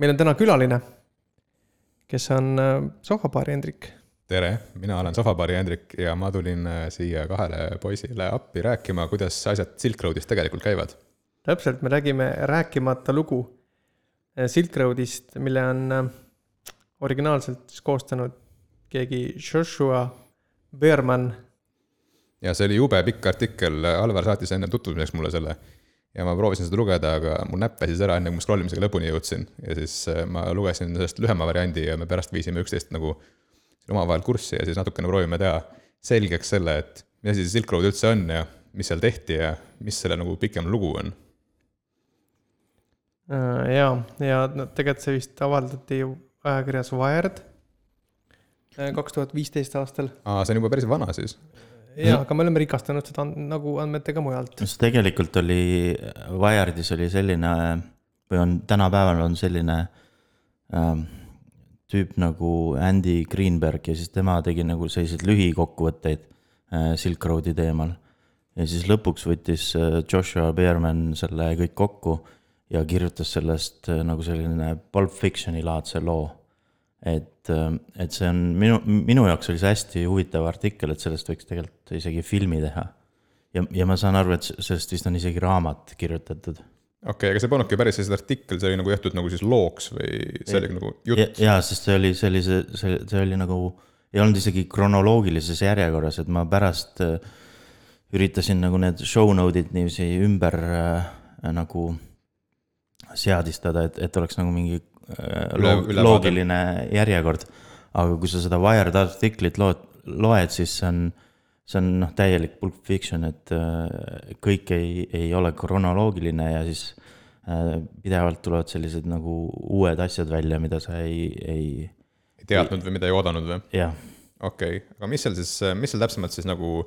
meil on täna külaline, kes on äh, sohvapaari Hendrik. tere, mina olen sohvapaari Hendrik ja ma tulin äh, siia kahele poisile appi rääkima, kuidas asjad Silk Roadis tegelikult käivad. täpselt, me räägime rääkimata lugu äh, Silk Roadist, mille on originaalselt siis koostanud keegi Joshua Beerman. ja see oli jube pikk artikkel, Alvar saatis enne tutvumiseks mulle selle ja ma proovisin seda lugeda, aga mul näpp väsis ära, enne kui ma scroll imisega lõpuni jõudsin. ja siis äh, ma lugesin sellest lühema variandi ja me pärast viisime üksteist nagu omavahel kurssi ja siis natukene proovime teha selgeks selle, et mis asi see Silk Road üldse on ja mis seal tehti ja mis selle nagu pikem lugu on. Äh, ja, ja no tegelikult see vist avaldati ajakirjas Wired äh, kaks tuhat viisteist aastal. aa, see on juba päris vana siis jaa, aga me oleme rikastanud seda nagu andmetega mujalt. sest tegelikult oli, Wired'is oli selline või on tänapäeval on selline ähm, tüüp nagu Andy Greenberg ja siis tema tegi nagu selliseid lühikokkuvõtteid äh, Silk Roadi teemal. ja siis lõpuks võttis äh, Joshua Beerman selle kõik kokku ja kirjutas sellest äh, nagu selline Pulp Fiction'i laadse loo et, ähm, et see on minu, minu jaoks oli see hästi huvitav artikkel, et sellest võiks tegelikult isegi filmi teha. ja, ja ma saan aru, et sellest vist on isegi raamat kirjutatud. okei okay,, aga see polnudki päris selline artikkel, see oli nagu tehtud nagu siis looks või see oli nagu jutt? jaa, sest see oli sellise, see, see oli nagu, ei olnud isegi kronoloogilises järjekorras, et ma pärast äh, üritasin nagu need show node'id niiviisi ümber äh, nagu seadistada, et, et oleks nagu mingi Loog, loogiline järjekord. aga kui sa seda Wired artiklit loed, loed, siis see on, see on noh, täielik pulp fiction, et äh, kõik ei, ei ole kronoloogiline ja siis äh, pidevalt tulevad sellised nagu uued asjad välja, mida sa ei, ei. ei teadnud või mida ei oodanud või? jah. okei okay., aga mis seal siis, mis seal täpsemalt siis nagu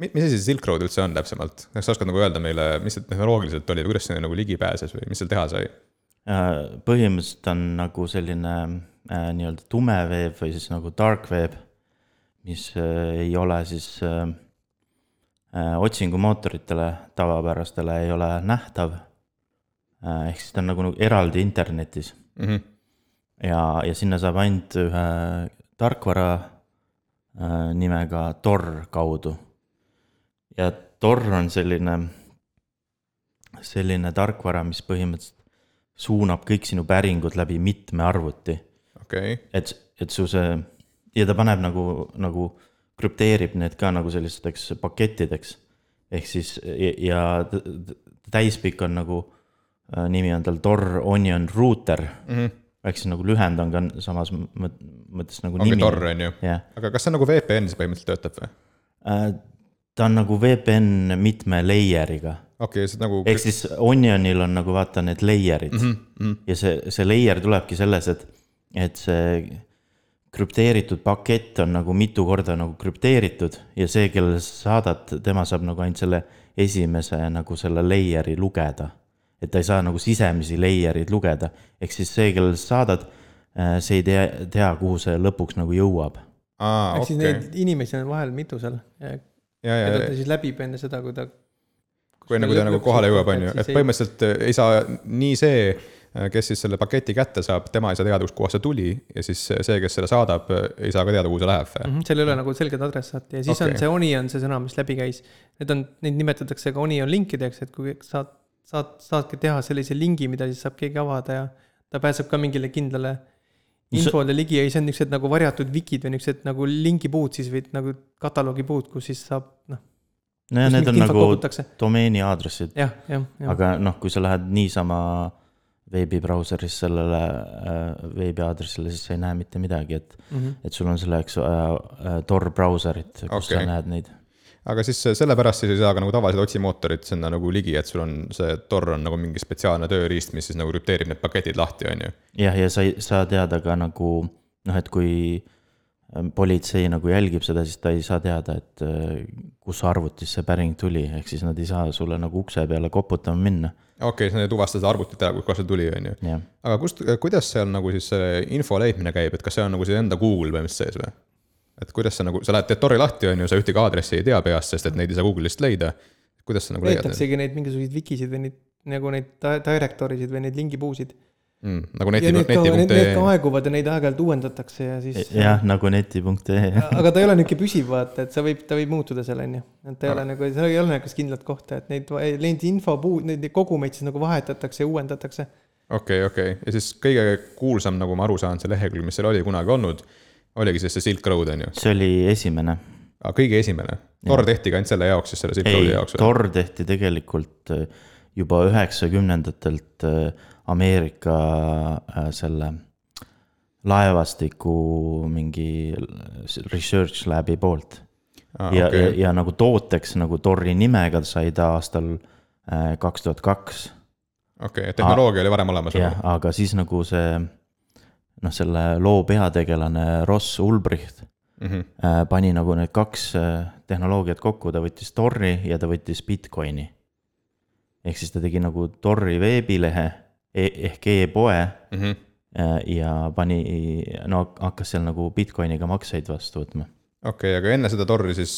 mis asi see Silk Road üldse on täpsemalt, kas sa oskad nagu öelda meile, mis see tehnoloogiliselt oli või kuidas sinna nagu ligi pääses või mis seal teha sai? Äh, põhimõtteliselt on nagu selline äh, nii-öelda tume veeb või siis nagu dark web, mis äh, ei ole siis äh, äh, otsingumootoritele tavapärastele ei ole nähtav äh,. ehk siis ta on nagu, nagu eraldi internetis mm. -hmm. ja, ja sinna saab ainult ühe tarkvara nimega Tor kaudu. ja Tor on selline, selline tarkvara, mis põhimõtteliselt suunab kõik sinu päringud läbi mitme arvuti okay.. et, et su see ja ta paneb nagu, nagu krüpteerib need ka nagu sellisteks pakettideks. ehk siis ja, ja täispikk on nagu äh,, nimi on tal Tor Onion Router mm. -hmm ehk siis nagu lühend on ka samas mõttes nagu ongi nimi. Tor on ju yeah., aga kas see nagu VPN siis põhimõtteliselt töötab või äh,? ta on nagu VPN mitme layer'iga okei okay,, see nagu. ehk siis Onionil on nagu vaata need layer'id mm. -hmm. ja see, see layer tulebki selles, et, et see krüpteeritud pakett on nagu mitu korda nagu krüpteeritud ja see, kellele sa saadad, tema saab nagu ainult selle esimese nagu selle layer'i lugeda. et ta ei saa nagu sisemisi layer'id lugeda, ehk siis see, kellele sa saadad, äh, see ei tea, tea, kuhu see lõpuks nagu jõuab. ehk okay. siis neid inimesi on vahel mitu seal. keda ta siis läbib enne seda, kui ta kui enne, kui ta nagu kohale jõuab, on ju, et põhimõtteliselt äh, ei saa nii see, äh, kes siis selle paketi kätte saab, tema ei saa teada, kustkohast see tuli ja siis see, kes selle saadab, ei saa ka teada, kuhu see läheb mm. -hmm, seal ei ole nagu selget adressaati ja siis okay. on see oni on see sõna, mis läbi käis. Need on, neid nimetatakse ka onion linkideks, et kui saad, saad, saadki teha sellise lingi, mida siis saab keegi avada ja ta pääseb ka mingile kindlale infole ligi ja siis on niisugused nagu varjatud wikid või niisugused nagu lingipuud siis või nagu kataloogipuud, kus siis saab noh nojah, need on nagu kogutakse. domeeni aadressid. aga noh, kui sa lähed niisama veebibrauseris sellele äh, veebiaadressile, siis sa ei näe mitte midagi, et mm, -hmm. et sul on selleks äh, äh, Tor brauserit, kus okay. sa näed neid. aga siis sellepärast siis ei saa ka nagu tavalised otsimootorid sinna nagu ligi, et sul on see Tor on nagu mingi spetsiaalne tööriist, mis siis nagu krüpteerib need paketid lahti, on ju. jah, ja sa ei saa teada ka nagu noh, et kui Ehm, politsei nagu jälgib seda, siis ta ei saa teada, et äh, kus arvutist see päring tuli, ehk siis nad ei saa sulle nagu ukse peale koputama minna. okei okay,, sa ei tuvasta seda arvutit ära, kust see tuli, on ju. aga kust, kuidas seal nagu siis see info leidmine käib, et kas see on nagu see enda Google põhimõtteliselt sees või? et kuidas sa nagu, sa lähed, teed Tori lahti, on ju, sa ühtegi aadressi ei tea peast, sest et neid ei saa Google'ist leida. kuidas sa nagu leiad? leitaksegi neid mingisuguseid wikisid või neid nagu neid directory sid või neid lingipuusid mm,. nagu neti, need ka, need, need ka neti.ee. aeguvad ja neid aeg-ajalt uuendatakse ja siis. jah, nagu neti.ee. aga ta ei ole niisugune püsiv, vaata, et sa võib, ta võib muutuda seal, on ju. et ta ei ole nagu, seal ei ole niisugust kindlat kohta, et neid, neid infopuu-, neid kogumeid siis nagu vahetatakse ja uuendatakse. okei, okei, ja siis kõige kuulsam, nagu ma aru saan, see lehekülg, mis seal oli kunagi olnud, oligi siis see Silk Road on ju, see oli esimene. aga kõige esimene. Tor tehti ka ainult selle jaoks, siis selle Silk Roadi jaoks? Tor tehti tegelikult äh, juba üheksakümnendatelt äh, Ameerika äh, selle laevastiku mingi research lab'i poolt aa, ja, ja okei, ja nagu tooteks nagu Tori nimega sai ta aastal äh, kaks tuhat kaks. okei, tehnoloogia oli varem olemas jah aga siis nagu see noh, selle loo peategelane Ross Ulbricht Mhm. äh, pani nagu need kaks tehnoloogiat kokku, ta võttis Tori ja ta võttis Bitcoini. ehk siis ta tegi nagu Tori veebilehe e ehk e-poe Mhm. äh, ja pani, no hakkas seal nagu Bitcoiniga makseid vastu võtma. okei, aga enne seda Tori siis,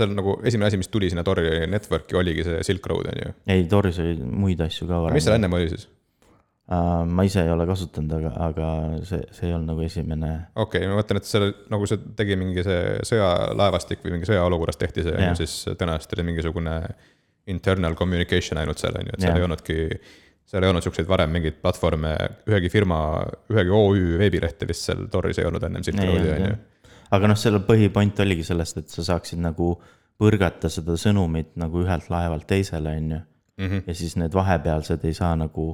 on nagu esimene asi, mis tuli sinna Tori network'i, oligi see Silk Road on ju. ei, Toris oli muid asju ka mis seal varem. ennem oli siis? ma ise ei ole kasutanud, aga, aga see, see ei olnud nagu esimene okei okay,, ma mõtlen, et seal nagu see tegi mingi see sõjalaevastik või mingi sõjaolukorras tehti see, siis tõenäoliselt oli mingisugune internal communication ainult seal, on ju, et seal Jah. ei olnudki, seal ei olnud siukseid varem mingeid platvorme, ühegi firma, ühegi OÜ veebilehte vist seal Toris ei olnud ennem Silk Roadi, on ju aga noh, selle põhipoint oligi sellest, et sa saaksid nagu põrgata seda sõnumit nagu ühelt laevalt teisele, on ju. Mhm. ja siis need vahepealsed ei saa nagu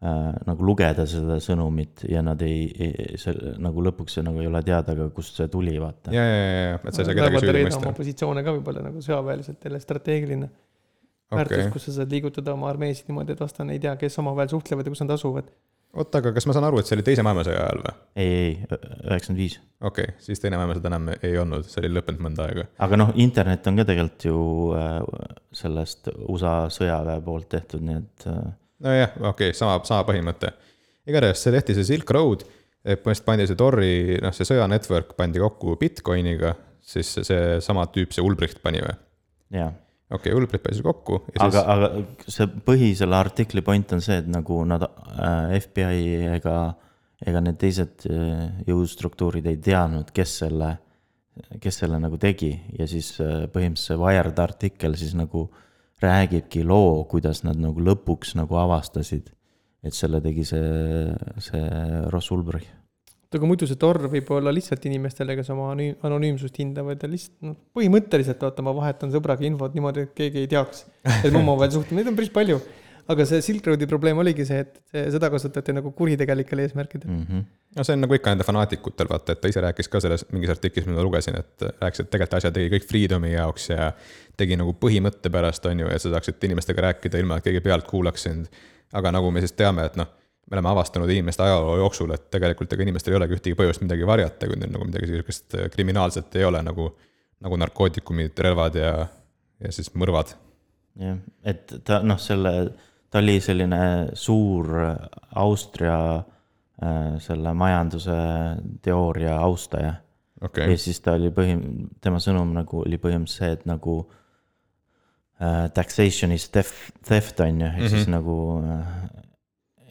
äh,, nagu lugeda seda sõnumit ja nad ei, ei, see nagu lõpuks see nagu ei ole teada ka, kust see tuli, vaata. ja, ja, ja, ja, et sa ei saa kedagi süüdi mõista positsioone ka võib-olla nagu sõjaväeliselt jälle strateegiline väärtus okei, kus sa saad liigutada oma armeesid niimoodi, et vastane ei tea, kes omavahel suhtlevad ja kus nad asuvad. oota, aga kas ma saan aru, et see oli Teise maailmasõja ajal või? ei, ei, üheksakümmend viis. okei okay,, siis Teine maailmasõda enam ei olnud, see oli lõppenud mõnda aega. aga noh, internet on ka tegelikult ju äh, sellest USA sõjaväe poolt tehtud, nii et äh, nojah, okei okay,, sama, sama põhimõte. igatahes see tehti see Silk Road, põhimõtteliselt pandi see Tori, noh, see sõjanetwork pandi kokku Bitcoiniga, siis seesama tüüp, see Ulbricht pani või? jaa okei okay,, Ulbricht pani selle kokku aga siis,, aga see põhi selle artikli point on see, et nagu nad äh, FBI ega, ega need teised äh, jõustruktuurid ei teadnud, kes selle, kes selle nagu tegi. Ja siis äh, põhimõtteliselt see Wired artikkel siis nagu räägibki loo, kuidas nad nagu lõpuks nagu avastasid, et selle tegi see, see Ross Ulbricht. aga muidu see Tor võib olla lihtsalt inimestele, kes oma anonüümsust hindavad ja lihtsalt noh, põhimõtteliselt vaata, ma vahetan sõbraga infot niimoodi, et keegi ei teaks, et me omavahel suhtleme, neid on päris palju. aga see Silk Roadi probleem oligi see, et seda kasutati nagu kuritegelikel eesmärkidel mm. Mm -hmm. no see on nagu ikka nende fanaatikutel, vaata, et ta ise rääkis ka selles mingis artiklis, mida ma lugesin, et rääkis, et tegelikult asja tegi kõik Freedomi jaoks ja tegi nagu põhimõtte pärast, on ju, et sa saaksid inimestega rääkida ilma, et keegi pealt kuulaks sind. aga nagu me siis teame, et noh, me oleme avastanud inimeste ajaloo jooksul, et tegelikult ega inimestel ei olegi ühtegi põhjust midagi varjata, kui neil nagu midagi sihukest kriminaalset ei ole nagu, nagu narkootikumid, relvad ja, ja siis mõrvad. jah, et ta noh, selle, ta oli selline suur Austria äh, selle majanduse teooria austaja okay. ja, siis ta oli põhim-, tema sõnum nagu oli põhimõtteliselt see, et nagu äh, taxation is theft, theft on ju, ehk mm -hmm. siis nagu äh,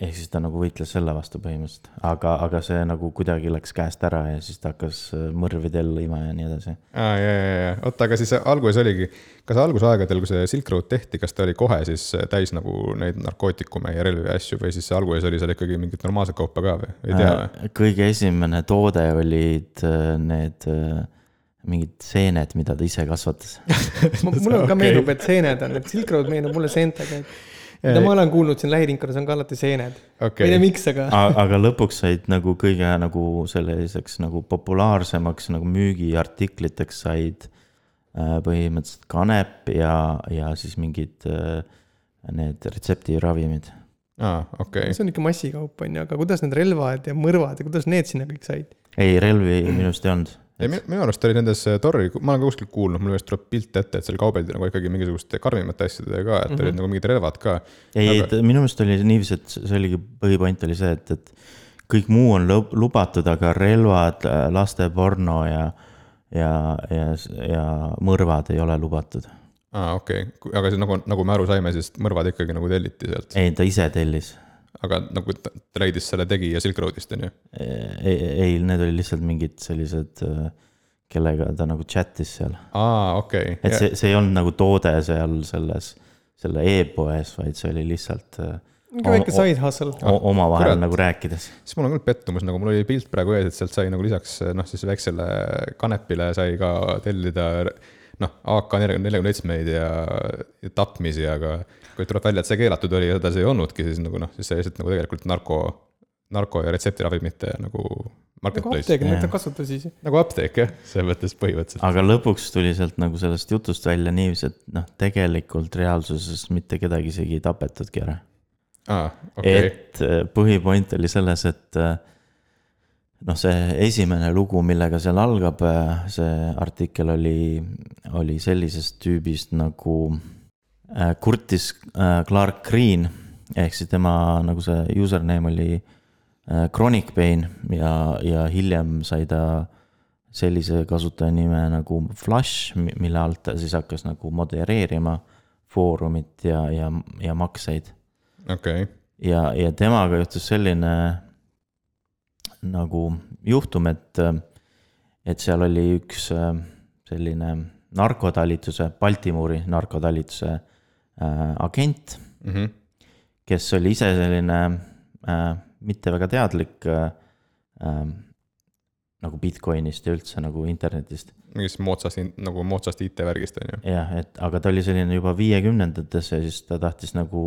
ehk siis ta nagu võitles selle vastu põhimõtteliselt, aga, aga see nagu kuidagi läks käest ära ja siis ta hakkas äh, mõrvidel lõima ja nii edasi. aa, ja, ja, ja, oota, aga siis alguses oligi, kas algusaegadel, kui see Silk Road tehti, kas ta oli kohe siis täis nagu neid narkootikume ja relvi ja asju või siis alguses oli seal ikkagi mingit normaalset kaupa ka või, ei tea või? Äh, kõige esimene toode olid äh, need äh, mingid seened, mida ta ise kasvatas. mulle ka Okei. meenub, et seened on, et Silk Road meenub mulle seentega, et mida ma olen kuulnud siin lähiringkonnas on ka alati seened. ma ei tea, miks, aga aga lõpuks said nagu kõige nagu selliseks nagu populaarsemaks nagu müügiartikliteks said äh, põhimõtteliselt kanep ja, ja siis mingid äh, need retseptiravimid. aa, okei, see on ikka massikaup on ju, aga kuidas need relvad ja mõrvad ja kuidas need sinna kõik said? ei, relvi minu arust ei olnud. Ei minu, minu arust oli nendes äh, Tori, ma olen ka kuskilt kuulnud, mul just tuleb pilt ette, et seal kaubeldi nagu ikkagi mingisuguste karmimate asjadega ka, et mm -hmm. olid nagu mingid relvad ka. ei Aga- aga..., minu meelest oli niiviisi, et see oligi, põhipoint oli see, et, et kõik muu on lub- lubatud, aga relvad, lasteporno ja, ja, ja, ja mõrvad ei ole lubatud. aa, okei okay., aga siis nagu, nagu me aru saime, siis mõrvad ikkagi nagu telliti sealt. ei, ta ise tellis. Aga nagu leidis selle tegija Silk Roadist, on ju? ei, ei, need olid lihtsalt mingid sellised, kellega ta nagu chat'is seal. aa, okei okay.. et see, see ei olnud nagu toode seal selles, selle e-poes, vaid see oli lihtsalt mingi väike side hustle. omavahel nagu rääkides. siis mul on küll pettumus, nagu mul oli pilt praegu ees, et sealt sai nagu lisaks noh, siis väiksele kanepile sai ka tellida noh, AK neljakümne seitsmeid ja, ja tapmisi, aga kui tuleb välja, et see keelatud oli ja seda see ei olnudki, siis nagu noh, siis see lihtsalt nagu tegelikult narko, narko ja retseptiravimite nagu marketplace. nagu apteek, mida ta kasutas siis. nagu apteek jah, selles mõttes põhimõtteliselt. aga lõpuks tuli sealt nagu sellest jutust välja niiviisi, et noh, tegelikult reaalsuses mitte kedagi isegi ei tapetudki ära ah,. Okay. et äh, põhipoint oli selles, et äh, noh, see esimene lugu, millega seal algab, äh, see artikkel oli, oli sellisest tüübist nagu Curtis Clark Green ehk siis tema nagu see username oli Chronic Pain ja, ja hiljem sai ta sellise kasutaja nime nagu Flush, mille alt ta siis hakkas nagu modereerima foorumit ja, ja, ja makseid. Okei. Okay.. ja, ja temaga juhtus selline nagu juhtum, et, et seal oli üks äh, selline narkotalituse, Baltimori narkotalituse äh, agent mm, -hmm. kes oli ise selline äh, mitte väga teadlik äh, äh, nagu Bitcoinist ja üldse nagu internetist. mingist moodsast, nagu moodsast IT-värgist, on ju. jah, et aga ta oli selline juba viiekümnendates ja siis ta tahtis nagu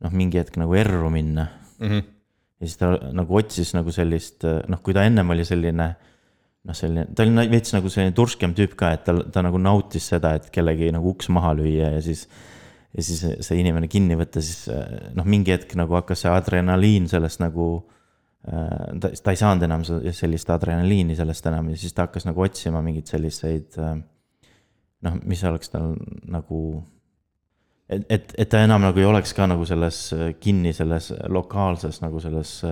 noh, mingi hetk nagu erru minna mm. -hmm. ja siis ta nagu otsis nagu sellist, noh, kui ta ennem oli selline noh, selline, ta oli veits nagu selline turskem tüüp ka, et ta, ta nagu nautis seda, et kellegi nagu uks maha lüüa ja siis. Ja siis see inimene kinni võtta, siis noh, mingi hetk nagu hakkas see adrenaliin sellest nagu. ta, ta ei saanud enam sellist adrenaliini sellest enam ja siis ta hakkas nagu otsima mingeid selliseid. noh, mis oleks tal nagu et, et, et ta enam nagu ei oleks ka nagu selles kinni selles lokaalses nagu selles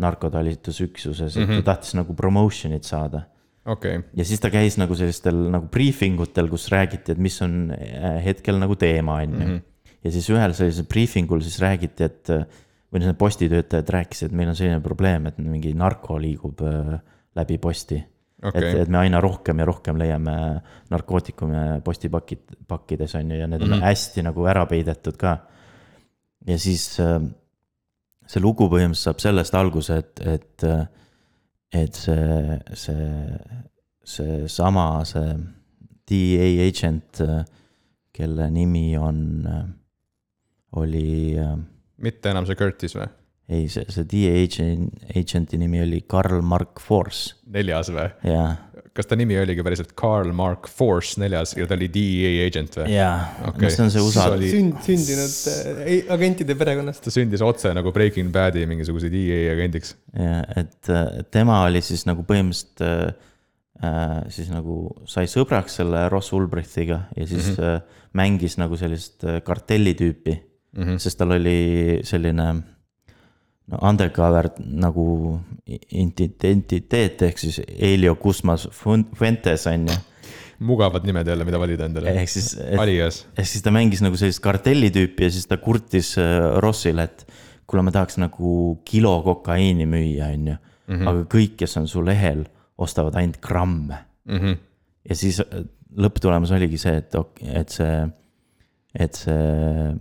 narkotalitusüksuses mm, -hmm. et ta mhm. tahtis nagu promotion'it saada. Okay. ja siis ta käis nagu sellistel nagu briefing utel, kus räägiti, et mis on äh, hetkel nagu teema, on ju. Mhm. ja siis ühel sellisel briefing ul siis räägiti, et või need postitöötajad rääkisid, et meil on selline probleem, et mingi narko liigub läbi posti okay.. et, et me aina rohkem ja rohkem leiame narkootikume postipakid, pakkides on ju, ja need on mm -hmm. hästi nagu ära peidetud ka. ja siis äh, see lugu põhimõtteliselt saab sellest alguse, et, et, et see, see, seesama, see DEA agent, kelle nimi on, oli. mitte enam see Curtis või? ei, see, see DA agent, agent'i nimi oli Karl Mark Force. neljas või? jaa. Kas ta nimi oligi päriselt Karl Mark Force neljas ja ta oli DEA agent või? jaa okay., no see on see USA. Oli... sünd, sündinud äh, agentide perekonnast. ta sündis otse nagu Breaking Bad'i mingisuguse DEA agendiks. jaa, et tema oli siis nagu põhimõtteliselt äh, siis nagu sai sõbraks selle Ross Ulbrichtiga ja siis mm -hmm. mängis nagu sellist äh, kartelli tüüpi mm. -hmm. sest tal oli selline no undercover nagu identiteet ehk siis Helio Guzmas Fuentes on ju. mugavad nimed jälle, mida valida endale. ehk siis, ehk siis ta mängis nagu sellist kartelli tüüpi ja siis ta kurtis äh, Rossile, et kuule, ma tahaks nagu kilo kokaiini müüa, on ju. Mhm. aga kõik, kes on su lehel, ostavad ainult gramme mm. -hmm. ja siis äh, lõpptulemus oligi see, et, et see, et see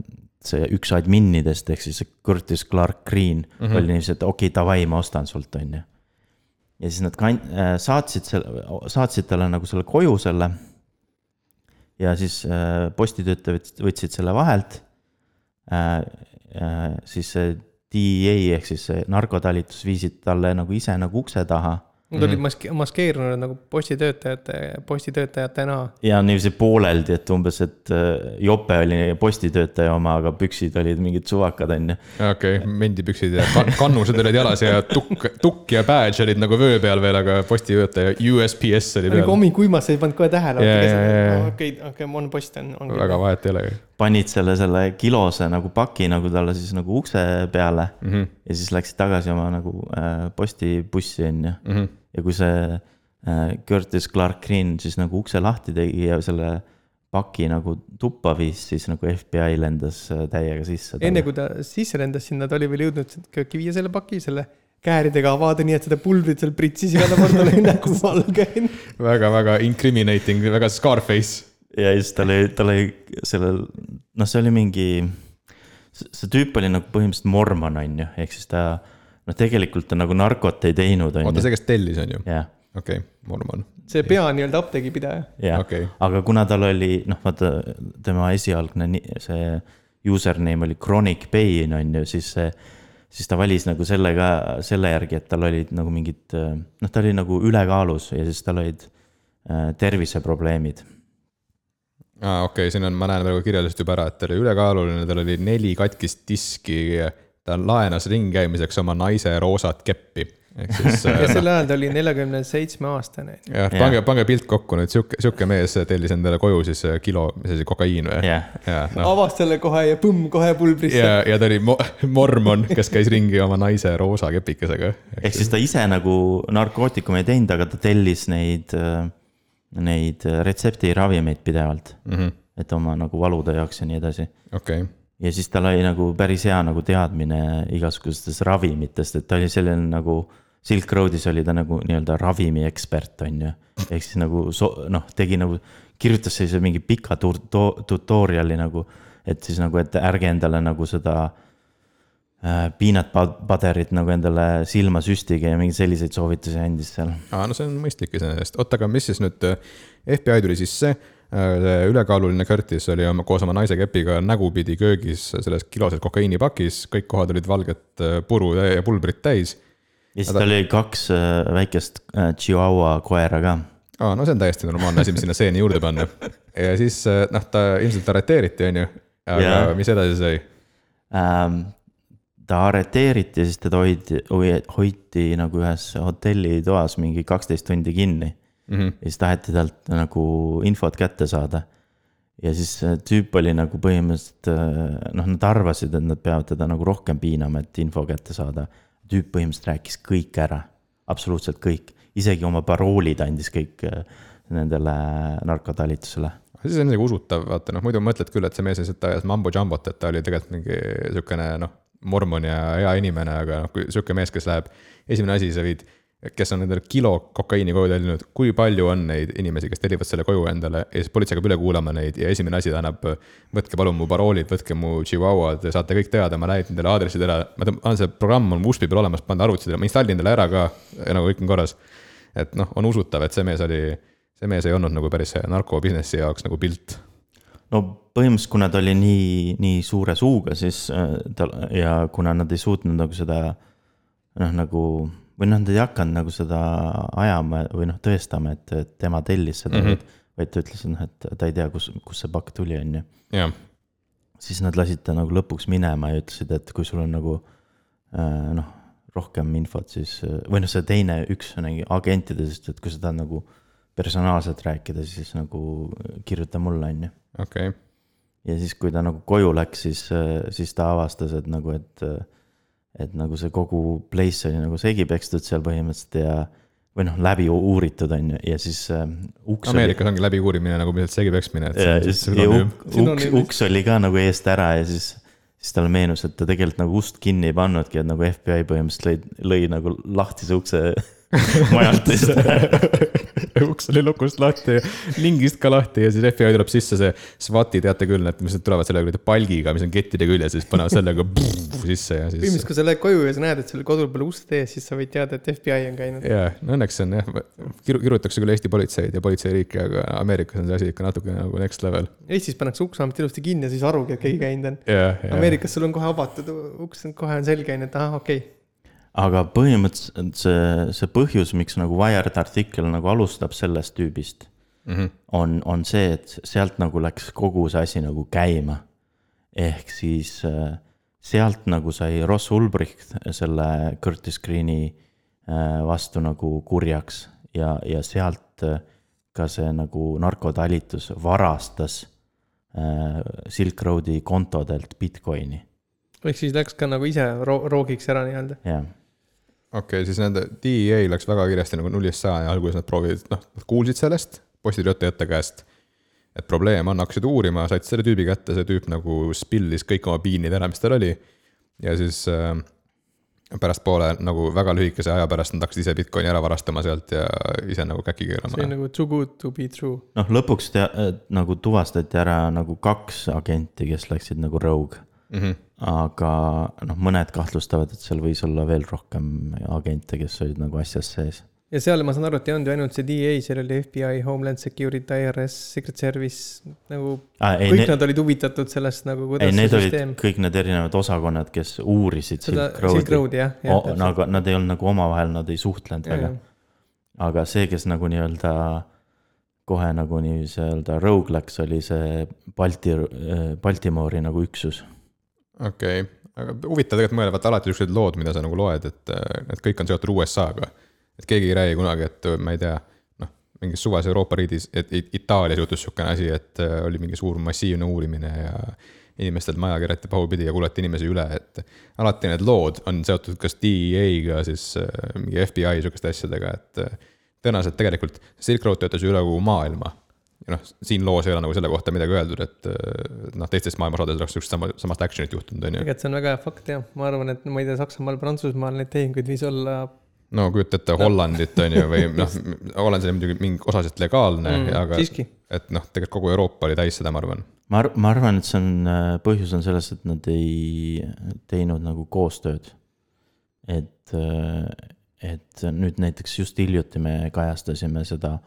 see üks adminnidest ehk siis Curtis Clark Green mm -hmm. oli niiviisi, et okei okay,, davai, ma ostan sult, on ju. ja siis nad kan-, äh, saatsid selle, saatsid talle nagu selle koju selle. ja siis äh, postitöötajad võtsid selle vahelt äh,. Siis see DEA ehk siis see narkotalitus viisid talle nagu ise nagu ukse taha Nad olid mhm. maske-, maskeerunud nagu postitöötajate, postitöötajatena. ja niiviisi pooleldi, et umbes, et äh, jope oli postitöötaja oma, aga püksid olid mingid suvakad, on ju. okei okay,, mendipüksid ja kann kannused olid jalas ja tukk, tukk ja badge olid nagu vöö peal veel, aga postitöötaja USPS oli peal. nagu hommikuimas ei pannud kohe tähele. okei, okei, on post on, on. väga vahet ei ole ju panid selle, selle kilose nagu paki nagu talle siis nagu ukse peale mm. -hmm. ja siis läksid tagasi oma nagu äh, postibussi, on ju. Ja kui see äh, Curtis Clark Green siis nagu ukse lahti tegi ja selle paki nagu tuppa viis, siis nagu FBI lendas äh, täiega sisse. enne kui ta sisse lendas sinna, ta oli veel jõudnud äkki viia selle paki selle kääridega avada, nii et seda pulbrit seal pritsis igale poole, oli nägu valge. väga-väga incriminating, väga Scarface. ja siis tal oli, tal oli sellel, noh, see oli mingi, see tüüp oli nagu põhimõtteliselt mormon, on ju, ehk siis ta noh, tegelikult ta nagu narkot ei teinud, on oota, ju. see, kes tellis, on ju? okei mormon, see pea nii-öelda apteegipidaja. jah okei okay., aga kuna tal oli noh, vaata tema esialgne see username oli Chronic Pain on ju, siis see, siis ta valis nagu selle ka selle järgi, et tal olid nagu mingid noh, ta oli nagu ülekaalus ja siis tal olid äh, terviseprobleemid. aa okei okay,, siin on, ma näen praegu kirjeldust juba ära, et ta oli ülekaaluline, tal oli neli katkist diski. Ta laenas ringkäimiseks oma naise roosat keppi, ehk siis ja äh, sel ajal ta oli neljakümne seitsme aastane. jah, pange, pange pilt kokku nüüd, sihuke, sihuke mees tellis endale koju siis äh, kilo, mis asi, kokaiin või? ja noh, avas selle kohe ja põmm, kohe pulbrisse. ja, ja ta oli mo mormon, kes käis ringi oma naise roosa kepikesega. ehk siis ta ise nagu narkootikume ei teinud, aga ta tellis neid, neid retseptiravimeid pidevalt, mm -hmm. et oma nagu valude jaoks ja nii edasi okei okay., ja siis tal oli nagu päris hea nagu teadmine igasugustest ravimitest, et ta oli selline nagu Silk Roadis oli ta nagu nii-öelda ravimiekspert, on ju. ehk siis nagu so, noh, tegi nagu, kirjutas sellise mingi pika tur- to- tutorial'i nagu, et siis nagu, et ärge endale nagu seda äh, peanut butter'it nagu endale silma süstige ja mingeid selliseid soovitusi andis seal. aa, no see on mõistlik iseenesest, oota, aga mis siis nüüd, FBI tuli sisse, ülekaaluline Curtis oli oma, koos oma naise kepiga nägupidi köögis selles kiloses kokaiinipakis, kõik kohad olid valget äh, puru ja pulbrit täis. ja siis tal oli kaks äh, väikest äh, Chihuahua koera ka aa, no see on täiesti normaalne asi, mis sinna stseeni juurde panna. ja siis äh, noh, ta ilmselt arreteeriti, on ju, aga yeah. mis edasi sai? ähm,. ta arreteeriti ja siis teda hoiti, hoiti nagu ühes hotellitoas mingi kaksteist tundi kinni. Mm -hmm. ja siis taheti talt nagu infot kätte saada. ja siis tüüp oli nagu põhimõtteliselt äh, noh, nad arvasid, et nad peavad teda nagu rohkem piinama, et info kätte saada. tüüp põhimõtteliselt rääkis kõik ära, absoluutselt kõik, isegi oma paroolid andis kõik äh, nendele narkotalitusele siis on nagu usutav, vaata noh, muidu mõtled küll, et see mees lihtsalt ajas mambo jambot, et ta oli tegelikult mingi sihukene noh, mormon ja hea inimene, aga noh, kui sihuke mees, kes läheb, esimene asi, sa viid, kes on endale kilo kokaiini koju tellinud, kui palju on neid inimesi, kes tellivad selle koju endale ja siis politsei hakkab üle kuulama neid ja esimene asi ta annab, võtke palun mu paroolid, võtke mu chihuahuad, te saate kõik teada, ma näitan teile aadressid ära, ma tõmban, see programm on USB peal olemas, paned arvutisse, ma installin teile ära ka ja nagu kõik on korras. et noh, on usutav, et see mees oli see mees ei olnud nagu päris narkobusinessi jaoks nagu pilt. no põhimõtteliselt, kuna ta oli nii, nii suure suuga, siis äh, tal ja kuna nad ei suutnud nagu seda noh, nagu või noh, nad ei hakanud nagu seda ajama või noh, tõestama, et et tema tellis seda mm. -hmm. vaid ta ütles, et noh, et ta ei tea, kus, kust see pakk tuli, on ju. siis nad lasid ta nagu lõpuks minema ja ütlesid, et kui sul on nagu äh, noh, rohkem infot, siis või noh, see teine üks nagu agentidest, et kui sa tahad nagu personaalselt rääkida, siis nagu kirjuta mulle, on ju okei okay., ja siis, kui ta nagu koju läks, siis, siis ta avastas, et nagu, et, et nagu see kogu place oli nagu segi pekstud seal põhimõtteliselt ja või noh, läbi uuritud on ju, ja siis äh, uks Ameerikas ongi läbiuurimine nagu lihtsalt segi peksmine, et oli, ja ja sünonüüm. uk- uks, uks oli ka nagu eest ära ja siis, siis talle meenus, et ta tegelikult nagu ust kinni ei pannudki, et nagu FBI põhimõtteliselt lõi, lõi nagu lahtise ukse majalt lihtsalt. uks oli lukust lahti ja lingist ka lahti ja siis FBI tuleb sisse, see SWAT-i teate küll, et mis nad tulevad selle kuradi palgiga, mis on kettide küljes ja siis panevad sellega sisse ja siis. põhimõtteliselt, kui sa lähed koju ja sa näed, et sul kodul pole ust ees, siis sa võid teada, et FBI on käinud. jaa, no õnneks on jah, kiru-, kirutakse küll Eesti politseid ja politseiriiki, aga Ameerikas on see asi ikka natuke nagu next level. Eestis pannakse uksamt ilusti kinni ja siis arugi, et keegi käinud on. Ameerikas sul on kohe avatud uks, kohe on selge, on ju, et ahah, okei okay.. Aga põhimõtteliselt see, see põhjus, miks nagu Wired artikkel nagu alustab sellest tüübist, Mhm. on, on see, et sealt nagu läks kogu see asi nagu käima. ehk siis äh, sealt nagu sai Ross Ulbricht selle Curtis Greeni äh, vastu nagu kurjaks ja, ja sealt äh, ka see nagu narkotalitus varastas äh, Silk Roadi kontodelt Bitcoini, ehk siis läks ka nagu ise ro roogiks ära nii-öelda. jah okei okay,, siis nende DEA läks väga kiiresti nagu nullist sajani, alguses nad proovisid, noh, nad kuulsid sellest postitöötajate käest. et probleem on, hakkasid uurima, said selle tüübi kätte, see tüüp nagu spillis kõik oma piinid ära, mis tal oli. ja siis äh, pärastpoole nagu väga lühikese aja pärast nad hakkasid ise Bitcoini ära varastama sealt ja ise nagu käki keerama. see on nagu too good to be true. noh, lõpuks te, nagu tuvastati ära nagu kaks agenti, kes läksid nagu rogue mm. -hmm. Aga noh, mõned kahtlustavad, et seal võis olla veel rohkem agente, kes olid nagu asjas sees ja seal ma saan aru, et ei olnud ju ainult see DA, seal oli FBI, Homeland Security, IRS, Secret Service nagu ah,. kõik ne... nad olid huvitatud sellest nagu, kuidas ei, see süsteem. kõik need erinevad osakonnad, kes uurisid Silk Roadi. Silk Roadi jah ja,. aga nad ei olnud nagu omavahel, nad ei suhtlenud väga. aga see, kes nagu nii-öelda kohe nagu nii-öelda rogue läks, oli see Balti, Baltimoori nagu üksus. Okei okay., aga huvitav tegelikult mõelda, vaata alati siuksed lood, mida sa nagu loed, et need kõik on seotud USA-ga et keegi ei räägi kunagi, et ma ei tea, noh, mingis suvas Euroopa riigis, et Itaalias juhtus sihukene asi, et äh, oli mingi suur massiivne uurimine ja inimestelt maja keerati pahupidi ja kuulati inimesi üle, et alati need lood on seotud kas DEA-ga, siis äh, mingi FBI sihukeste asjadega, et äh, tõenäoliselt tegelikult Silk Road töötas üle kogu maailma. Ja noh, siin loos ei ole nagu selle kohta midagi öeldud, et noh, teistes maailmasadades oleks sihukest sama, samast action'it juhtunud, on ju. tegelikult see on väga hea fakt jah, ma arvan, et ma ei tea, Saksamaal, Prantsusmaal neid tehinguid võis olla no kujuta ette Hollandit on ju, või noh, Hollandis oli muidugi mingi osaliselt legaalne mm,, aga siiski. et noh, tegelikult kogu Euroopa oli täis seda, ma arvan. ma ar-, ma arvan, et see on, äh, põhjus on selles, et nad ei teinud nagu koostööd. et, äh, et nüüd näiteks just hiljuti me kajastasime seda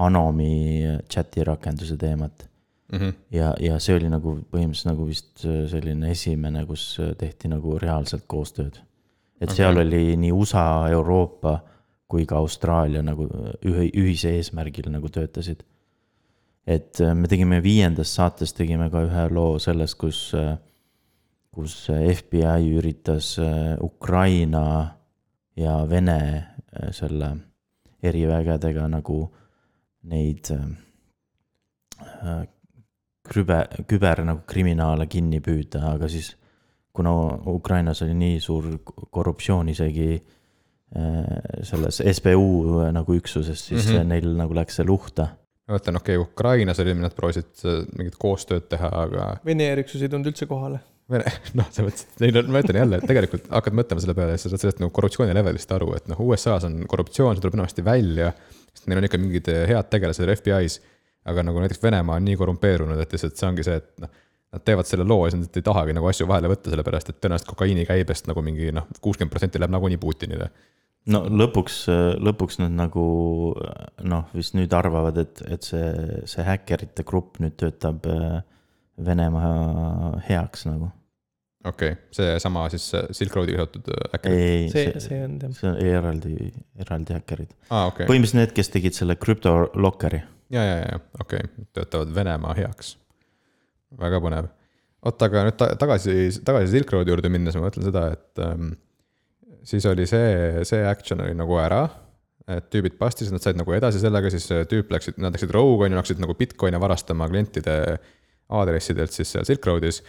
Anomi chati rakenduse teemat mm. -hmm. ja, ja see oli nagu põhimõtteliselt nagu vist selline esimene, kus tehti nagu reaalselt koostööd et okay. seal oli nii USA, Euroopa kui ka Austraalia nagu ühe, ühise eesmärgil nagu töötasid. et me tegime viiendas saates tegime ka ühe loo sellest, kus, kus FBI üritas Ukraina ja Vene selle erivägedega nagu neid küber, küber nagu kriminaale kinni püüda, aga siis kuna Ukrainas oli nii suur korruptsioon isegi äh, selles SBU nagu üksuses, siis mm -hmm. neil nagu läks see luhta. ma mõtlen, okei okay,, Ukrainas oli, nad proovisid äh, mingit koostööd teha, aga. Vene eriüksus ei tulnud üldse kohale. Vene, noh, selles mõttes, et neil on, ma ütlen jälle, et tegelikult hakkad mõtlema selle peale, siis sa saad sellest nagu korruptsiooni levelist aru, et noh, USA-s on korruptsioon, see tuleb enamasti välja. Sest neil on ikka mingid head tegelased FBI-s. aga nagu näiteks Venemaa on nii korrumpeerunud, et lihtsalt see ongi see, et noh nad teevad selle loo ja siis nad ei tahagi nagu asju vahele võtta, sellepärast et tõenäoliselt kokaiini käibest nagu mingi noh, kuuskümmend protsenti läheb nagunii Putinile. no lõpuks, lõpuks nad nagu noh, vist nüüd arvavad, et, et see, see häkkerite grupp nüüd töötab äh, Venemaa heaks nagu. Okei okay., seesama siis Silk Roadiga seotud häkkerid? Äh, ei, see, see, see on jah. see on eraldi, eraldi häkkerid ah,. Okay. põhimõtteliselt need, kes tegid selle krüptolokkeri. ja, ja, ja okei okay., töötavad Venemaa heaks väga põnev. oota, aga nüüd ta, tagasi, tagasi Silk Roadi juurde minnes ma mõtlen seda, et ähm, siis oli see, see action oli nagu ära. et tüübid pastisid, nad said nagu edasi sellega, siis tüüp läksid, nad läksid rogue on ju, hakkasid nagu Bitcoin'e varastama klientide aadressidelt siis seal Silk Roadis.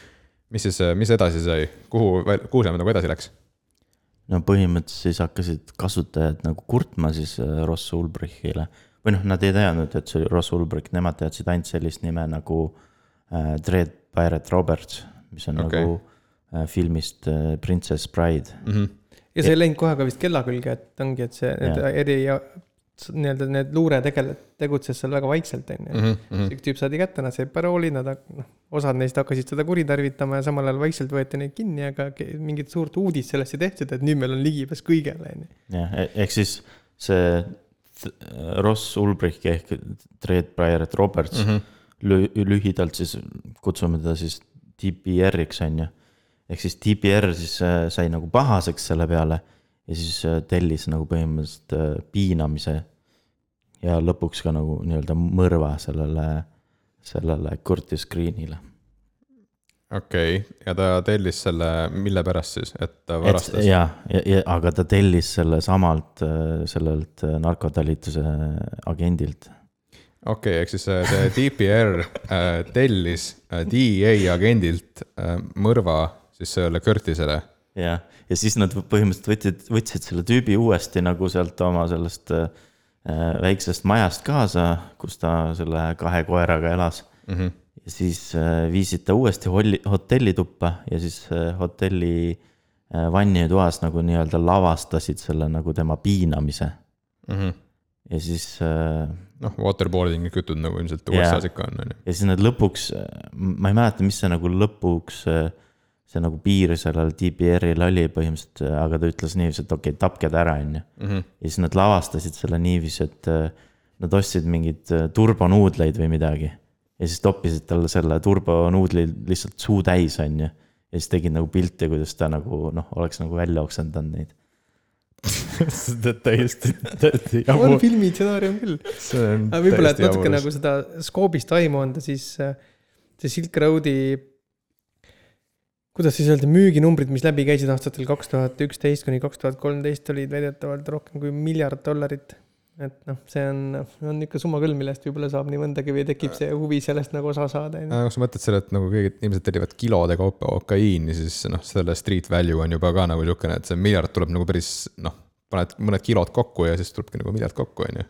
Mis siis, mis edasi sai, kuhu, kuhu see nagu edasi läks? no põhimõtteliselt siis hakkasid kasutajad nagu kurtma siis äh, Ross Ulbrichile või noh, nad ei teadnud, et see oli Ross Ulbrich, nemad teadsid ainult sellist nime nagu äh, äh, Dread Pirate Roberts, mis on okay. nagu äh, filmist äh, Princess Bride mm. -hmm. ja see ei läinud kohe ka vist kella külge, et ongi, et see, need eri nii-öelda need luuretegelased tegutses seal väga vaikselt, on ju. Mhm, mhm. üks tüüp saadi kätte, nad said parooli, nad noh, osad neist hakkasid seda kuritarvitama ja samal ajal vaikselt võeti neid kinni, aga mingit suurt uudist sellest ei tehtud, et nüüd meil on ligipääs kõigele, on ju. jah, e-, ehk siis see Ross Ulbricht ehk Dread Pirate Roberts mm. -hmm lühidalt siis kutsume teda siis DPR-iks, on ju. ehk siis DPR siis äh, sai nagu pahaseks selle peale ja siis äh, tellis nagu põhimõtteliselt äh, piinamise ja lõpuks ka nagu nii-öelda mõrva sellele, sellele Curtis Greenile. okei okay., ja ta tellis selle, mille pärast siis, et ta varastas? ja, ja, ja, aga ta tellis selle samalt, sellelt narkotalituse agendilt okei okay,, ehk siis äh, see DPR äh, tellis äh, DEA agendilt mõrva siis sellele Curtisele. jah, ja siis nad põhimõtteliselt võtsid, võtsid selle tüübi uuesti nagu sealt oma sellest äh, väiksest majast kaasa, kus ta selle kahe koeraga elas. mm. -hmm. ja siis äh, viisid ta uuesti holli, hotellituppa ja siis äh, hotelli äh, vannitoas nagu nii-öelda lavastasid selle nagu tema piinamise mm. -hmm. ja siis äh,. noh, waterboarding'i kütud nagu ilmselt USA-s ikka on, on ju. ja siis nad lõpuks, ma ei mäleta, mis see nagu lõpuks äh, see nagu piir sellel DPR-il oli põhimõtteliselt, aga ta ütles niiviisi, et okei okay,, tapke ta ära, on ju. Mhm. ja siis nad lavastasid selle niiviisi, et äh, nad ostsid mingeid äh, turbonuudleid või midagi. ja siis toppisid talle selle turbonuudli lihtsalt suu täis, on ju. ja siis tegid nagu pilte, kuidas ta nagu noh, oleks nagu välja oksendanud neid täiesti, täiesti jabur. on filmi stsenaarium küll. võib-olla, et natuke nagu seda skoobist aimu anda, siis äh, see Silk Roadi kuidas siis öelda, müüginumbrid, mis läbi käisid aastatel kaks tuhat üksteist kuni kaks tuhat kolmteist, olid väidetavalt rohkem kui miljard dollarit. et noh, see on, on ikka summa küll, millest võib-olla saab nii mõndagi või tekib see huvi sellest nagu osa saada. kui sa mõtled selle, et nagu keegi, inimesed tellivad kilode kaupa kokaiini, siis noh, selle street value on juba ka nagu niisugune, et see miljard tuleb nagu päris noh, paned mõned kilod kokku ja siis tulebki nagu miljard kokku, on ju.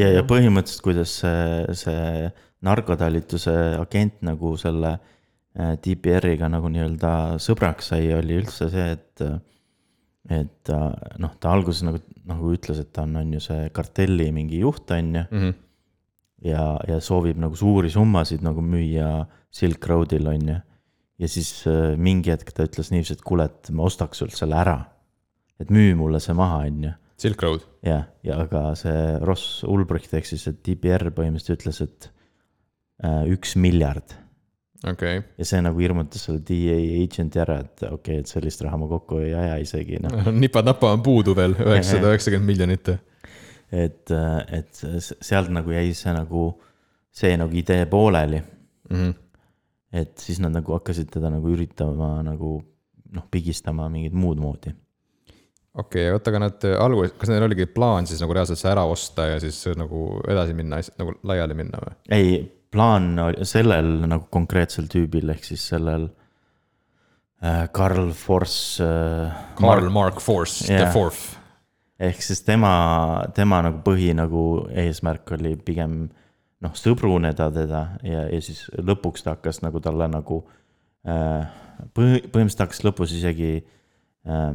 ja, ja põhimõtteliselt, kuidas see, see narkotalituse agent nagu selle Äh, DPR-iga nagu nii-öelda sõbraks sai, oli üldse see, et, et noh, ta alguses nagu, nagu ütles, et ta on, on ju see kartelli mingi juht, on ju mm. -hmm. ja, ja soovib nagu suuri summasid nagu müüa Silk Roadil, on ju. ja siis äh, mingi hetk ta ütles niiviisi, et kuule, et ma ostaks sult selle ära. et müü mulle see maha, on ju. Silk Road. jah, ja aga see Ross Ulbricht ehk siis see DPR põhimõtteliselt ütles, et äh, üks miljard okay.. ja see nagu hirmutas selle DA agent'i ära, et okei okay,, et sellist raha ma kokku ei aja isegi noh. nipad-napa on puudu veel, üheksasada üheksakümmend miljonit. et, et sealt nagu jäi see nagu, see nagu idee pooleli mm. -hmm. et siis nad nagu hakkasid teda nagu üritama nagu noh, pigistama mingit muud moodi okei okay,, oota, aga nad alguses, kas neil oligi plaan siis nagu reaalselt see ära osta ja siis nagu edasi minna, nagu laiali minna või? ei, plaan sellel nagu konkreetsel tüübil, ehk siis sellel äh, Karl Force äh,. Karl Mark Force yeah., the fourth. ehk siis tema, tema nagu põhi nagu eesmärk oli pigem noh, sõbruneda teda ja, ja siis lõpuks ta hakkas nagu talle nagu äh,. põhi, põhimõtteliselt hakkas lõpus isegi äh,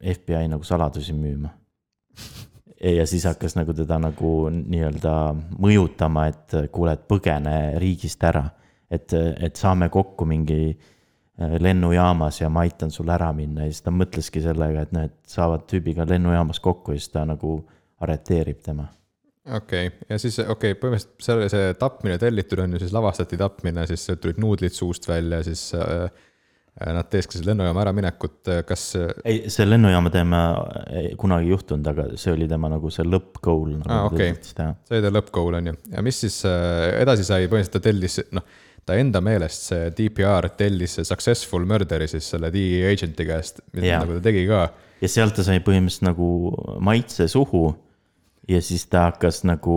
FBI nagu saladusi müüma ja siis hakkas nagu teda nagu nii-öelda mõjutama, et kuule, et põgene riigist ära. et, et saame kokku mingi äh, lennujaamas ja ma aitan sul ära minna ja siis ta mõtleski sellega, et noh, et saavad tüübiga lennujaamas kokku ja siis ta nagu arreteerib tema. okei okay., ja siis okei okay,, põhimõtteliselt selle, see tapmine tellitud on ju, siis lavastati tapmine, siis tulid nuudlid suust välja, siis Äh, nad teeskasid lennujaama äraminekut, äh, kas. Äh, ei, see lennujaama teema ei kunagi juhtunud, aga see oli tema nagu see lõpp-goal nagu. aa, okei, see oli ta lõpp-goal on ju, ja mis siis edasi sai, põhimõtteliselt ta tellis, noh. ta enda meelest, see DPR tellis Successful Murder'i siis selle DEA agent'i käest, nagu ta tegi ka. ja sealt ta sai põhimõtteliselt nagu maitse suhu ja siis ta hakkas nagu.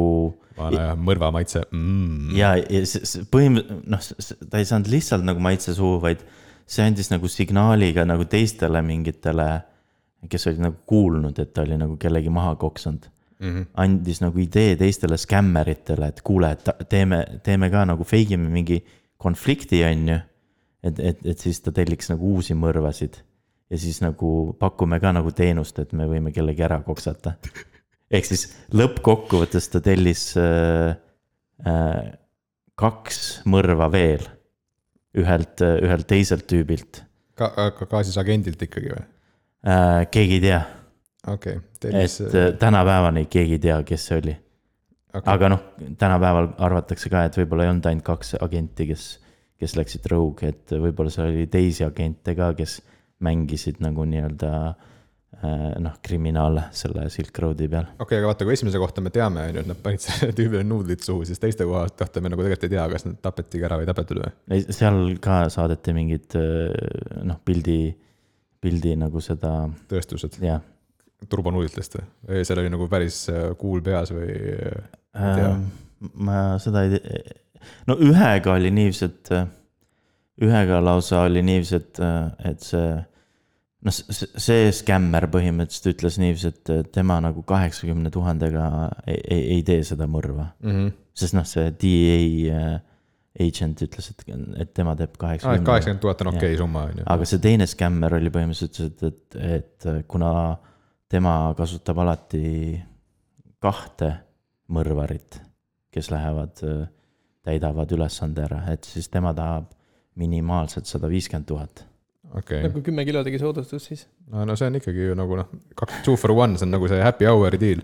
vana ja mõrva maitse mm.. ja, ja põhimõtteliselt, noh, ta ei saanud lihtsalt nagu maitse suhu, vaid see andis nagu signaali ka nagu teistele mingitele, kes olid nagu kuulnud, et ta oli nagu kellegi maha koksanud mm. -hmm. andis nagu idee teistele skämmeritele, et kuule, et teeme, teeme ka nagu fake ime mingi konflikti, on ju. et, et, et siis ta telliks nagu uusi mõrvasid ja siis nagu pakume ka nagu teenust, et me võime kellegi ära koksata. ehk siis lõppkokkuvõttes ta tellis äh, äh, kaks mõrva veel ühelt, ühelt teiselt tüübilt. ka, ka, ka siis agendilt ikkagi või äh,? keegi ei tea. okei okay,. Et äh, tänapäevani keegi ei tea, kes see oli okay.. aga noh, tänapäeval arvatakse ka, et võib-olla ei olnud ainult kaks agenti, kes, kes läksid rogue, et võib-olla seal oli teisi agente ka, kes mängisid nagu nii-öelda äh, Äh, noh, kriminaal selle Silk Roadi peal. okei okay,, aga vaata, kui esimese kohta me teame, on ju, et nad panid sellele tüübile nuudlid suhu, siis teiste kohta me nagu tegelikult ei tea, kas nad tapetigi ära või ei tapetud või? ei, seal ka saadeti mingid äh, noh, pildi, pildi nagu seda. tõestused? jah. turbonuudlitest või? seal oli nagu päris äh, kuul peas või? Ähm, ma seda ei tea, no ühega oli niiviisi, et ühega lausa oli niiviisi, et, et see noh, see skämmer põhimõtteliselt ütles niiviisi, et tema nagu kaheksakümne tuhandega ei, ei, ei tee seda mõrva mm. -hmm. sest noh, see DEA äh, agent ütles, et, et tema teeb aa, et kaheksakümmend. kaheksakümmend tuhat on okei okay, summa on ju. aga see teine skämmer oli põhimõtteliselt, et, et, et kuna tema kasutab alati kahte mõrvarit, kes lähevad, täidavad ülesande ära, et siis tema tahab minimaalselt sada viiskümmend tuhat. okei, nagu kümme kilo tegi soodustust siis. no no see on ikkagi ju nagu noh, kaks two for one, see on nagu see happy hour'i deal.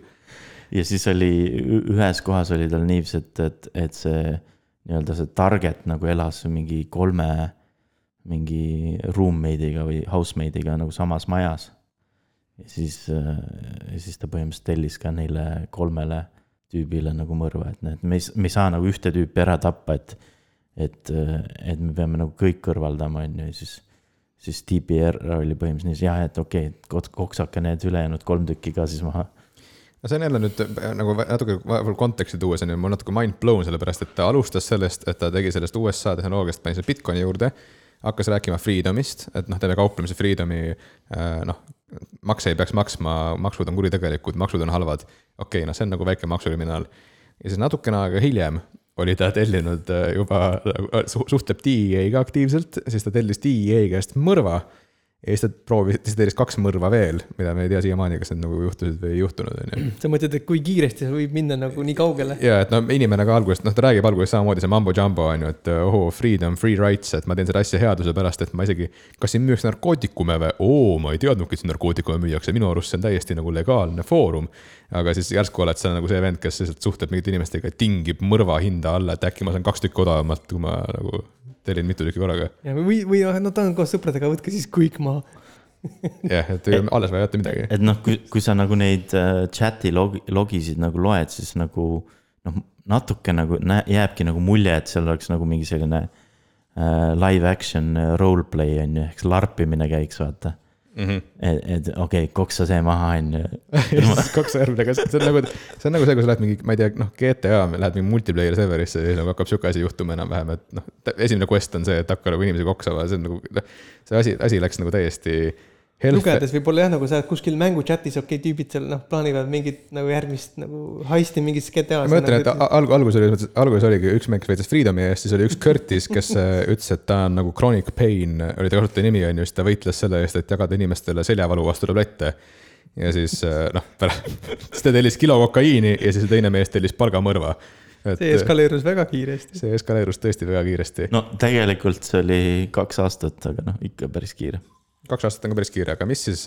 ja siis oli, ühes kohas oli tal niiviisi, et, et, et see nii-öelda see target nagu elas mingi kolme mingi roommate'iga või housemate'iga nagu samas majas. ja siis, ja siis ta põhimõtteliselt tellis ka neile kolmele tüübile nagu mõrva, et need, me ei, me ei saa nagu ühte tüüpi ära tappa, et et, et me peame nagu kõik kõrvaldama, on ju, ja siis siis TPR oli põhimõtteliselt nii, jah, et okei okay,, koksake need ülejäänud kolm tükki ka siis maha no see on jälle nüüd äh, nagu natuke vahepeal konteksti tuues on ju, mul natuke mind blown, sellepärast et ta alustas sellest, et ta tegi sellest USA tehnoloogiast, pani selle Bitcoini juurde. hakkas rääkima freedom'ist, et noh, teeme kauplemise freedom'i, noh, makse ei peaks maksma, maksud on kuritegelikud, maksud on halvad. okei okay,, noh, see on nagu väike maksukriminaal. ja siis natukene aega hiljem oli ta tellinud äh, juba, suhtleb DEA-ga aktiivselt, siis ta tellis DEA käest mõrva ja siis ta proovis, siis ta tellis kaks mõrva veel, mida me ei tea siiamaani, kas need nagu juhtusid või ei juhtunud, on ju. sa mõtled, et kui kiiresti see võib minna nagu nii kaugele? ja et no inimene ka alguses, noh, ta räägib alguses samamoodi see mambo jumbo on ju, et ohoo, freedom, free rights, et ma teen seda asja headuse pärast, et ma isegi. kas siin müüakse narkootikume või? oo, ma ei teadnudki, et siin narkootikume müüakse, minu arust see on täiesti nagu legaalne foorum. Aga siis järsku oled sa nagu see vend, kes lihtsalt suhtleb mingite inimestega, tingib mõrva hinda alla, et äkki ma saan kaks tükki odavamalt, kui ma nagu tellin mitu tükki korraga. või, või no ta on koos sõpradega, võtke siis kõik maha. jah, et ei- alles ei jäta midagi. et noh, kui, kui sa nagu neid äh, chat'i logi, logisid nagu loed, siis nagu noh, natuke nagu nä- jääbki nagu mulje, et seal oleks nagu mingi selline äh, live action äh, roleplay on ju, ehk see larpimine käiks, vaata. Mhm. et, et okei okay,, koksa see maha on ju. kaks järgmine, aga see on nagu, see on nagu see, kui sa lähed mingi, ma ei tea, noh, GTA, lähed mingi multiplayer serverisse ja siis nagu hakkab sihuke asi juhtuma enam-vähem, et noh, esimene quest on see, et hakka nagu inimesi koksama, see on nagu, see asi, asi läks nagu täiesti. Lugedes võib-olla jah, nagu sa oled kuskil mängu chat'is, okei okay,, tüübid seal noh, plaanivad mingit nagu järgmist nagu heisti mingis GTA-s. ma ütlen, et alg-, alguses oli, alguses oligi üks kes võitles Freedomi eest, siis oli üks Curtis, kes äh, ütles, et ta on nagu chronic pain, oli ta kasutaja nimi on ju, siis ta võitles selle eest, et jagada inimestele seljavalu vastu tablette. ja siis äh, noh, siis ta tellis kilo kokaiini ja siis teine mees tellis palgamõrva. see eskaleerus väga kiiresti. see eskaleerus tõesti väga kiiresti. no tegelikult see oli kaks aastat, aga noh, ikka päris kiire. Kaks aastat on ka päris kiire, aga mis siis,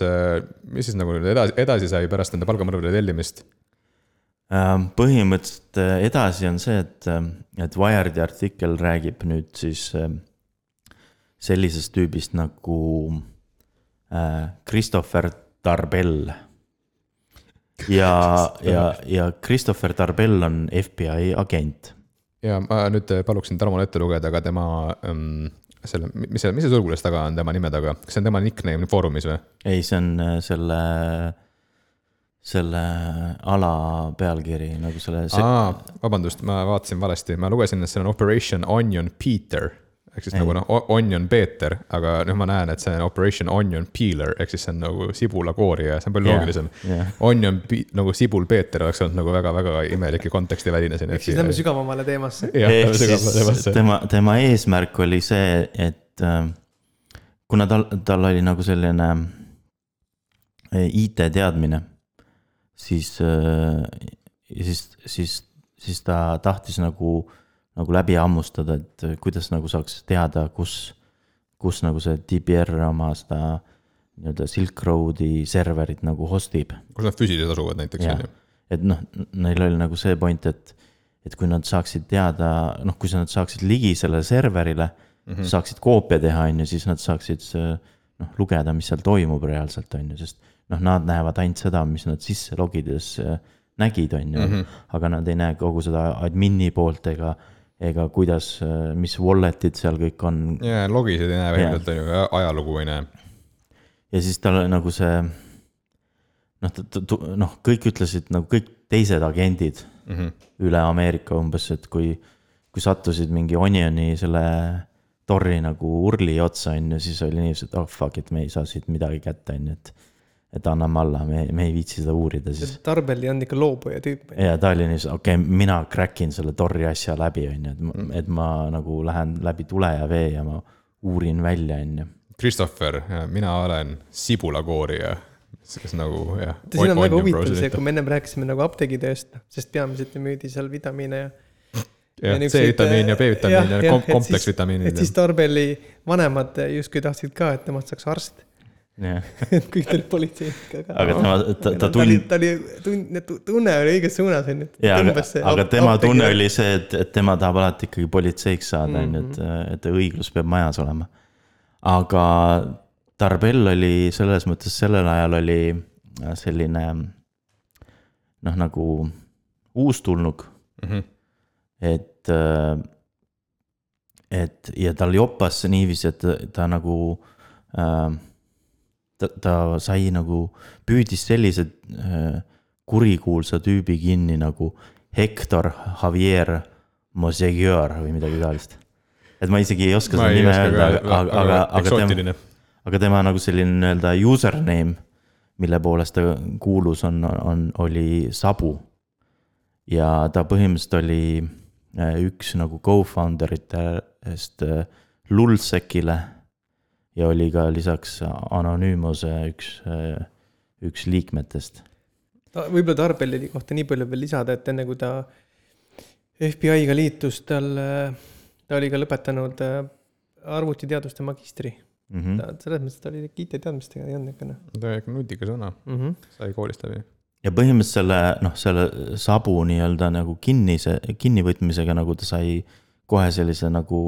mis siis nagu edasi, edasi sai pärast nende palgamõrvade tellimist? Ähm, põhimõtteliselt äh, edasi on see, et, et Wired'i artikkel räägib nüüd siis ähm, sellisest tüübist nagu äh, Christopher Tarbell. ja, ja, ja Christopher Tarbell on FBI agent. ja ma nüüd paluksin Tarmol ette lugeda ka tema ähm, selle, mis see, mis see sulgudes taga on tema nime taga, kas see on tema nickname Foorumis või? ei, see on äh, selle, selle ala pealkiri nagu selle. aa, vabandust, ma vaatasin valesti, ma lugesin, et see on Operation Onion Peter ehk siis Ei. nagu noh, Onion Peeter, aga nüüd ma näen, et see on Operation Onion Peeler ehk siis see on nagu sibulakoorija, see on palju Jah, loogilisem. jah. Onion nagu sibul Peeter oleks olnud nagu väga-väga imelik ja kontekstiväline siin. ehk siis lähme sügavamale teemasse. jah, ehk siis tema, tema eesmärk oli see, et äh, kuna tal, tal oli nagu selline äh, IT-teadmine, siis, siis, siis, siis ta tahtis nagu, nagu läbi hammustada, et kuidas nagu saaks teada, kus, kus nagu see DPR oma seda nii-öelda Silk Roadi serverit nagu host ib kus nad füüsiliselt asuvad näiteks, on ju. et noh, neil oli nagu see point, et, et kui nad saaksid teada, noh, kui nad saaksid ligi sellele serverile mm, -hmm. saaksid koopia teha, on ju, siis nad saaksid noh, lugeda, mis seal toimub reaalselt, on ju, sest noh, nad näevad ainult seda, mis nad sisse logides äh, nägid, on ju, aga nad ei näe kogu seda admin'i poolt ega, ega kuidas, mis wallet'id seal kõik on ja logisid ei näe vähemalt, on ju, ajalugu ei näe. ja siis tal nagu see noh, noh, kõik ütlesid nagu kõik teised agendid mm -hmm. üle Ameerika umbes, et kui, kui sattusid mingi Onioni selle torri nagu urli otsa, on ju, siis oli niiviisi, et oh fuck it, me ei saa siit midagi kätte, on ju, et et anname alla, me, me ei viitsi seda uurida siis. Tarbel ei olnud ikka loobuja tüüp. ja ta oli nii, okei okay,, mina crack in selle torri asja läbi, on ju, et, et ma nagu lähen läbi tule ja vee ja ma uurin välja, on ju. Christopher, mina olen sibulakoorija kes nagu jah. siin on väga huvitav see, kui me ennem rääkisime nagu apteegitööst, sest peamiselt ju müüdi seal vitamiine ja. jah, C-vitamiin ja B-vitamiin ja, ja kompleksvitamiinid. et siis Tarbeli vanemad justkui tahtsid ka, et temast saaks arst kõik tulid politseiniga. aga tema, ta, ta tuli. ta oli, tund-, tunne oli õiges suunas, on ju. jaa, aga, aga tema tunne oli see, et, et tema tahab alati ikkagi politseiks saada, on ju, et, mhm. et õiglus peab majas olema. aga Tarbell oli selles mõttes sellel ajal oli selline noh, nagu uustulnuk mm. -hmm. et, et ja tal joppas niiviisi, et ta, ta nagu äh, ta, ta sai nagu, püüdis sellise äh, kurikuulsa tüübi kinni nagu Hector Javier Mosegeur või midagi taolist. et ma isegi ei oska seda nime öelda, aga, aga, aga tema, aga tema nagu selline nii-öelda username, mille poolest ta kuulus, on, on, oli Sabu. ja ta põhimõtteliselt oli äh, üks nagu co-founder itest äh, Lulsekile ja oli ka lisaks Anonymuse üks, üks liikmetest. võib-olla Tarbellini kohta nii palju veel lisada, et enne kui ta FBI-ga liitus, tal, ta oli ka lõpetanud äh, arvutiteaduste magistri mm. -hmm. ta selles mõttes, ta oli IT-teadmistega ei olnud niisugune. ta oli ikka nutikas vana mm, -hmm. sai koolist läbi. ja põhimõtteliselt selle, noh, selle sabu nii-öelda nagu kinnise, kinnivõtmisega nagu ta sai kohe sellise nagu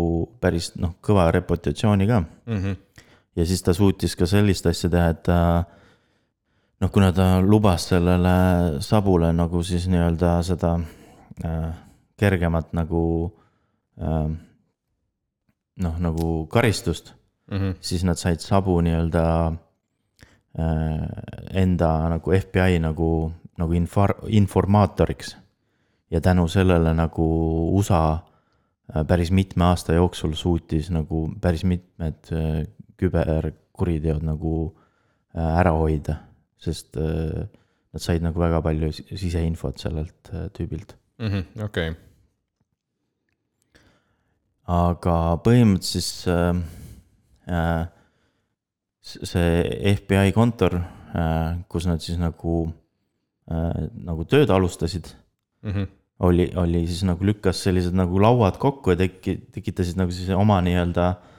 päris noh, kõva reputatsiooni ka mm. -hmm ja siis ta suutis ka sellist asja teha, et ta noh, kuna ta lubas sellele sabule nagu siis nii-öelda seda äh, kergemat nagu äh, noh, nagu karistust mm, -hmm. siis nad said sabu nii-öelda äh, enda nagu FBI nagu, nagu infor-, informaatoriks. ja tänu sellele nagu USA päris mitme aasta jooksul suutis nagu päris mitmed äh, küberkuriteod nagu äh, ära hoida, sest äh, nad said nagu väga palju siseinfot sellelt äh, tüübilt mm -hmm,. okei okay. aga põhimõtteliselt siis äh, see FBI kontor äh,, kus nad siis nagu äh,, nagu tööd alustasid mm. -hmm. Oli, oli siis nagu lükkas sellised nagu lauad kokku ja teki-, tekitasid nagu siis oma nii-öelda äh,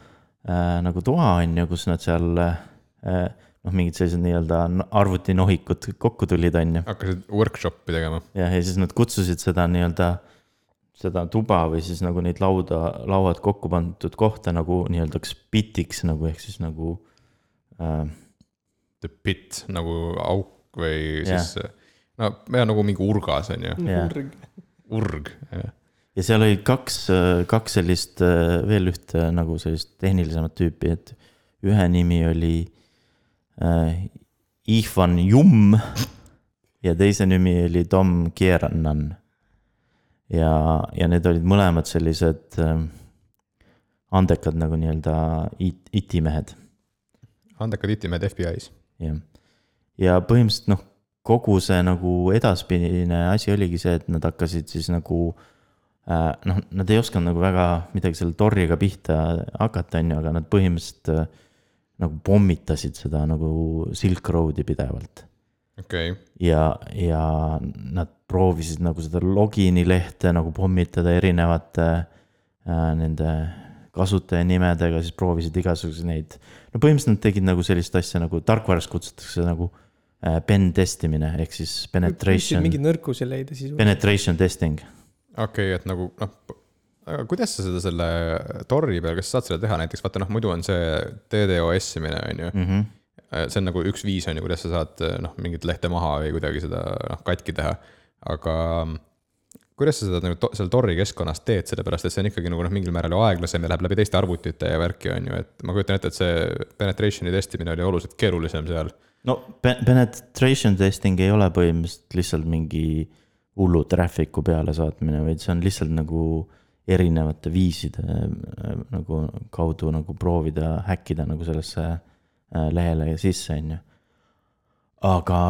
äh, nagu toa, on ju, kus nad seal äh, noh, mingid sellised nii-öelda arvutinohikud kokku tulid, on ju. hakkasid workshop'i tegema. jah, ja siis nad kutsusid seda nii-öelda, seda tuba või siis nagu neid lauda, lauad kokku pandud kohta nagu nii-öelda bitiks nagu ehk siis nagu äh,. The pit nagu auk või siis, no ja nagu mingi urgas on ju. urg. Urg, ja seal oli kaks, kaks sellist, veel ühte nagu sellist tehnilisemat tüüpi, et ühe nimi oli äh, Ihvan Jumm ja teise nimi oli Tom Kierannan. ja, ja need olid mõlemad sellised äh, andekad nagu nii-öelda IT-mehed. andekad IT-mehed FBI-s. jah, ja põhimõtteliselt noh, kogu see nagu edaspidine asi oligi see, et nad hakkasid siis nagu äh, noh, nad ei osanud nagu väga midagi selle torriga pihta hakata, on ju, aga nad põhimõtteliselt äh, nagu pommitasid seda nagu Silk Road'i pidevalt. okei okay.. ja, ja nad proovisid nagu seda logini lehte nagu pommitada erinevate äh, nende kasutajanimedega, siis proovisid igasuguseid neid. no põhimõtteliselt nad tegid nagu sellist asja nagu tarkvaras kutsutakse nagu äh, pen testimine ehk siis penetration. mingeid nõrkusi leida siis. Penetration testing okei okay,, et nagu noh, aga kuidas sa seda selle torri peal, kas sa saad seda teha näiteks, vaata noh, muidu on see DDoS imine, on ju mm. -hmm. see on nagu üks viis, on ju, kuidas sa saad noh, mingit lehte maha või kuidagi seda noh, katki teha. aga kuidas sa seda nagu to, seal torri keskkonnas teed, sellepärast et see on ikkagi nagu noh, mingil määral ju aeglasem ja läheb läbi teiste arvutite ja värki, on ju, et ma kujutan ette, et see penetration'i testimine oli oluliselt keerulisem seal. No penetration testing ei ole põhimõtteliselt lihtsalt mingi hullu traffic'u peale saatmine, vaid see on lihtsalt nagu erinevate viiside äh, nagu kaudu nagu proovida häkkida nagu sellesse äh, lehele sisse, on ju. aga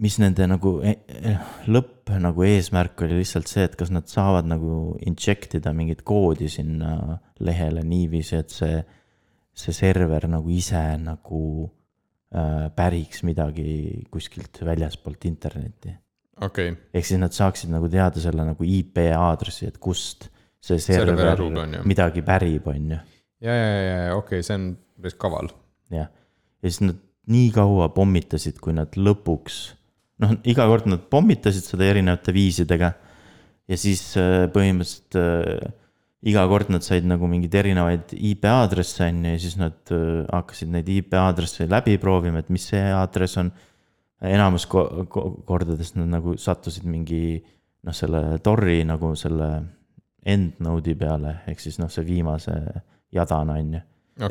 mis nende nagu e- e- lõpp nagu eesmärk oli lihtsalt see, et kas nad saavad nagu inject ida mingit koodi sinna lehele niiviisi, et see, see server nagu ise nagu päriks midagi kuskilt väljaspoolt internetti. okei okay., ehk siis nad saaksid nagu teada selle nagu IP aadressi, et kust see server, Server midagi pärib, on ju ja, ja, ja, ja okei okay,, see on päris kaval. jah, ja siis nad nii kaua pommitasid, kui nad lõpuks, noh, iga kord nad pommitasid seda erinevate viisidega. ja siis äh, põhimõtteliselt äh, iga kord nad said nagu mingeid erinevaid IP aadresse on ju ja siis nad äh, hakkasid neid IP aadresse läbi proovima, et mis see aadress on. enamus ko ko kordadest nad nagu sattusid mingi noh, selle Tori nagu selle end node'i peale, ehk siis noh, see viimase jadana on ju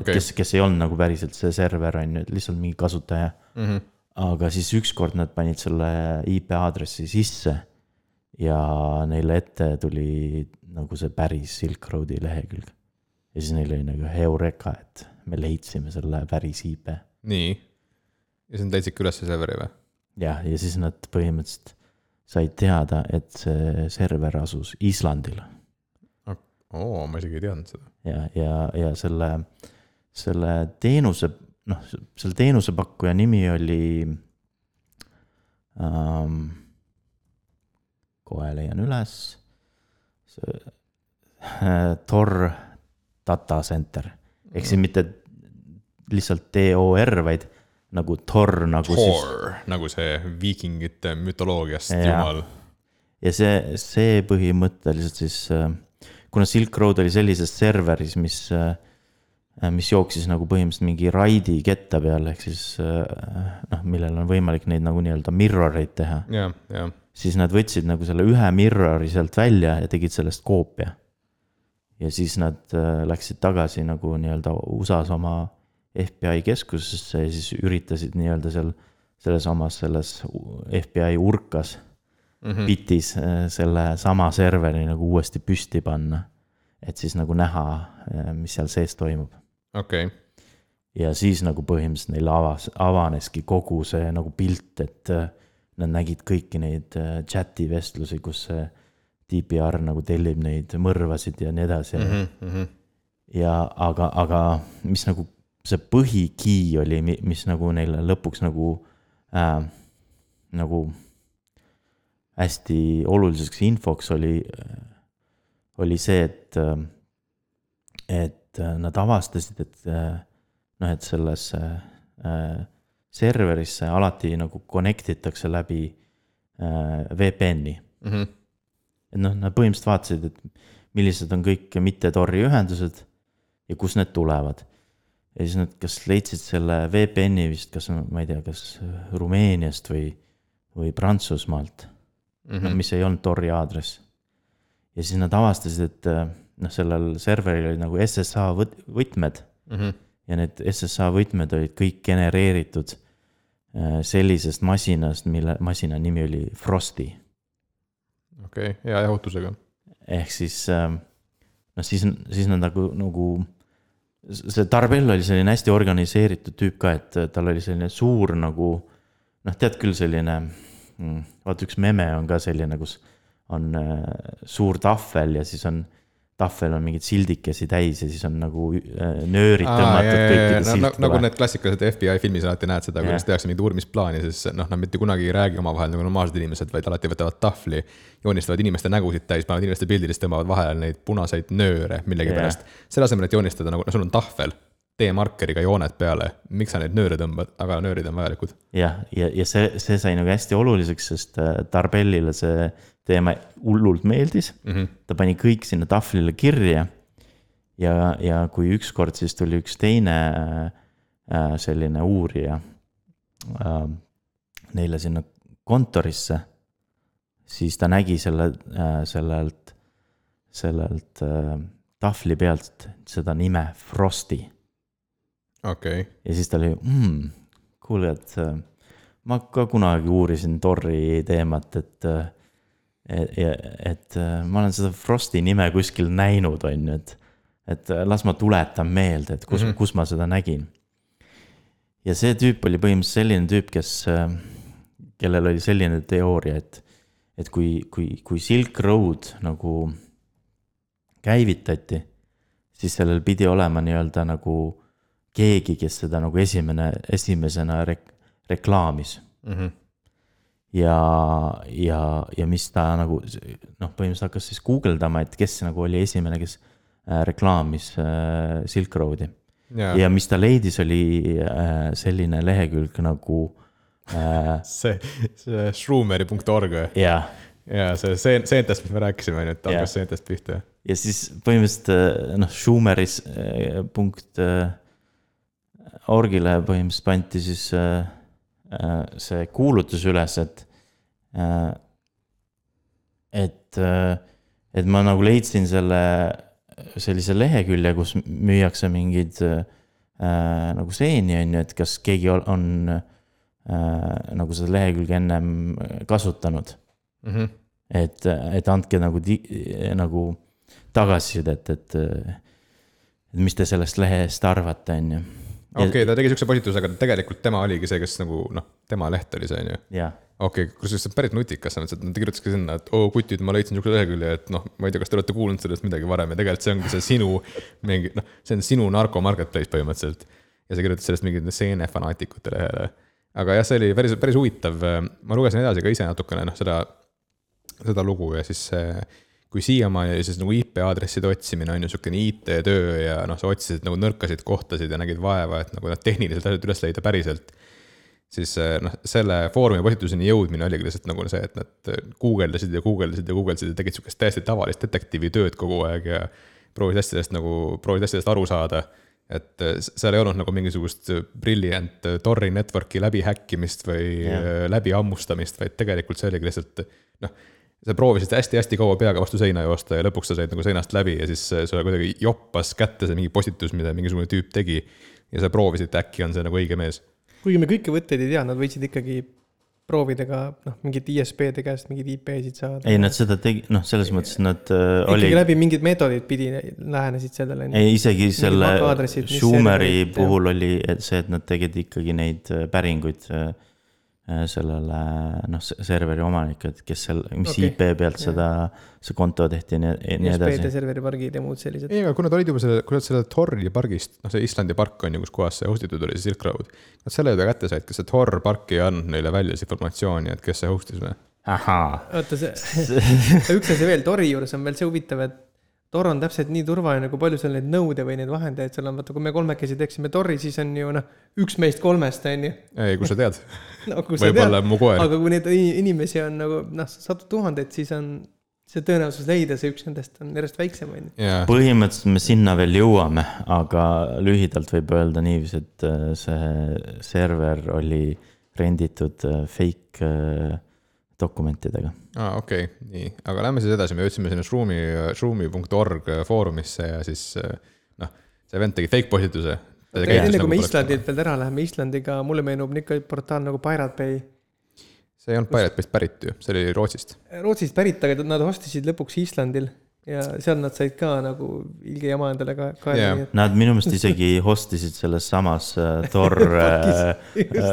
kes, kes ei olnud nagu päriselt see server on ju, et lihtsalt mingi kasutaja. Mhm. aga siis ükskord nad panid selle IP aadressi sisse ja neile ette tuli nagu see päris Silk Roadi lehekülg. ja siis neil oli nagu heureka, et me leidsime selle päris IP. nii. ja siis nad leidsidki üles serveri või? jah, ja siis nad põhimõtteliselt said teada, et see server asus Islandil oo, ma isegi ei teadnud seda. ja, ja, ja selle, selle teenuse, noh, selle teenusepakkuja nimi oli ähm,. Kohe leian üles. äh, Tor Data Center ehk siis mitte lihtsalt T-O-R, vaid nagu Tor nagu siis Thor, nagu see viikingite mütoloogiast Jaa. jumal. ja see, see põhimõtteliselt siis, kuna Silk Road oli sellises serveris, mis, mis jooksis nagu põhimõtteliselt mingi raidi ketta peal, ehk siis noh, millel on võimalik neid nagu nii-öelda mirror eid teha, ja, ja, siis nad võtsid nagu selle ühe mirror'i sealt välja ja tegid sellest koopia. ja siis nad äh, läksid tagasi nagu nii-öelda USA-s oma FBI keskusesse ja siis üritasid nii-öelda seal selles omas selles FBI urkas Mhm. bitis äh, selle sama serveri nagu uuesti püsti panna. et siis nagu näha, mis seal sees toimub. okei, ja siis nagu põhimõtteliselt neil avas, avaneski kogu see nagu pilt, et äh, nad nägid kõiki neid äh, chati vestlusi, kus see DPR nagu tellib neid mõrvasid ja nii edasi mm. -hmm. ja aga, aga mis nagu see põhikey oli, mis nagu neile lõpuks nagu äh,, nagu hästi oluliseks infoks oli, oli see, et, et nad avastasid, et noh, et sellesse äh, serverisse alati nagu connect itakse läbi äh, VPN-i. Mhm. et noh, nad põhimõtteliselt vaatasid, et millised on kõik mitte Tori ühendused ja kust need tulevad. ja siis nad kas leidsid selle VPN-i vist, kas ma ei tea, kas Rumeeniast või, või Prantsusmaalt Mhm. noh, mis ei olnud Tori aadress. ja siis nad avastasid, et äh, noh, sellel serveril olid nagu SSH võt-, võtmed Mhm. Ja need SSH võtmed olid kõik genereeritud äh, sellisest masinast, mille masina nimi oli Frosty. okei, hea jahutusega. ehk siis äh, noh, siis, siis nad nagu, nagu see Tarbell oli selline hästi organiseeritud tüüp ka, et tal oli selline suur nagu noh, tead küll selline, vaata üks meme on ka selline, kus on äh, suur tahvel ja siis on, tahvel on mingeid sildikesi täis ja siis on nagu äh, nöörid tõmmatud kõikide siltide nagu vahel. need klassikalised FBI filmis alati näed seda, kuidas tehakse mingit uurimisplaani, siis noh, nad mitte kunagi ei räägi omavahel nagu normaalsed inimesed, vaid alati võtavad tahvli, joonistavad inimeste nägusid täis, panevad inimeste pildid, siis tõmbavad vahele neid punaseid nööre millegipärast. selle asemel, et joonistada nagu, no sul on tahvel, tee markeriga jooned peale, miks sa neid nööre tõmbad, aga nöörid on vajalikud. jah, ja, ja, ja see, see sai nagu hästi oluliseks, sest äh, Tarbellile see teema hullult meeldis mm. -hmm. ta pani kõik sinna tahvlile kirja. ja, ja kui ükskord siis tuli üks teine äh, selline uurija äh, neile sinna kontorisse, siis ta nägi selle äh,, sellelt, sellelt äh, tahvli pealt seda nime Frosty okei okay., ja siis ta oli mm,, kuule, et äh, ma ka kunagi uurisin Torri teemat, et, et, et äh, ma olen seda Frosti nime kuskil näinud, on ju, et, et äh, las ma tuletan meelde, et kus mm, -hmm. kus ma seda nägin. ja see tüüp oli põhimõtteliselt selline tüüp, kes, kellel oli selline teooria, et, et kui, kui, kui Silk Road nagu käivitati, siis sellel pidi olema nii-öelda nagu keegi, kes seda nagu esimene, esimesena rek-, reklaamis mm. -hmm. Ja, ja, ja mis ta nagu noh, põhimõtteliselt hakkas siis guugeldama, et kes nagu oli esimene, kes äh, reklaamis äh, Silk Roadi. ja mis ta leidis, oli äh, selline lehekülg nagu äh, see, see Schroomeri.org või? jah ja see, see seentest, mis me rääkisime, on ju, et hakkas seentest pihta. ja siis põhimõtteliselt äh, noh, Schumeris äh, punkt äh, orgile põhimõtteliselt pandi siis see kuulutus üles, et, et, et ma nagu leidsin selle, sellise lehekülje, kus müüakse mingeid nagu seeni, on ju, et kas keegi on, on nagu seda lehekülge ennem kasutanud mm. -hmm. et, et andke nagu, nagu tagasisidet, et, et mis te sellest lehest arvate, on ju. Okei okay,, ta tegi siukse postituse, aga tegelikult tema oligi see, kes nagu noh, tema leht oli see, on ju. okei kusjuures see on päris nutikas, selles mõttes, et ta kirjutas ka sinna, et oo kutid, ma leidsin siukse lehekülje, et noh, ma ei tea, kas te olete kuulnud sellest midagi varem ja tegelikult see ongi see sinu mingi noh, see on sinu narko marketplace põhimõtteliselt. ja sa kirjutasid sellest mingite seenefanaatikute lehele. aga jah, see oli päris, päris huvitav, ma lugesin edasi ka ise natukene noh, seda seda lugu ja siis see kui siiamaani oli siis nagu IP aadresside otsimine on ju niisugune IT-töö ja noh, sa otsisid nagu nõrkasid kohtasid ja nägid vaeva, et nagu need tehnilised asjad üles leida päriselt. siis noh, selle foorumi postituseni jõudmine oligi lihtsalt nagu see, et nad guugeldasid ja guugeldasid ja guugeldasid ja tegid sihukest täiesti tavalist detektiivitööd kogu aeg ja proovisid asjadest nagu, proovisid asjadest aru saada et seal ei olnud nagu mingisugust brilliant Tori network'i läbi häkkimist või yeah. läbi hammustamist, vaid tegelikult see oligi lihtsalt noh sa proovisid hästi-hästi kaua peaga vastu seina joosta ja lõpuks sa said nagu seinast läbi ja siis sulle kuidagi joppas kätte see mingi postitus, mida mingisugune tüüp tegi. ja sa proovisid, äkki on see nagu õige mees. kuigi me kõiki võtteid ei tea, nad võtsid ikkagi proovida ka noh, mingit ISP-de käest mingeid IP-sid saada. ei, nad seda tegi, noh, selles mõttes nad äh, oli. ikkagi läbi mingid meetodid pidi lähenesid sellele. ei, isegi selle Schumeri puhul oli see, et nad tegid ikkagi neid äh, päringuid Äh, sellele noh, serveri omanik, et kes seal, mis okay. IP pealt seda, see konto tehti ja nii, nii edasi. USB-de serveri pargid ja muud sellised. ei, aga kui nad olid juba selle, kui nad selle Tori pargist, noh, see Islandi park on ju, kus kohas see host itud oli, see Silk Road. Nad selle juba kätte said, kas see Tor park ei andnud neile välja siis informatsiooni, et kes see host'is või? oota, see üks asi veel, Tori juures on veel see huvitav, et Tor on täpselt nii turvaline, kui palju seal neid nõude või neid vahendajaid seal on, vaata kui me kolmekesi teeksime Tori, siis on ju noh, üks meist kolmest, on ju. ei, kus sa tead no, võib-olla mu koer. aga kui neid inimesi on nagu noh, sadu tuhandeid, siis on see tõenäosus leida see üks nendest on järjest väiksem, on ju. põhimõtteliselt me sinna veel jõuame, aga lühidalt võib öelda niiviisi, et äh, see server oli renditud äh, fake äh, dokumentidega. aa ah,, okei okay., nii, aga lähme siis edasi, me jõudsime sinna Shroom'i, shroom'i.org foorumisse ja siis noh, see vend tegi fake postituse. enne kui nagu me Islandilt veel ära läheme, Islandiga mulle meenub niisugune portaal nagu Pirate Bay. see ei olnud Pirate Bay'st pärit ju, see oli Rootsist. Rootsist pärit, aga nad hostisid lõpuks Islandil ja seal nad said ka nagu ilge jama endale ka kaela yeah.. Nad minu meelest isegi host isid selles samas äh, Tor äh, äh,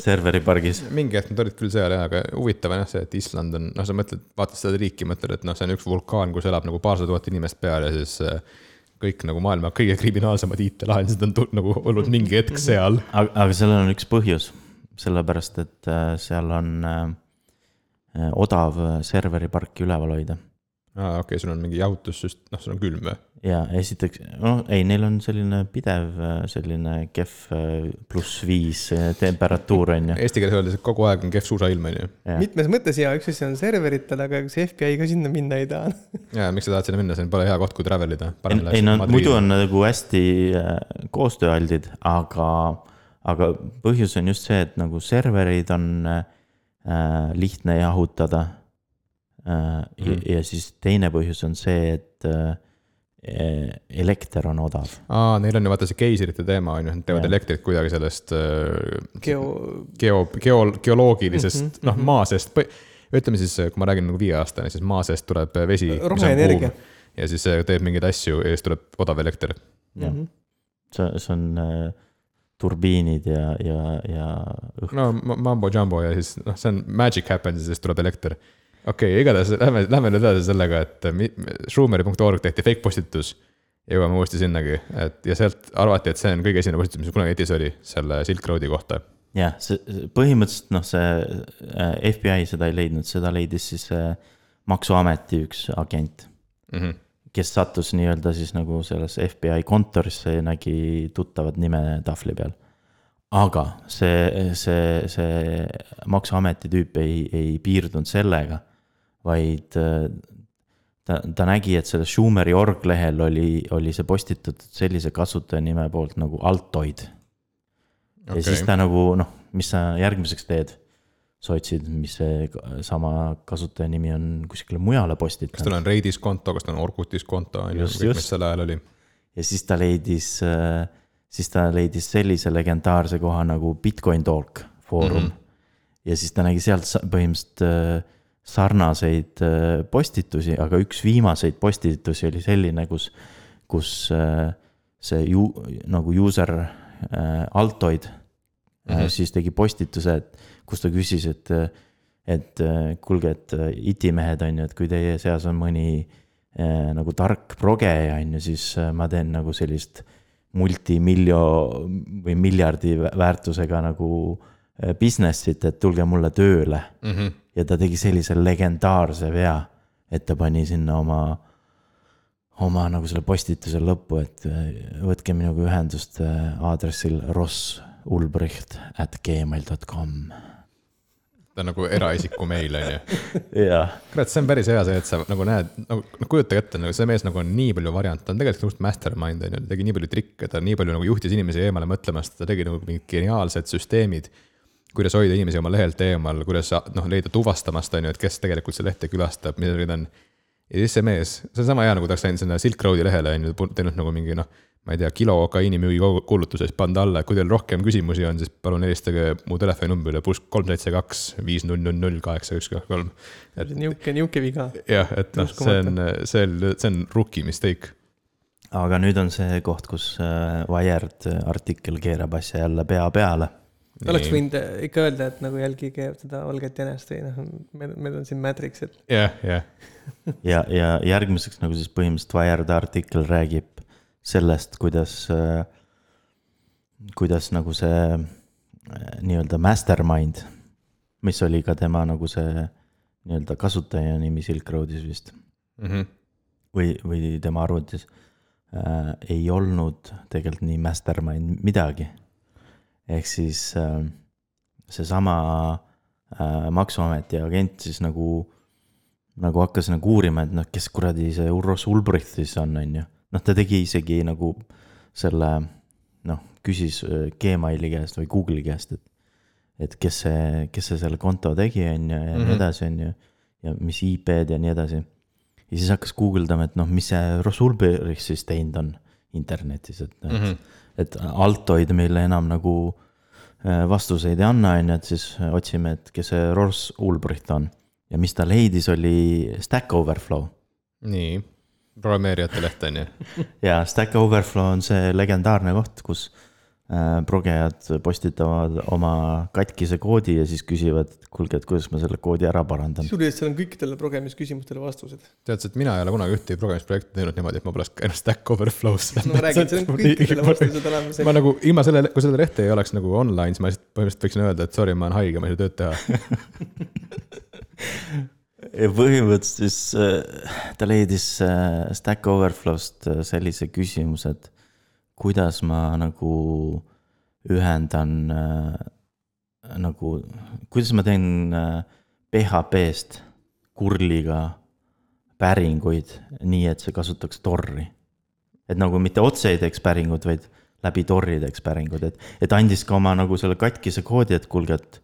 serveri pargis. mingi hetk nad olid küll seal jah, aga huvitav on jah see, et Island on, noh, sa mõtled, vaatad seda riiki, mõtled, et noh, see on üks vulkaan, kus elab nagu paarsada tuhat inimest peal ja siis kõik nagu maailma kõige kriminaalsemad IT-lahendused on nagu olnud mingi hetk seal. aga, aga sellel on üks põhjus, sellepärast et seal on äh, odav serveriparki üleval hoida aa, okei okay,, sul on mingi jahutussüst-, noh, sul on külm või? jaa, esiteks, noh, ei, neil on selline pidev selline kehv äh, pluss viis äh, temperatuur, on ju. Eesti keeles öeldes, et kogu aeg on kehv suusailm, on ju. mitmes mõttes hea, üks asi on serveritel, aga kas FBI ka sinna minna ei taha jaa, miks sa tahad sinna minna, see pole hea koht, kui travel ida. ei, ei no muidu on nagu hästi äh, koostööaldid, aga, aga põhjus on just see, et nagu serverid on äh, lihtne jahutada mm.. Ja, ja siis teine põhjus on see, et äh, elekter on odav. aa, neil on ju vaata see keisrite teema on ju, nad teevad elektrit kuidagi sellest äh, geo, geo, geo, geoloogilisest mm -hmm, noh mm -hmm. maa seest, ütleme siis, kui ma räägin nagu viieaastane, siis maa seest tuleb vesi. roheenergia. ja siis teeb mingeid asju ja siis tuleb odav elekter mm. -hmm. see, see on turbiinid ja, ja, ja õhk. no ma- mambo jumbo ja siis noh, see on magic happens ja siis tuleb elekter. Okei okay,, igatahes lähme, lähme nüüd edasi sellega, et mi- Schumeri.org tehti fake postitus. jõuame uuesti sinnagi, et ja sealt arvati, et see on kõige esimene postitus, mis kunagi netis oli selle Silk Roadi kohta. jah, see põhimõtteliselt noh, see äh, FBI seda ei leidnud, seda leidis siis äh, maksuameti üks agent Mm -hmm. kes sattus nii-öelda siis nagu sellesse FBI kontorisse ja nägi tuttavat nime tahvli peal. aga see, see, see maksuameti tüüp ei, ei piirdunud sellega, vaid äh, ta, ta nägi, et selle Schumeri orglehel oli, oli see postitatud sellise kasutaja nime poolt nagu Altoid. ja Okei. siis ta nagu noh, mis sa järgmiseks teed? sa otsid, mis see sama kasutaja nimi on kuskile mujale kas postitanud tal on Reidis konto, kas tal on Orkutis konto, on ju, kõik, mis sel ajal oli. ja siis ta leidis, siis ta leidis sellise legendaarse koha nagu Bitcoin Talk foorum mm. -hmm. ja siis ta nägi sealt põhimõtteliselt äh, sarnaseid äh, postitusi, aga üks viimaseid postitusi oli selline, kus, kus äh, see ju nagu user äh, Altoid mm. -hmm. siis tegi postituse, et kus ta küsis, et, et kuulge, et itimehed on ju, et kui teie seas on mõni nagu tark progeja on ju, siis ma teen nagu sellist multimiljo või miljardi vä- väärtusega nagu business'it, et tulge mulle tööle Mm -hmm. Ja ta tegi sellise legendaarse vea, et ta pani sinna oma, oma nagu selle postituse lõppu, et äh, võtke minuga ühendust äh, aadressil rossulbricht at gmail.com. ta on nagu eraisiku meil, on ju. kurat, see on päris hea see, et sa nagu näed, nagu no kujutage ette, nagu see mees nagu on nii palju variante, ta on tegelikult just mastermind on ju, ta tegi nii palju trikke, ta nii palju nagu juhtis inimesi eemale mõtlemast, ta tegi nagu mingid geniaalsed süsteemid. Kuidas hoida inimesi oma lehelt eemal, kuidas noh, leida tuvastamast, on ju, et kes tegelikult seda lehte külastab, millega ta on. ja siis see mees, see on sama hea, nagu ta oleks läinud sinna Silk Roadi lehele on ju, teinud nagu mingi noh, ma ei tea, kilo kokaiini müügi kuulutuses pannud alla, et kui teil rohkem küsimusi on, siis palun helistage mu telefoninumbrile pluss kolm seitse kaks viis null null null kaheksa üks kaks kolm. nihuke, nihuke viga. jah, et noh, see on, see on, see on rookie mistake. aga nüüd on see koht, kus äh, Wired artikkel keerab asja jälle pea peale. Oleks võinud äh, ikka öelda, et nagu jälgige seda valget jänest või noh, meil, meil on siin Matrix, et jah, jah. ja, ja järgmiseks nagu siis põhimõtteliselt Wired artikkel räägib sellest, kuidas, kuidas nagu see äh, nii-öelda mastermind, mis oli ka tema nagu see nii-öelda kasutaja nimi Silk Roadis vist Mm -hmm. või, või tema arvutis äh, ei olnud tegelikult nii mastermind midagi. Ehk siis äh, seesama äh, maksuameti agent siis nagu, nagu hakkas nagu uurima, et noh, kes kuradi see Urros Ulbricht siis on, on ju. noh, ta tegi isegi nagu selle noh, küsis äh, Gmaili käest või Google'i käest, et et kes see, kes see selle konto tegi, on ju, ja nii Mhm. edasi, on ju. ja mis IP-d ja nii edasi ja siis hakkas guugeldama, et noh, mis see Rosulberg siis teinud on internetis, et mm -hmm. Et Altoid meile enam nagu äh, vastuseid ei anna, on ju, et siis otsime, et kes see Ross Ulbricht on. ja mis ta leidis, oli Stack Overflow. nii, programmeerijate leht on ju. ja Stack Overflow on see legendaarne koht, kus äh, progejad postitavad oma katkise koodi ja siis küsivad, et kuulge, et kuidas ma selle koodi ära parandan. kusjuures seal on kõikidele programmisküsimustele vastused. tead sa, et mina ei ole kunagi ühtegi programmimisprojekti teinud niimoodi, et ma poleks käinud Stack Overflow's. no ma räägin, seal on kõikidele vastused olemas. ma nagu ilma selle, kui seda lehte ei oleks nagu online, siis ma lihtsalt põhimõtteliselt võiksin öelda, et sorry, ma olen haige, ma ei saa tööd teha. ja põhimõtteliselt siis äh, ta leidis äh, Stack Overflow'st äh, sellise küsimuse, et kuidas ma nagu ühendan äh, nagu, kuidas ma teen äh, PHP-st kurliga päringuid, nii et see kasutaks torri. et nagu mitte otse ei teeks päringut, vaid läbi torri teeks päringud, et, et andis ka oma nagu selle katkise koodi, et kuulge, et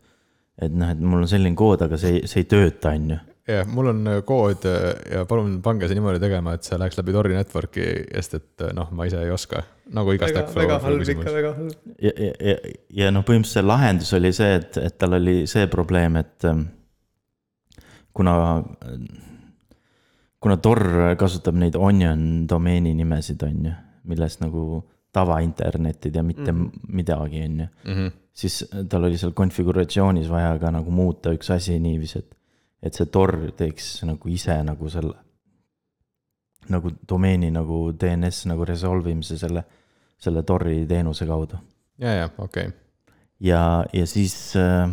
et noh, et mul on selline kood, aga see, see ei tööta, on ju jah, mul on äh, kood äh, ja palun pange see niimoodi tegema, et see läheks läbi Tori network'i, sest et äh, noh, ma ise ei oska. nagu iga väga, Stack väga halb ikka, väga halb. ja, ja, ja, ja noh, põhimõtteliselt see lahendus oli see, et, et tal oli see probleem, et ähm, kuna, kuna Tor kasutab neid onion domeeni nimesid, on ju, millest nagu tavainternetid ja mitte mm -hmm. midagi, on ju. Mhm. siis tal oli seal konfiguratsioonis vaja ka nagu muuta üks asi niiviisi, et, et see Tor teeks nagu ise nagu selle, nagu domeeni nagu DNS nagu resolve imise selle, selle Tori teenuse kaudu. ja, ja okei okay. ja, ja siis äh,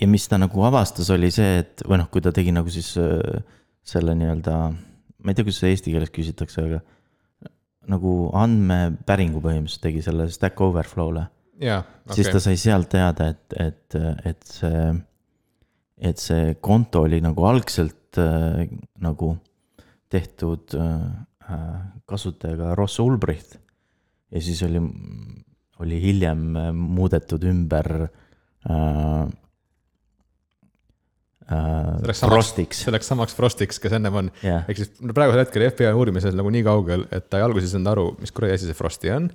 ja mis ta nagu avastas, oli see, et või noh, kui ta tegi nagu siis äh, selle nii-öelda, ma ei tea, kuidas seda eesti keeles küsitakse, aga nagu andmepäringu põhimõtteliselt tegi selle Stack Overflow'le okei siis ta sai sealt teada, et, et, et see, et see konto oli nagu algselt äh, nagu tehtud äh, kasutajaga Ross Ulbricht. ja siis oli, oli hiljem äh, muudetud ümber äh, äh, läks samaks- läks samaks Frostiks, kes ennem on jah. ehk siis no praegusel hetkel FBI on uurimisel nagu nii kaugel, et ta alguses ei saanud aru, mis kuradi asi see Frosti on.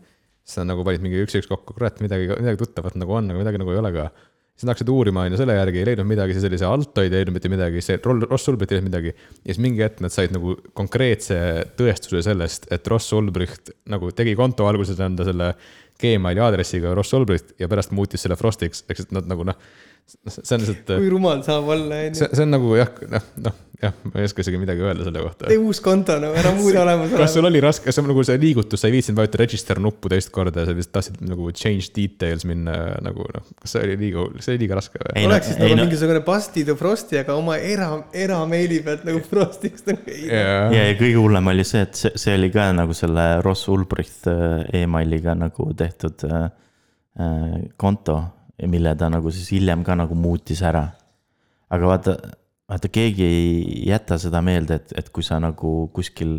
siis nad nagu panid mingi üks ja üks kokku, kurat, midagi, midagi tuttavat nagu on, aga midagi nagu ei ole ka. Siis nad hakkasid uurima, on ju, selle järgi ei leidnud midagi, siis oli see Altoid ei leidnud mitte midagi, see Ross Ulbricht ei leidnud midagi. ja siis mingi hetk nad said nagu konkreetse tõestuse sellest, et Ross Ulbricht nagu tegi konto alguses enda selle Gmaili aadressiga Ross Ulbricht ja pärast muutis selle Frostiks, siis nad nagu noh, see on lihtsalt kui rumal saab olla, on ju. see, see on nagu jah, noh, noh, jah, ma ei oska isegi midagi öelda selle kohta. tee uus konto, no ära muuda kas olemasolevat. sul oli raske, see on nagu see liigutus, sa ei viitsinud vajutada register nuppu teist korda ja sa lihtsalt tahtsid nagu change details minna nagu noh, kas see oli liiga, see oli liiga raske või? Oleks siis nagu no- mingisugune Basti to Frosti, aga oma era, erameili pealt nagu Frostiks nagu ei yeah.. ja, ja kõige hullem oli see, et see, see oli ka nagu selle Ross Ulbricht äh, emailiga nagu tehtud äh, äh, konto, mille ta nagu siis hiljem ka nagu muutis ära. aga vaata, vaata keegi ei jäta seda meelde, et, et kui sa nagu kuskil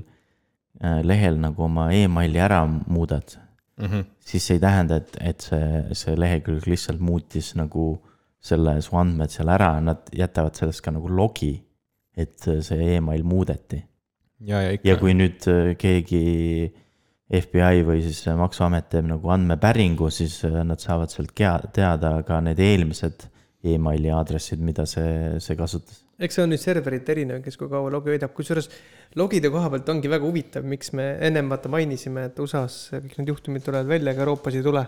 äh, lehel nagu oma emaili ära muudad, Mhm. siis see ei tähenda, et, et see, see lehekülg lihtsalt muutis nagu selle su andmed seal ära, nad jätavad sellest ka nagu logi, et see email muudeti. ja, ja ja kui nüüd äh, keegi FBI või siis maksuamet teeb nagu andmepäringu, siis äh, nad saavad sealt teada ka need eelmised emaili aadressid, mida see, see kasutas. eks see on nüüd serverite erinev, kes kui kaua logi hoidab, kusjuures logide koha pealt ongi väga huvitav, miks me ennem vaata mainisime, et USA-s kõik need juhtumid tulevad välja, aga Euroopas ei tule.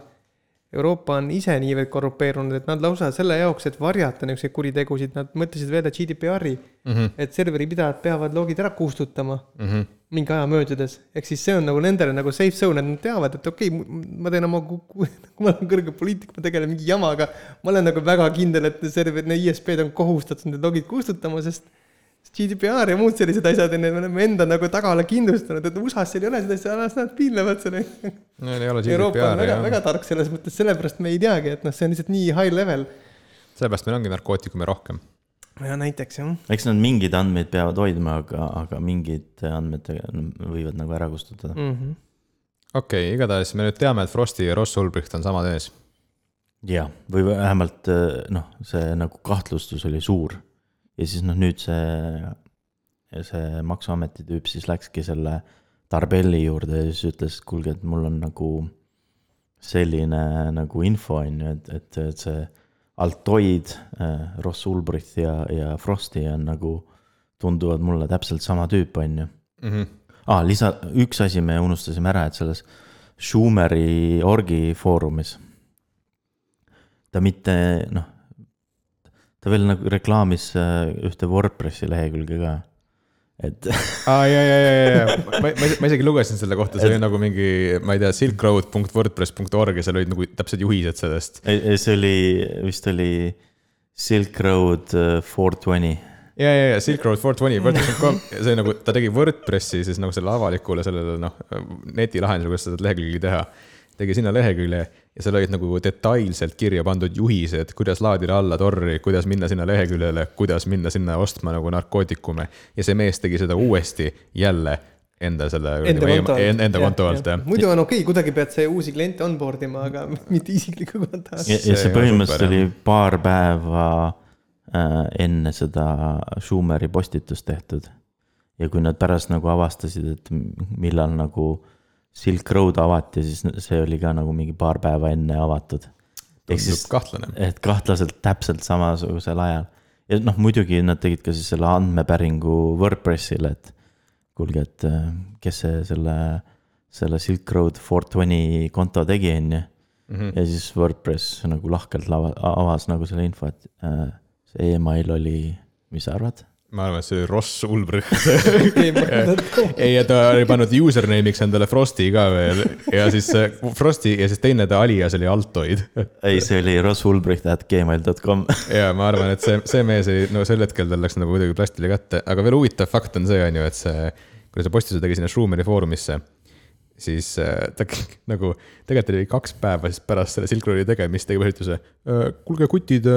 Euroopa on ise niivõrd korrupeerunud, et nad lausa selle jaoks, et varjata niisuguseid kuritegusid, nad mõtlesid välja GDPR-i, Mhm, et serveripidajad peavad logid ära kustutama mhm. mingi aja möödudes. ehk siis see on nagu nendele nagu safe zone, et nad teavad, et okei okay,, ma teen oma, kui ma olen kõrge poliitik, ma tegelen mingi jamaga. ma olen nagu väga kindel, et server, need ISP-d on kohustatud need logid kustutama, sest GDPR ja muud sellised asjad, me oleme enda nagu tagala kindlustanud, et USA-s seal ei ole seda asja, las nad piinlevad selle. no ei ole Euroopa on GDPR-i väga, väga tark selles mõttes, sellepärast me ei teagi, et noh, see on lihtsalt nii high level. sellepärast meil ongi narkootikume rohkem. ja näiteks jah. eks nad mingeid andmeid peavad hoidma, aga, aga mingid andmed võivad nagu ära kustutada. Mm -hmm. okei okay,, igatahes me nüüd teame, et Frosti ja Ross Ulbricht on samad ees. jah, või vähemalt äh, noh, see nagu kahtlustus oli suur. Ja siis noh, nüüd see, see maksuameti tüüp siis läkski selle Tarbelli juurde ja siis ütles, et kuulge, et mul on nagu selline nagu info on ju, et, et, et see Altoid, Ross Ulbricht ja, ja Frosti on nagu, tunduvad mulle täpselt sama tüüp, on ju Mhm. ah,. lisa, üks asi me unustasime ära, et selles Schumeri orgi foorumis. ta mitte noh, ta veel nagu reklaamis äh, ühte Wordpressi lehekülge ka. et aa, ja, ja, ja, ja, ja, ma, ma, ma isegi lugesin selle kohta, see oli nagu mingi, ma ei tea, silkroad.wordpress.org ja seal olid nagu täpsed juhised sellest. see oli, vist oli Silk Road äh, four twenty. ja, ja, ja Silk Road four twenty, WordPress.com, see nagu, ta tegi WordPressi siis nagu selle avalikule sellele noh, netilahendusele, kuidas seda lehekülge teha. Tegi sinna lehekülje ja seal olid nagu detailselt kirja pandud juhised, kuidas laadida alla torri, kuidas minna sinna leheküljele, kuidas minna sinna ostma nagu narkootikume. ja see mees tegi seda uuesti jälle enda selle, Enda konto alt. jah. muidu on okei okay,, kuidagi pead sa uusi kliente onboard ima, aga mitte isikliku konto alt. ja, See põhimõtteliselt oli paar päeva äh, enne seda Schumeri postitust tehtud. ja kui nad pärast nagu avastasid, et millal nagu Silk Road avati, siis see oli ka nagu mingi paar päeva enne avatud. ehk siis, et kahtlaselt täpselt samasugusel ajal. ja noh, muidugi nad tegid ka siis selle andmepäringu WordPressile, et kuulge, et äh, kes see selle selle Silk Road four twenty konto tegi, on ju. Mhm. ja siis WordPress nagu lahkelt lava, avas nagu selle info, et äh, see email oli, mis sa arvad? Ma arvan, et see oli Ross Ulbricht ei, ja ta oli pannud username'iks endale Frosti ka veel ja siis äh, Frosti ja siis teine ta alias oli Altoid. ei, see oli rossulbricht at gmail.com ja ma arvan, et see, see mees ei, no sel hetkel tal läks nagu muidugi plastile kätte, aga veel huvitav fakt on see, on ju, et see, kui see postuse tegi sinna Schumeri foorumisse, siis äh, ta nagu tegelikult oli kaks päeva siis pärast selle Silk Roadi tegemist tegi postituse. kuulge, kutid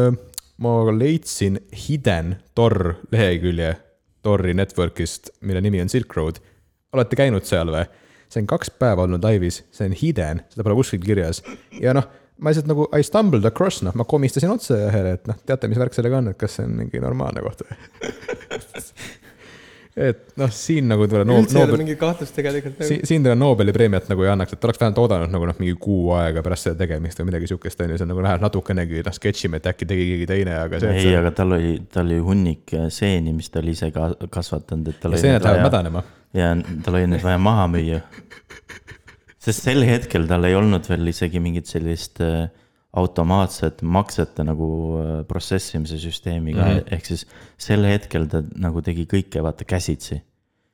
ma leidsin hidden Tor lehekülje Tori network'ist, mille nimi on Silk Road. olete käinud seal või? see on kaks päeva olnud laivis, see on hidden, seda pole kuskil kirjas ja noh, ma lihtsalt nagu I stumbled across, noh, ma komistasin otse ühele, et noh, teate, mis värk sellega on, et kas see on mingi normaalne koht või et noh, siin nagu tuleb no,. üldse ei ole mingit kahtlust tegelikult nagu.. siin, siin tuleb Nobeli preemiat nagu ei annaks, et oleks vähemalt oodanud nagu noh, mingi kuu aega pärast selle tegemist või midagi sihukest, on ju, see on nagu läheb natukenegi noh, sketšime, et äkki tegi keegi teine, aga see. ei see..., aga tal oli, tal oli hunnik äh, seeni, mis ta oli ise ka kasvatanud, et tal oli. seened lähevad mädanema. ja tal oli need vaja maha müüa. sest sel hetkel tal ei olnud veel isegi mingit sellist äh, automaatset maksete nagu äh, process imise süsteemi ka mm, -hmm. ehk siis sel hetkel ta nagu tegi kõike vaata käsitsi.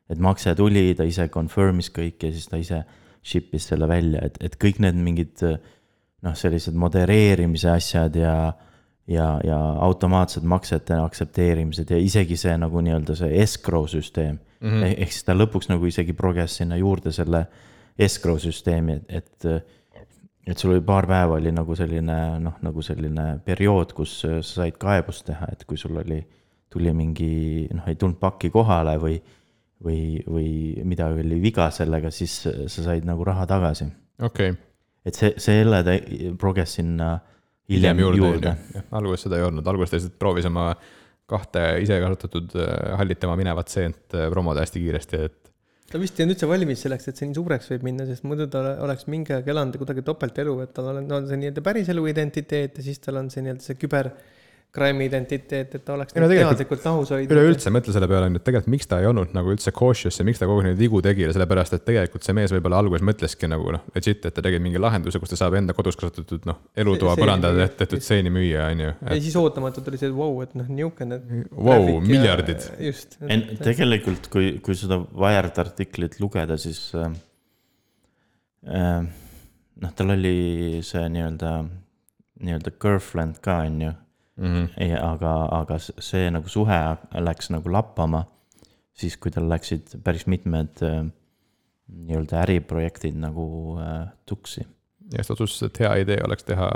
et makse tuli, ta ise confirm'is kõik ja siis ta ise ship'is selle välja, et, et kõik need mingid noh, sellised modereerimise asjad ja ja, ja automaatsed maksete aktsepteerimised ja isegi see nagu nii-öelda see escrow süsteem mm. -hmm. ehk siis ta lõpuks nagu isegi proges sinna juurde selle escrow süsteemi, et, et et sul oli paar päeva oli nagu selline noh, nagu selline periood, kus sa said kaebust teha, et kui sul oli, tuli mingi noh, ei tulnud pakki kohale või, või, või midagi oli viga sellega, siis sa said nagu raha tagasi. okei. Okay.. et see, selle ta proges sinna hiljem juurde, juurde.. alguses seda ei olnud, alguses ta lihtsalt proovis oma kahte ise kasutatud äh, hallitama minevat seent äh, promoda hästi kiiresti, et ta vist ei olnud üldse valmis selleks, et see nii suureks võib minna, sest muidu ta oleks mingi aeg elanud kuidagi topeltelu, et tal on, on see nii-öelda päriselu identiteet ja siis tal on see nii-öelda see küber crime'i identiteet, et ta oleks no, teadlikult lahus hoidnud. üleüldse mõtle selle peale, et tegelikult miks ta ei olnud nagu üldse cautious ja miks ta kogu aeg neid vigu tegi, sellepärast et tegelikult see mees võib-olla alguses mõtleski nagu noh, legit, et ta tegi mingi lahenduse, kus ta saab enda kodus kasvatatud noh, elutoa põrandale tehtud seeni müüa, on ju. ja siis ootamatult oli see, et vau, et noh, niisugune. Vau, miljardid. just. tegelikult, kui, kui seda Wired artiklit lugeda, siis äh, äh, noh, tal oli see nii-öelda, nii-öelda girlfriend ka, on ju mm. -hmm. Aga, aga see nagu suhe läks nagu lappama siis, kui tal läksid päris mitmed äh, nii-öelda äriprojektid nagu äh, tuksi. ja siis ta otsustas, et hea idee oleks teha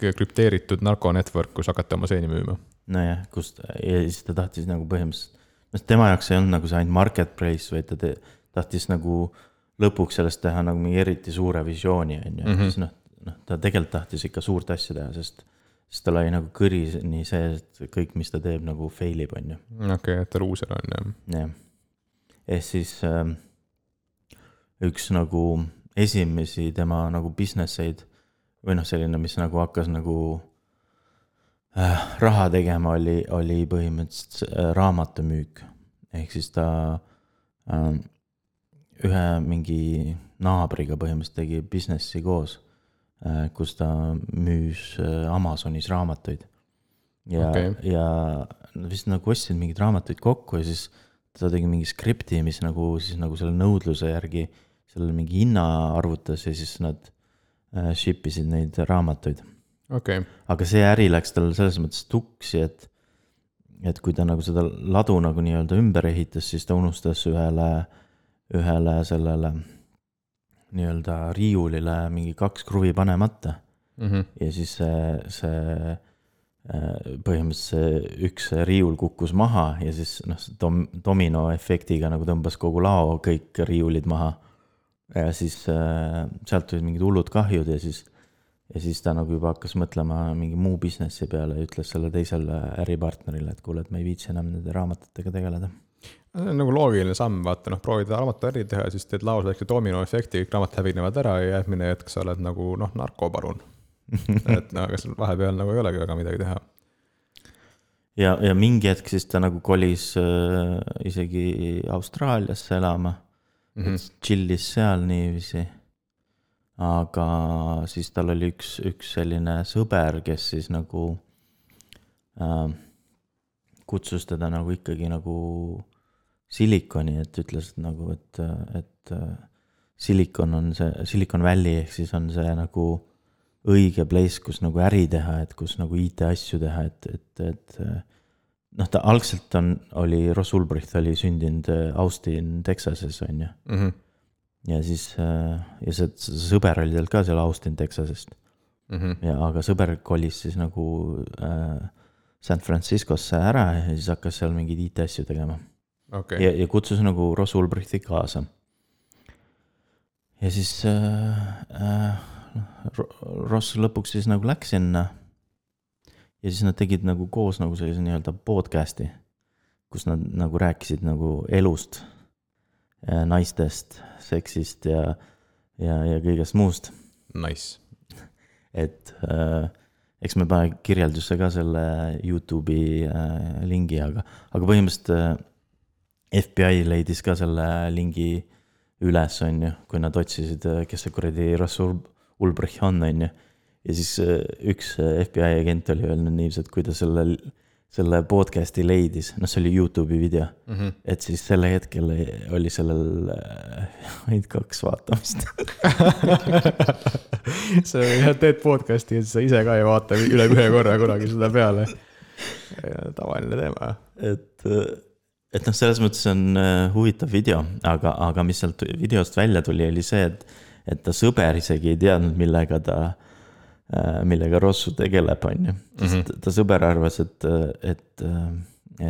krüpteeritud narkonetwork, kus hakata oma seeni müüma. nojah, kust ja siis ta tahtis nagu põhimõtteliselt, noh tema jaoks ei olnud nagu see ainult marketplace, vaid ta te, tahtis nagu lõpuks sellest teha nagu mingi eriti suure visiooni, on ju, mhm. siis noh, noh, ta tegelikult tahtis ikka suurt asja teha, sest siis tal oli nagu kõrini see, et kõik, mis ta teeb, nagu fail ib, on ju. okei okay,, et ta luuser on, jah. jah. ehk siis äh, üks nagu esimesi tema nagu business eid või noh, selline, mis nagu hakkas nagu äh, raha tegema, oli, oli põhimõtteliselt äh, raamatumüük. ehk siis ta äh, ühe mingi naabriga põhimõtteliselt tegi business'i koos kus ta müüs äh, Amazonis raamatuid. ja okay., ja vist nagu ostsid mingeid raamatuid kokku ja siis ta tegi mingi skripti, mis nagu siis nagu selle nõudluse järgi sellele mingi hinna arvutas ja siis nad äh, ship isid neid raamatuid okay.. aga see äri läks tal selles mõttes tuksi, et, et kui ta nagu seda ladu nagu nii-öelda ümber ehitas, siis ta unustas ühele, ühele sellele nii-öelda riiulile mingi kaks kruvi panemata mm. -hmm. ja siis see, see äh, põhimõtteliselt see üks riiul kukkus maha ja siis noh, dom-, dominoefektiga nagu tõmbas kogu lao kõik riiulid maha. ja siis äh, sealt tulid mingid hullud kahjud ja siis, ja siis ta nagu juba hakkas mõtlema mingi muu businessi peale ja ütles selle teisele äripartnerile, et kuule, et ma ei viitsi enam nende raamatutega tegeleda see on nagu loogiline samm, vaata noh, proovid raamatuäri teha, siis teed laos väikse dominoefekti, kõik raamatud hävinevad ära ja järgmine hetk sa oled nagu noh, narkoparun et no aga seal vahepeal nagu ei olegi väga midagi teha. ja, ja mingi hetk siis ta nagu kolis äh, isegi Austraaliasse elama mm -hmm. chill'is seal niiviisi. aga siis tal oli üks, üks selline sõber, kes siis nagu äh, kutsus teda nagu ikkagi nagu silikoni, et ütles et nagu, et, et silikon on see, Silicon Valley ehk siis on see nagu õige place, kus nagu äri teha, et kus nagu IT-asju teha, et, et, et noh, ta algselt on, oli, Ross Ulbricht oli sündinud Austin, Texases, on ju mm. -hmm. ja siis, ja see, see sõber oli tal ka seal Austin, Texasest mm. -hmm. ja, aga sõber kolis siis nagu äh, San Franciscosse ära ja siis hakkas seal mingeid IT-asju tegema okay.. ja, ja kutsus nagu Ross Ulbrichti kaasa. ja siis äh, äh, Ross lõpuks siis nagu läks sinna. ja siis nad tegid nagu koos nagu sellise nii-öelda podcast'i, kus nad nagu rääkisid nagu elust, naistest, seksist ja, ja, ja kõigest muust. Nice. et äh, eks me pane kirjeldusse ka selle Youtube'i äh, lingi, aga, aga põhimõtteliselt äh, FBI leidis ka selle lingi üles, on ju, kui nad otsisid, äh, kes see kuradi Russell Ulbricht on, on ju. ja siis äh, üks äh, FBI agent oli öelnud niiviisi, et kui ta selle, selle podcast'i leidis, noh, see oli Youtube'i video mm. -hmm. et siis sel hetkel oli sellel ainult kaks vaatamist sa jah, teed podcast'i ja siis sa ise ka ei vaata üle ühe korra kunagi seda peale. tavaline teema. et et noh, selles mõttes on äh, huvitav video, aga, aga mis sealt videost välja tuli, oli see, et, et ta sõber isegi ei teadnud, millega ta, äh, millega Rossu tegeleb, on ju. sest Mhm. ta sõber arvas, et, et,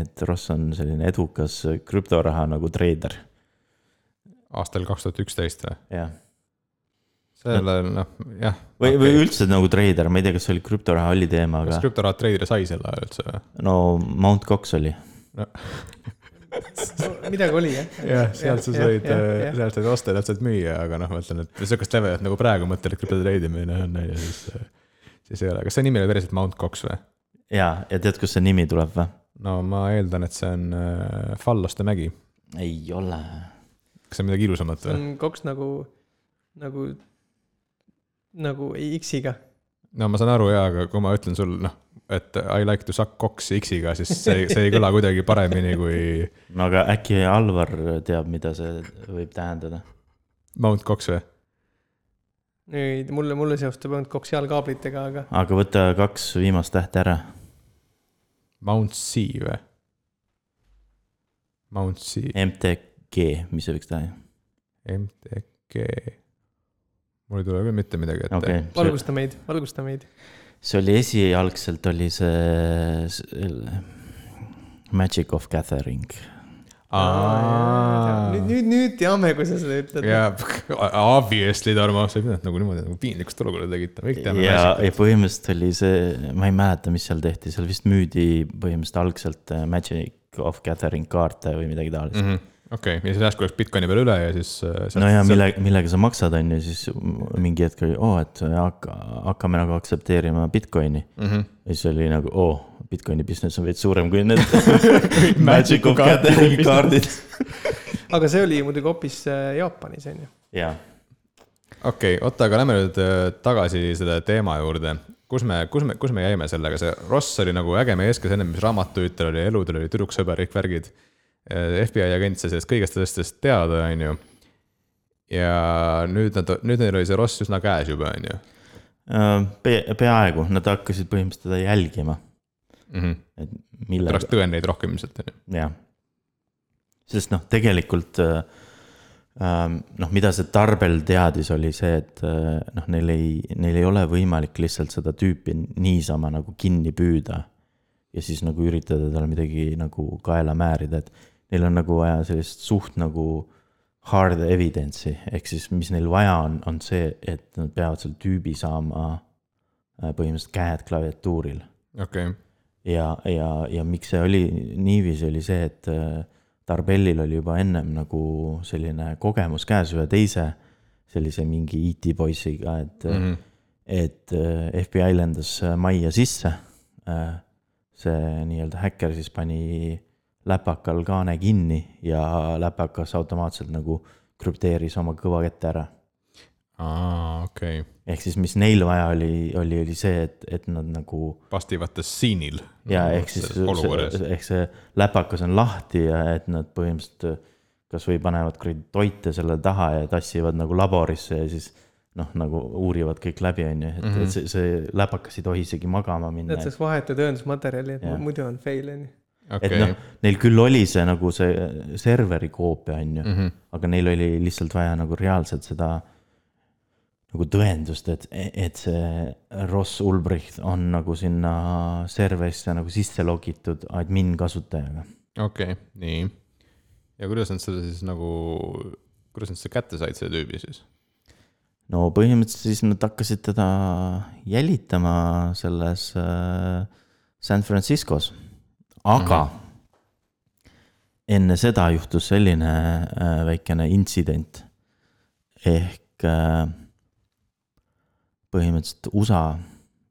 et Ross on selline edukas krüptoraha nagu treider, aastal kaks tuhat üksteist või? jah. sellel noh, jah. või okay., või üldse nagu treider, ma ei tea, kas see oli krüptoraha oli teema, kas aga krüptoraha treideri sai sel ajal üldse või? no Mount Cox oli. midagi oli jah. jah, sealt sa said, sealt said osta ja sealt said müüa, aga noh, ma ütlen, et sihukest levelit nagu praegu mõtled, et krüptotreidimine on, on ju, siis, siis ei ole. kas see nimi oli päriselt Mount Cox või? ja, ja tead, kust see nimi tuleb või? no ma eeldan, et see on äh, Falloste mägi. ei ole. kas see on midagi ilusamat see või? on koks nagu, nagu, nagu X-iga. no ma saan aru jaa, aga kui ma ütlen sul noh, et I like to suck cocks X-iga, siis see, see ei kõla kuidagi paremini kui no aga äkki Alvar teab, mida see võib tähendada? Mount Cox või? nüüd mulle, mulle seostub ainult koksiaalkaablitega, aga aga võta kaks viimast tähte ära. Mount C või? Mount C, MTG, mis see võiks tähendada? MTG. mul ei tule küll mitte midagi ette okay., valgusta meid, valgusta meid. See oli esialgselt oli see, see Magic of Gathering. nüüd, nüüd, nüüd teame, kui sa seda ütled. jaa, obviously Tarmo, sa ei pidanud nagu niimoodi nagu piinlikust olukorda tekitama, kõik teame. ja, ja põhimõtteliselt oli see, ma ei mäleta, mis seal tehti, seal vist müüdi põhimõtteliselt algselt äh, Magic of Gathering kaarte või midagi taolist mm. Mhm. okei, ja siis järsku läks Bitcoini peale üle ja siis. no ja mille, millega sa maksad, on ju, siis mingi hetk oli, oo, et hakka, hakkame nagu aktsepteerima Bitcoini. Mhm. ja siis oli nagu, oo, Bitcoini business on veits suurem kui need Magic of Gathering kaardid. aga see oli muidugi hoopis äh, Jaapanis, on ju. jaa, okei okay,, oota, aga lähme nüüd äh, tagasi selle teema juurde. kus me, kus me, kus me jäime sellega, see Ross oli nagu äge mees, kes ennem mis raamatuütel oli, eludel oli tüdruksõber, kõik värgid. FBI agent sai sellest kõigest asjadest teada, on ju. ja nüüd nad, nüüd neil oli see Ross üsna käes juba, on ju Äh, Pe-, peaaegu, nad hakkasid põhimõtteliselt teda jälgima, mm -hmm.. et millega pärast, tõendeid rohkem ilmselt, on ju. jah. sest noh, tegelikult äh, ähm, noh, mida see Tarbel teadis, oli see, et äh, noh, neil ei, neil ei ole võimalik lihtsalt seda tüüpi niisama nagu kinni püüda. ja siis nagu üritada talle midagi nagu kaela määrida, et neil on nagu vaja sellist suht nagu hard evidence'i, ehk siis mis neil vaja on, on see, et nad peavad selle tüübi saama äh, põhimõtteliselt käed klaviatuuril okei okay., ja, ja, ja miks see oli niiviisi, oli see, et äh, Tarbellil oli juba ennem nagu selline kogemus käes ühe teise sellise mingi IT-poisiga, et mm. -hmm. et FBI lendas majja sisse. see nii-öelda häkker siis pani läpakal kaane kinni ja läpakas automaatselt nagu krüpteeris oma kõva kätte ära aa, okei okay.. ehk siis, mis neil vaja oli, oli, oli see, et, et nad nagu vastivates siinil. ja ehk siis ehk see läpakas on lahti ja et nad põhimõtteliselt kasvõi panevad kuradi toite selle taha ja tassivad nagu laborisse ja siis noh, nagu uurivad kõik läbi, on ju, et mm, Mhm. -hmm. et see, see läpakas ei tohi isegi magama minna et. saaks vahetu tõendusmaterjali, et muidu on fail on ju. Et okei noh, neil küll oli see nagu see serveri koopia, on ju, Mhm. aga neil oli lihtsalt vaja nagu reaalselt seda nagu tõendust, et, et see Ross Ulbricht on nagu sinna serverisse nagu sisse logitud admin kasutajaga. okei, nii. ja kuidas nad selle siis nagu, kuidas nad selle kätte said, selle tüübi siis? no põhimõtteliselt siis nad hakkasid teda jälitama selles äh, San Franciscos, aga mm -hmm. enne seda juhtus selline äh, väikene intsident. ehk äh, põhimõtteliselt USA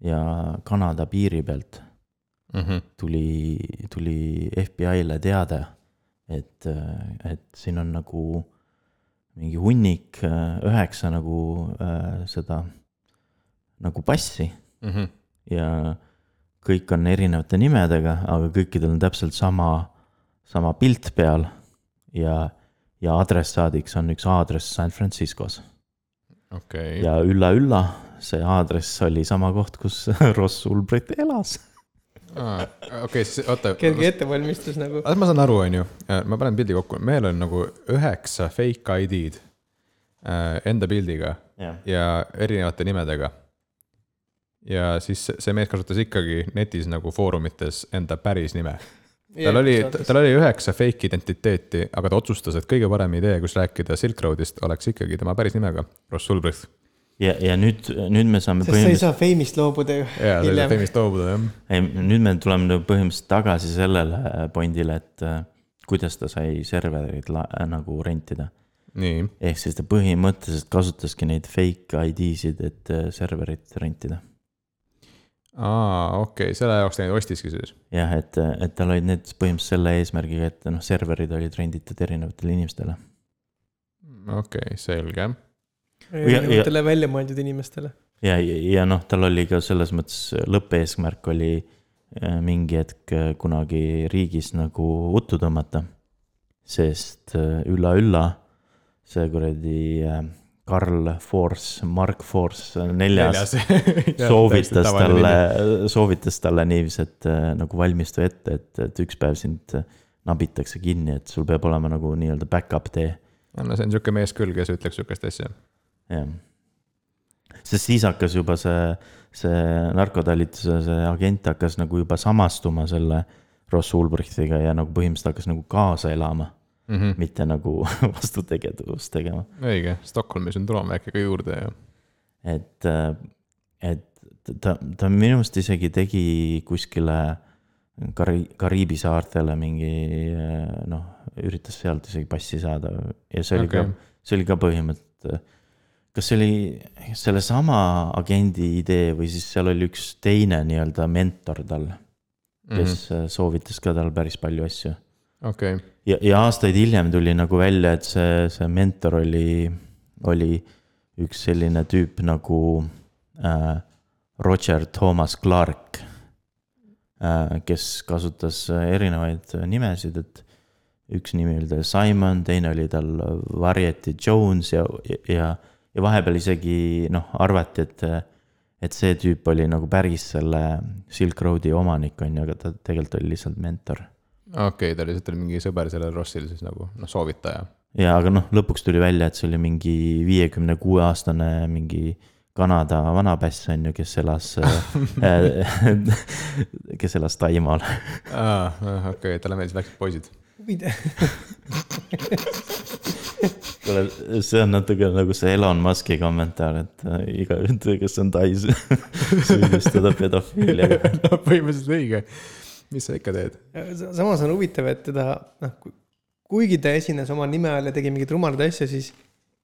ja Kanada piiri pealt Mhm. tuli, tuli FBI-le teade, et, et siin on nagu mingi hunnik, üheksa nagu äh, seda nagu passi Mhm. ja kõik on erinevate nimedega, aga kõikidel on täpselt sama, sama pilt peal ja, ja adressaadiks on üks aadress San Franciscos okei, ja ülla-ülla, see aadress oli sama koht, kus Ross Ulbricht elas. okei, siis oota. kerge ettevalmistus nagu. ma saan aru, on ju, ma panen pildi kokku, meil on nagu üheksa fake ID-d äh, enda pildiga jah, ja erinevate nimedega. Ja siis see- mees kasutas ikkagi netis nagu foorumites enda päris nime. tal oli, tal oli üheksa fake identiteeti, aga ta otsustas, et kõige parem idee, kus rääkida Silk Roadist, oleks ikkagi tema päris nimega, Ross Ulbricht. ja, ja nüüd, nüüd me saame sest sa ei põhimõtteliselt, saa fame'ist loobuda ju. ja, ta oli Hiljem. Fame'ist loobuda, jah. ei nüüd me tuleme nagu põhimõtteliselt tagasi sellele pointile, et äh, kuidas ta sai servereid nagu rentida. nii, ehk siis ta põhimõtteliselt kasutaski neid fake ID-sid, et äh, serverit rentida. aa, okei okay,, selle jaoks ta neid ostiski siis. jah, et, et tal olid need põhimõtteliselt selle eesmärgiga, et noh, serverid olid renditud erinevatele inimestele. okei okay,, selge. erinevatele välja mõeldud inimestele. ja, ja, ja noh, tal oli ka selles mõttes lõppeesmärk oli äh, mingi hetk äh, kunagi riigis nagu uttu tõmmata. sest äh, ülla-ülla see kuradi äh, Karl Force, Mark Force neljas, neljas. soovitas talle, soovitas talle niiviisi, et äh, nagu valmistu ette, et, et üks päev sind äh, nabitakse kinni, et sul peab olema nagu nii-öelda back-up tee no see on sihuke mees küll, kes ütleks sihukest asja. jah. sest siis hakkas juba see, see narkotalituse see agent hakkas nagu juba samastuma selle Ross Ulbrichtiga ja nagu põhimõtteliselt hakkas nagu kaasa elama, Mm -hmm. mitte nagu vastutegevust tegema. õige, Stockholmi sündroom äkki ka juurde ja. et, et ta, ta minu meelest isegi tegi kuskile Kari-, Kariibi saartele mingi noh, üritas sealt isegi passi saada ja see oli okay. Ka, see oli ka põhimõtteliselt. kas see oli sellesama agendi idee või siis seal oli üks teine nii-öelda mentor tal, kes mm -hmm. soovitas ka tal päris palju asju. okei, ja, ja aastaid hiljem tuli nagu välja, et see, see mentor oli, oli üks selline tüüp nagu äh, Roger Thomas Clark äh,, kes kasutas erinevaid nimesid, et üks nimi oli tal Simon, teine oli tal Variety Jones ja, ja, ja vahepeal isegi noh, arvati, et, et see tüüp oli nagu päris selle Silk Roadi omanik, on ju, aga ta tegelikult oli lihtsalt mentor okei okay,, ta lihtsalt oli mingi sõber sellel Rossil siis nagu noh, soovitaja. ja aga noh, lõpuks tuli välja, et see oli mingi viiekümne kuue aastane mingi Kanada vanapäss on ju, kes elas kes elas Taimaal. aa, okei okay,, talle meeldisid väiksed poisid. kuule, see on natuke nagu see Elon Musk'i kommentaar, et äh, igaüht, kes on Tais, süüdistada pedofiiliaga. no põhimõtteliselt õige. Mis sa ikka teed? samas on huvitav, et teda noh, kuigi ta esines oma nime all ja tegi mingeid rumalaid asju, siis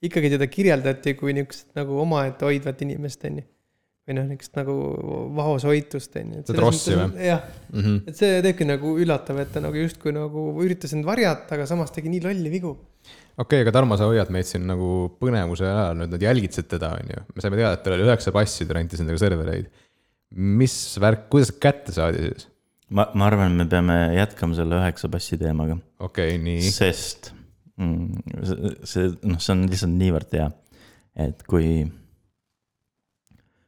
ikkagi teda kirjeldati kui niisugust nagu omaette hoidvat inimest, onju. või noh, niisugust nagu vaoshoitust on ju. Seda trossi või? jah, mm. -hmm. et see teebki nagu üllatav, et ta nagu justkui nagu üritas end varjata, aga samas tegi nii lolli vigu. okei okay,, aga Tarmo, sa hoiad meid siin nagu põnevuse ajal nüüd, nad jälgitasid teda, on ju. me saime teada, et tal oli üheksa passi, ta rentis endale servereid. mis värk, kuidas kätte saadi siis? ma, ma arvan, me peame jätkama selle üheksa passi teemaga, okei okay,, nii. sest mm, see, see, noh, see on lihtsalt niivõrd hea, et kui,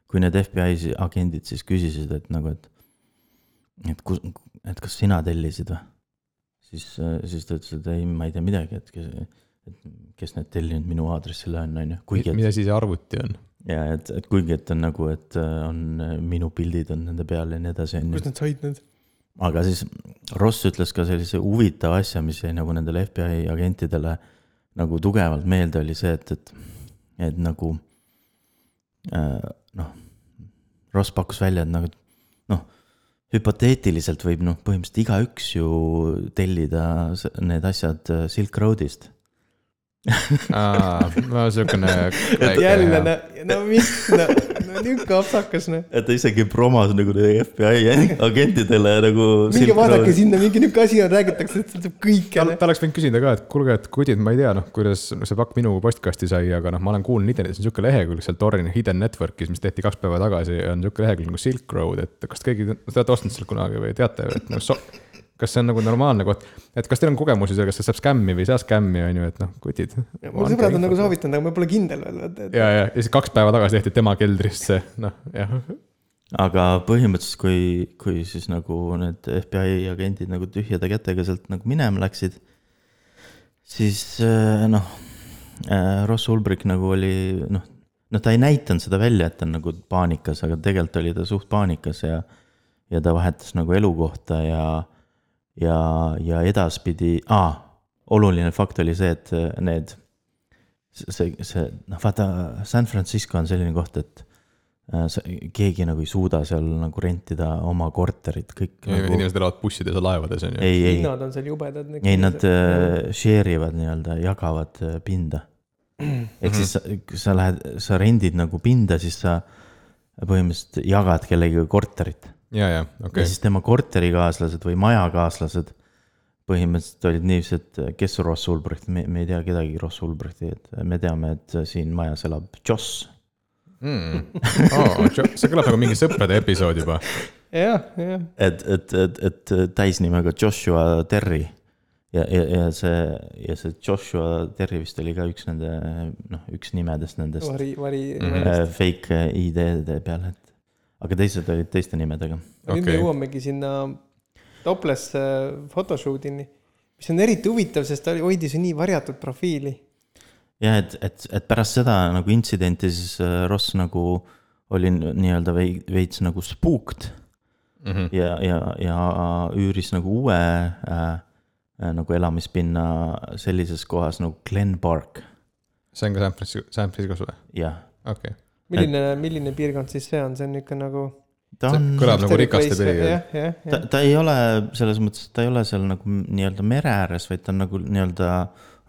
kui need FBI agendid siis küsisid, et nagu, et, et kus, et kas sina tellisid või? siis, siis ta ütles, et ei, ma ei tea midagi, et kes, et kes need tellinud minu aadressile on, on ju, kuigi asi see arvuti on? ja et, et kuigi, et on nagu, et äh, on äh, minu pildid on nende peal ja nii edasi, on ju kust. nad said need? Aga siis Ross ütles ka sellise huvitava asja, mis jäi nagu nendele FBI agentidele nagu tugevalt meelde, oli see, et, et, et nagu äh, noh, Ross pakkus välja, et nagu noh, hüpoteetiliselt võib noh, põhimõtteliselt igaüks ju tellida need asjad äh, Silk Roadist. no siukene. jälle, no, no mis, no, no nihuke apsakas, noh. et ta isegi promos nagu FBI agentidele nagu. minge vaadake sinna, mingi nihuke asi on, räägitakse, et see kõike ta, ta oleks võinud küsida ka, et kuulge, et kudid, ma ei tea, noh, kuidas see pakk minu postkasti sai, aga noh, ma olen kuulnud internetis on sihuke lehekülg seal Torin Hidden Network'is, mis tehti kaks päeva tagasi, on sihuke lehekülg nagu Silk Road, et kas keegi, te olete ostnud sealt kunagi või teate, et noh so,, kas see on nagu normaalne koht, et kas teil on kogemusi seal, kas see saab skämmi või ei saa skämmi, on ju, et noh, kutid. mul sõbrad on nagu soovitanud, aga ma pole kindel veel, et, et ja, ja, ja siis kaks päeva tagasi tehti tema keldrisse, noh, jah. aga põhimõtteliselt, kui, kui siis nagu need FBI agendid nagu tühjade kätega sealt nagu minema läksid, siis äh, noh, Ross Ulbricht nagu oli noh, noh, ta ei näidanud seda välja, et ta on nagu paanikas, aga tegelikult oli ta suht paanikas ja ja ta vahetas nagu elukohta ja, ja, ja edaspidi ah,, oluline fakt oli see, et need, see, see, noh, vaata, San Francisco on selline koht, et äh, sa- keegi nagu ei suuda seal nagu rentida oma korterit, kõik nagu, inimesed elavad bussides ja laevades, on ju. ei, ei, hinnad on seal jubedad. ei nad äh, share ivad nii-öelda, jagavad äh, pinda. ehk siis sa, sa lähed, sa rendid nagu pinda, siis sa põhimõtteliselt jagad kellegagi korterit ja, ja, okay. okei ja, siis tema korterikaaslased või majakaaslased põhimõtteliselt olid niiviisi, et kes on Ross Ulbricht, me, me ei tea kedagi Ross Ulbrichti, et me teame, et siin majas elab Joss. mm.. Oh, see kõlab nagu mingi sõprade episood juba. jah, jah, et, et, et, et täisnimega Joshua Terry ja, ja, ja see, ja see Joshua Terry vist oli ka üks nende, noh, üks nimedest nendest vari, vari Mhm. äh, fake ID-de peal, et aga teised olid teiste nimedega. nüüd me jõuamegi sinna topless photoshoot'ini, mis on eriti huvitav, sest ta oli- hoidis ju nii varjatud profiili. jah, et, et, et pärast seda nagu intsidenti siis äh, Ross nagu oli nii-öelda vei- veits nagu spooked Mm -hmm. ja, ja, ja üüris nagu uue äh, äh, nagu elamispinna sellises kohas nagu Glen Park, see on ka San Francisco, San Franciscos või? jah. okei okay.. milline, milline piirkond siis see on, see on ikka nagu. ta on, kõlab nagu rikaste jah, ta ta ei ole selles mõttes, ta ei ole seal nagu nii-öelda mere ääres, vaid ta on nagu nii-öelda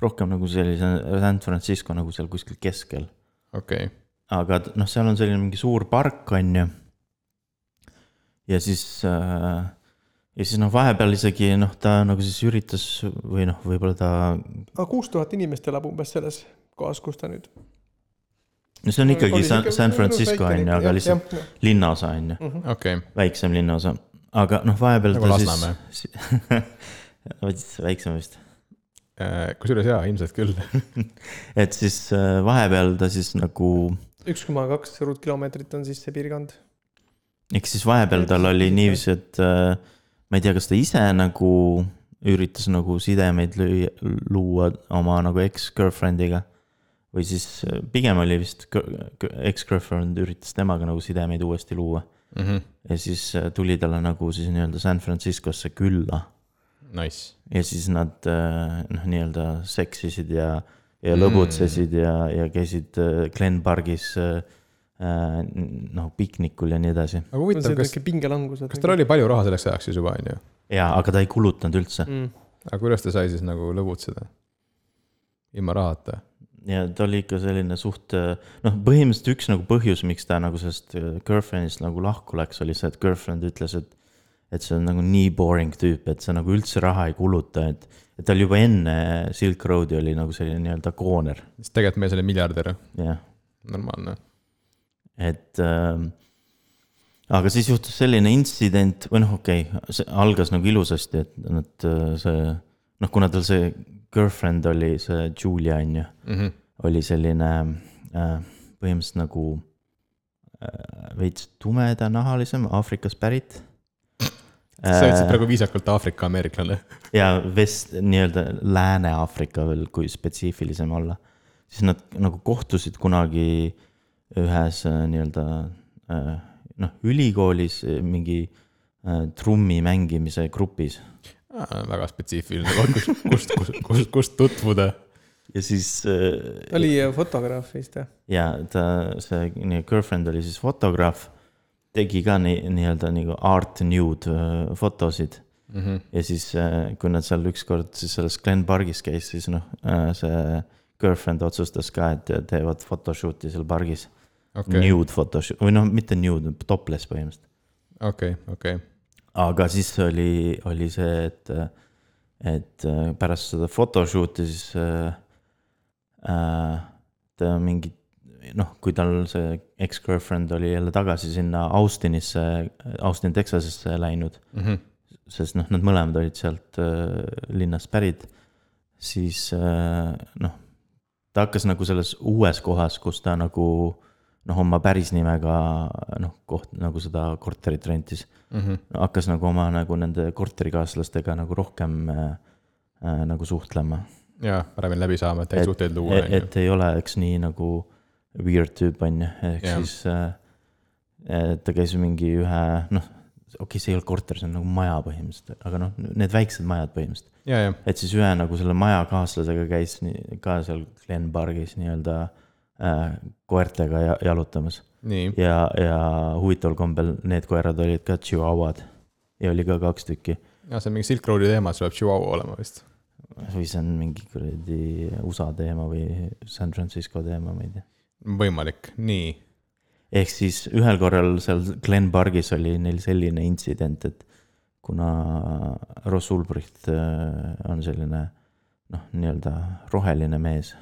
rohkem nagu sellise San Francisco nagu seal kuskil keskel. okei okay., aga noh, seal on selline mingi suur park, on ju. ja siis äh,, ja siis noh, vahepeal isegi noh, ta nagu siis üritas või noh, võib-olla ta, aga kuus tuhat inimest elab umbes selles kohas, kus ta nüüd. No see on ikkagi San, San Francisco on ju, aga lihtsalt linnaosa on ju, okei, väiksem linnaosa. aga noh, vahepeal Nagu ta siis, väiksem vist. Äh, kusjuures jaa, ilmselt küll. et siis äh, vahepeal ta siis nagu, üks koma kaks ruutkilomeetrit on siis see piirkond. eks siis vahepeal tal oli niiviisi, et äh, ma ei tea, kas ta ise nagu üritas nagu sidemeid lüüa, luua oma nagu ex-girlfriend'iga. Või siis äh, pigem oli vist gir- gir- ex-girlfriend üritas temaga nagu sidemeid uuesti luua. Mhm. ja siis äh, tuli talle nagu siis nii-öelda San Franciscosse külla Nice. ja siis nad äh, noh, nii-öelda seksisid ja, ja lõbutsesid ja, ja käisid Glen Pargis noh, piknikul ja nii edasi. aga huvitav, kas, kas tal oli palju raha selleks ajaks siis juba, on ju? jaa, aga ta ei kulutanud üldse. mm.? aga kuidas ta sai siis nagu lõbutseda? ilma rahata? Ja ta oli ikka selline suht, noh, põhimõtteliselt üks nagu põhjus, miks ta nagu sellest girlfriend'ist nagu lahku läks, oli see, et girlfriend ütles, et. et see on nagu nii boring tüüp, et sa nagu üldse raha ei kuluta, et, et tal juba enne Silk Road'i oli nagu selline nii-öelda kooner. sest tegelikult mees oli miljardär. jah. normaalne. et äh, aga siis juhtus selline intsident või noh, okei okay,, see algas nagu ilusasti, et nad see noh, kuna tal see girlfriend oli see Julia on ju mm, -hmm. oli selline äh, põhimõtteliselt nagu äh, veits tumedanahalisem, Aafrikast pärit sa ütlesid praegu viisakalt Aafrika ameeriklane. ja vest, nii-öelda Lääne-Aafrika veel, kui spetsiifilisem olla. siis nad nagu kohtusid kunagi ühes äh, nii-öelda äh, noh, ülikoolis mingi äh, trummi mängimise grupis väga spetsiifiline koht, kust, kust, kust, kust, kust tutvuda. ja siis äh,. oli fotograaf vist või? ja ta, see nii girlfriend oli siis fotograaf, tegi ka nii, nii-öelda nagu art nude äh, fotosid mm. -hmm. ja siis äh,, kui nad seal ükskord siis selles Glen Pargis käis, siis noh äh,, see girlfriend otsustas ka, et teevad photoshoot'i seal pargis okay.. Nude photoshoot või noh, mitte nude, topless põhimõtteliselt. okei okay,, okei okay aga siis oli, oli see, et, et pärast seda photoshoot'i siis äh, äh, ta mingi noh, kui tal see ex-girlfriend oli jälle tagasi sinna Austinisse, Austin, Texasesse läinud mm. -hmm. sest noh, nad mõlemad olid sealt äh, linnast pärit. siis äh, noh, ta hakkas nagu selles uues kohas, kus ta nagu noh, oma päris nimega noh, koht nagu seda korterit rentis mm. -hmm. hakkas nagu oma nagu nende korterikaaslastega nagu rohkem äh, äh, nagu suhtlema. jaa, paremini läbi saama, et häid suhteid luua. et, et ei ole üks nii nagu weird tüüp on ju, ehk ja. siis äh, ta käis mingi ühe noh, okei okay,, see ei ole korter, see on nagu maja põhimõtteliselt, aga noh, need väiksed majad põhimõtteliselt. et siis ühe nagu selle maja kaaslasega käis nii, ka seal Glen Pargis nii-öelda äh, koertega ja, jalutamas. ja, ja huvitaval kombel need koerad olid ka tšihuahuad ja oli ka kaks tükki. ja see on mingi Silk Roadi teema, see peab tšihuahua olema vist. või see on mingi kuradi USA teema või San Francisco teema, ma ei tea. võimalik, nii. ehk siis ühel korral seal Glen Pargis oli neil selline intsident, et kuna Ross Ulbricht äh, on selline noh, nii-öelda roheline mees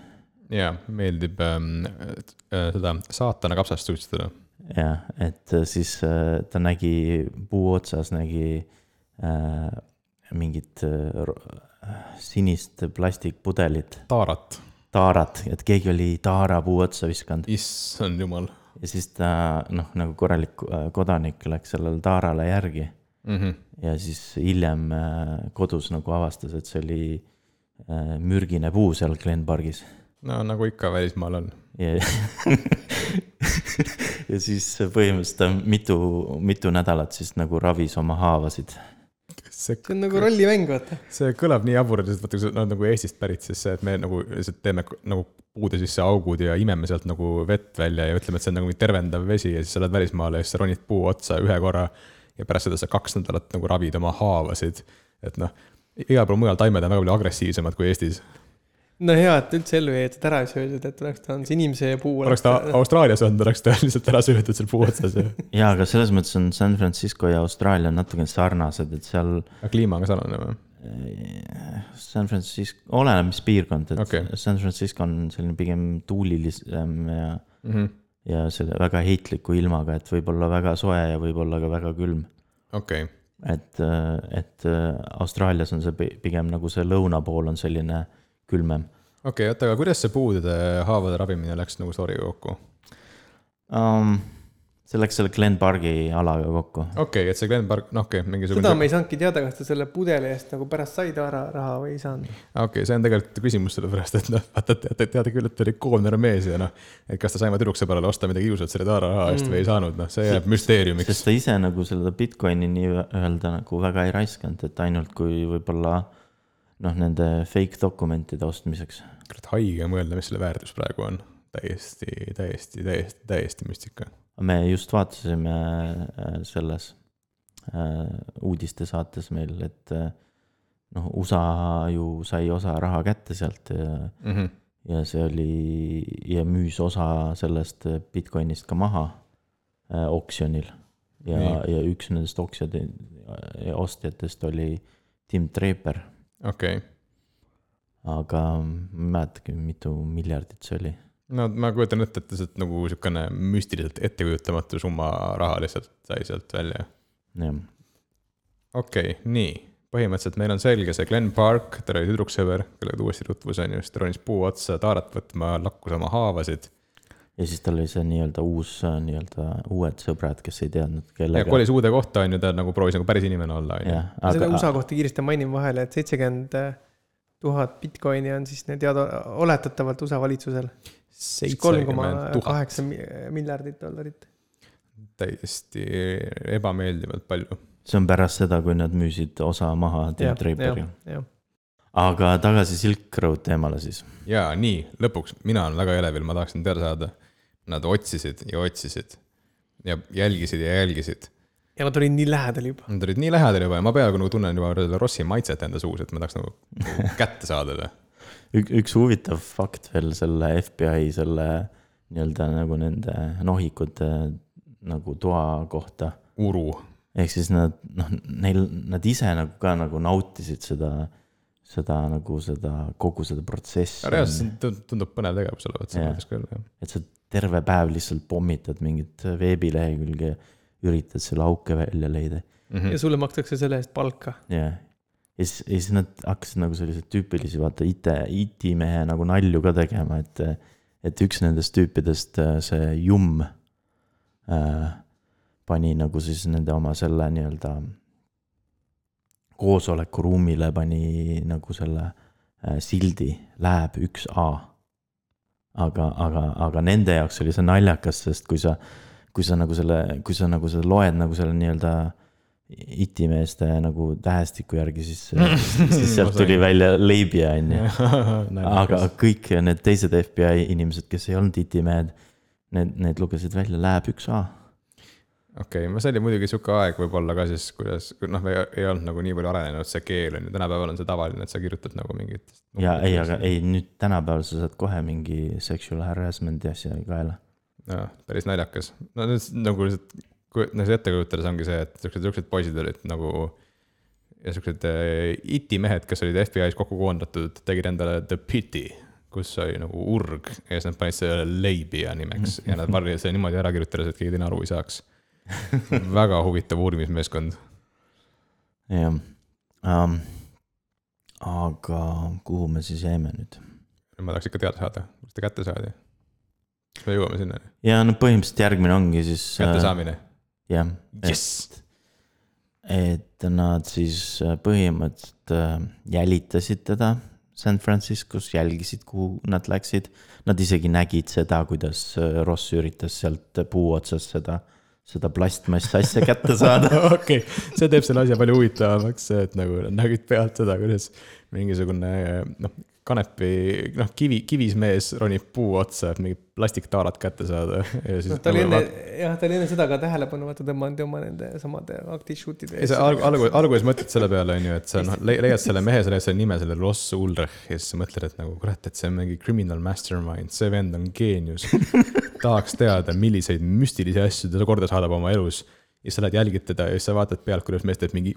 jaa, meeldib ähm, äh, seda saatana kapsast suitsetada. jah, et äh, siis äh, ta nägi puu otsas nägi äh, mingit äh, sinist plastikpudelit. taarat. taarat, et keegi oli taara puu otsa viskanud. issand jumal. ja siis ta noh, nagu korralik äh, kodanik läks sellele taarale järgi mm. -hmm. ja siis hiljem äh, kodus nagu avastas, et see oli äh, mürgine puu seal Glen Pargis no nagu ikka välismaal on. ja siis põhimõtteliselt mitu, mitu nädalat siis nagu ravis oma haavasid. see on nagu rollimäng, vaata. see kõlab nii jaburalt, vaata kui sa oled nagu Eestist pärit, siis see, et me nagu lihtsalt teeme nagu puude sisse augud ja imeme sealt nagu vett välja ja ütleme, et see on nagu tervendav vesi ja siis sa lähed välismaale ja siis sa ronid puu otsa ühe korra. ja pärast seda sa kaks nädalat nagu ravid oma haavasid, et noh, igal pool mujal taimed on väga palju agressiivsemad kui Eestis no hea, et üldse ellu jäi, et ära ei söödud, et oleks ta olnud inimese ja puu. oleks ta Austraalias olnud, oleks ta lihtsalt ära söödud seal puu otsas ju. jaa, aga selles mõttes on San Francisco ja Austraalia natukene sarnased, et seal. kliima on ka sarnane või? San Francisco, oleneb, mis piirkond, et okay. San Francisco on selline pigem tuulilisem ja mm, -hmm. ja selle väga heitliku ilmaga, et võib olla väga soe ja võib olla ka väga külm. okei okay. et, et Austraalias on see pigem nagu see lõuna pool on selline külmem. okei okay,, oota, aga kuidas see puudede haavade ravimine läks nagu story'ga kokku um,? see läks selle Glen Pargi alaga kokku. okei okay,, et see Glen Park, noh okei okay,, mingisugune. seda me ei saanudki teada, kas ta selle pudeli eest nagu pärast sai raha, raha või ei saanud. okei okay,, see on tegelikult küsimus sellepärast, et noh, vaata, teate, teate küll, et ta oli koomner mees ja noh. et kas ta sai oma tüdruksõbrale osta midagi ilusat selle Taara raha eest mm. või ei saanud, noh, see jääb müsteeriumiks. sest ta ise nagu seda Bitcoini nii-öelda nagu väga ei raiskanud, et ainult kui võib-olla noh, nende fake dokumentide ostmiseks. kurat, haige mõelda, mis selle väärtus praegu on. täiesti, täiesti, täiesti, täiesti müstika. me just vaatasime äh, selles äh, uudistesaates meil, et äh, noh, USA ju sai osa raha kätte sealt ja mm, -hmm. ja see oli ja müüs osa sellest Bitcoinist ka maha oksjonil. ja, ja üks nendest oksjade ostjatest oli Tim Draper. Okei okay. aga ma ei mäletagi, mitu miljardit see oli no ma kujutan ette, et lihtsalt nagu sihukene müstiliselt ettekujutamatu summa raha lihtsalt sai sealt välja. jah. okei okay,, nii, põhimõtteliselt meil on selge see Glen Park, ta oli tüdruksõber, kellega ta uuesti tutvus, on ju, siis ta ronis puu otsa taarat võtma, lakkus oma haavasid. Ja siis tal oli see nii-öelda uus, nii-öelda uued sõbrad, kes ei teadnud kellega. ja kolis uude kohta, on ju, ta nagu proovis nagu päris inimene olla, on ju. selle USA kohta kiiresti mainin vahele, et seitsekümmend tuhat Bitcoini on siis teada oletatavalt USA valitsusel kolm koma kaheksa miljardit dollarit. täiesti ebameeldivalt palju. see on pärast seda, kui nad müüsid osa maha Tim Draperi. aga tagasi Silk Road teemale siis. ja nii, lõpuks, mina olen väga elevil, ma tahaksin teada saada. Nad otsisid ja otsisid ja jälgisid ja jälgisid ja nad olid nii lähedal juba. Nad olid nii lähedal juba ja ma peaaegu nagu tunnen juba seda Rossi maitset enda suus, et ma tahaks nagu kätte saada Ük, üks huvitav fakt veel selle FBI selle nii-öelda nagu nende nohikute nagu toa kohta. uru. ehk siis nad, noh, neil, nad ise nagu ka nagu nautisid seda, seda nagu seda, kogu seda protsessi. reaalselt tundub põnev tegevus olevat selles mõttes küll, jah. et sa terve päev lihtsalt pommitad mingit veebilehekülge, üritad selle auke välja leida mm. -hmm. ja sulle makstakse selle eest palka. jah ja siis, ja siis nad hakkasid nagu selliseid tüüpilisi, vaata IT, IT-mehe nagu nalju ka tegema, et, et üks nendest tüüpidest, see Jumm äh,, pani nagu siis nende oma selle nii-öelda koosolekuruumile pani nagu selle äh, sildi, läheb üks A. aga, aga, aga nende jaoks oli see naljakas, sest kui sa, kui sa nagu selle, kui sa nagu seda loed nagu selle nii-öelda itimeeste nagu tähestiku järgi, siis, siis sealt tuli välja Leibia, on ju. aga kõik need teised FBI inimesed, kes ei olnud itimehed, need, need lugesid välja Lääb üks A. okei okay,, no see oli muidugi sihuke aeg võib-olla ka siis, kuidas, noh, ei, olnud nagu nii palju arenenud see keel on ju, tänapäeval on see tavaline, et sa kirjutad nagu mingit. ja ei, aga ei, nüüd tänapäeval sa saad kohe mingi sexual harassment'i asja kaela. jah, päris naljakas, no nüüd nagu lihtsalt kui, no see ette kujutades ongi see, et siuksed, siuksed poisid olid nagu ja siuksed äh, iti-mehed, kes olid FBI-s kokku koondatud, tegid endale The Pity, kus oli nagu urg ja siis nad panid selle Leibia nimeks ja nad varjasid selle niimoodi ära kirjutades, et keegi teine aru ei saaks. väga huvitav uurimismeeskond. jah um,, aga kuhu me siis jäime nüüd? ma tahaks ikka teada saada, kuidas ta kätte saadi. kas me jõuame sinnani? ja no põhimõtteliselt järgmine ongi siis. kättesaamine äh, jah yes., et, nad siis äh, põhimõtteliselt äh, jälitasid teda San Franciscos, jälgisid, kuhu nad läksid. Nad isegi nägid seda, kuidas äh, Ross üritas sealt puu otsast seda, seda plastmassasja kätte saada okei okay., see teeb selle asja palju huvitavamaks, et nagu nägid pealt seda, kuidas mingisugune noh, kanepi, noh, kivi, kivismees ronib puu otsa, et mingit plastiktaarat kätte saada ja siis no,. ta oli enne, jah, ta oli enne seda ka tähelepanu vaata tõmmanud oma nende samade aktishootide ees. alg-, alguses, alguses mõtled selle peale, on ju, et sa noh, leiad selle mehe, sa leiad selle nime, selle Ross Ulrich ja siis sa mõtled, et nagu kurat, et see on mingi criminal mastermind, see vend on geenius. tahaks teada, milliseid müstilisi asju ta korda saadab oma elus. ja sa lähed jälgid teda ja siis sa vaatad pealt, kuidas mees teeb mingi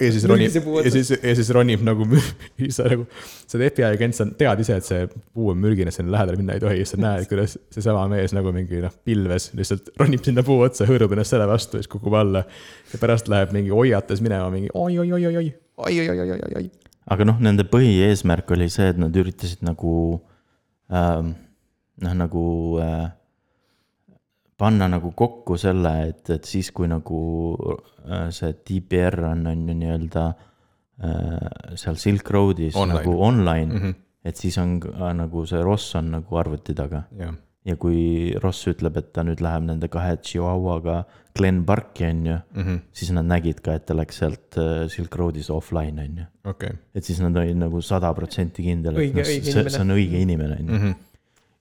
ja siis ronib, ja siis, ja siis ronib nagu, siis sa nagu, sa oled FBI agent, sa tead ise, et see puu on mürgine, sinna lähedale minna ei tohi, siis sa näed, kuidas seesama mees nagu mingi noh, pilves lihtsalt ronib sinna puu otsa, hõõrub ennast selle vastu ja siis kukub alla. ja pärast läheb mingi hoiates minema mingi oi-oi-oi-oi-oi, oi-oi-oi-oi-oi. aga noh, nende põhieesmärk oli see, et nad üritasid nagu ähm, noh, nagu äh, panna nagu kokku selle, et, et siis, kui nagu äh, see DPR on, on ju nii-öelda äh, seal Silk Roadis online. nagu online mm, -hmm. et siis on ka nagu see Ross on nagu arvuti taga yeah.. ja kui Ross ütleb, et ta nüüd läheb nende kahe Chihuahuaga Glen Parki, on ju mm, -hmm. siis nad nägid ka, et ta läks sealt äh, Silk Roadis offline, on ju okay.. et siis nad olid nagu sada protsenti kindel, et noh, see, see on õige inimene, on ju.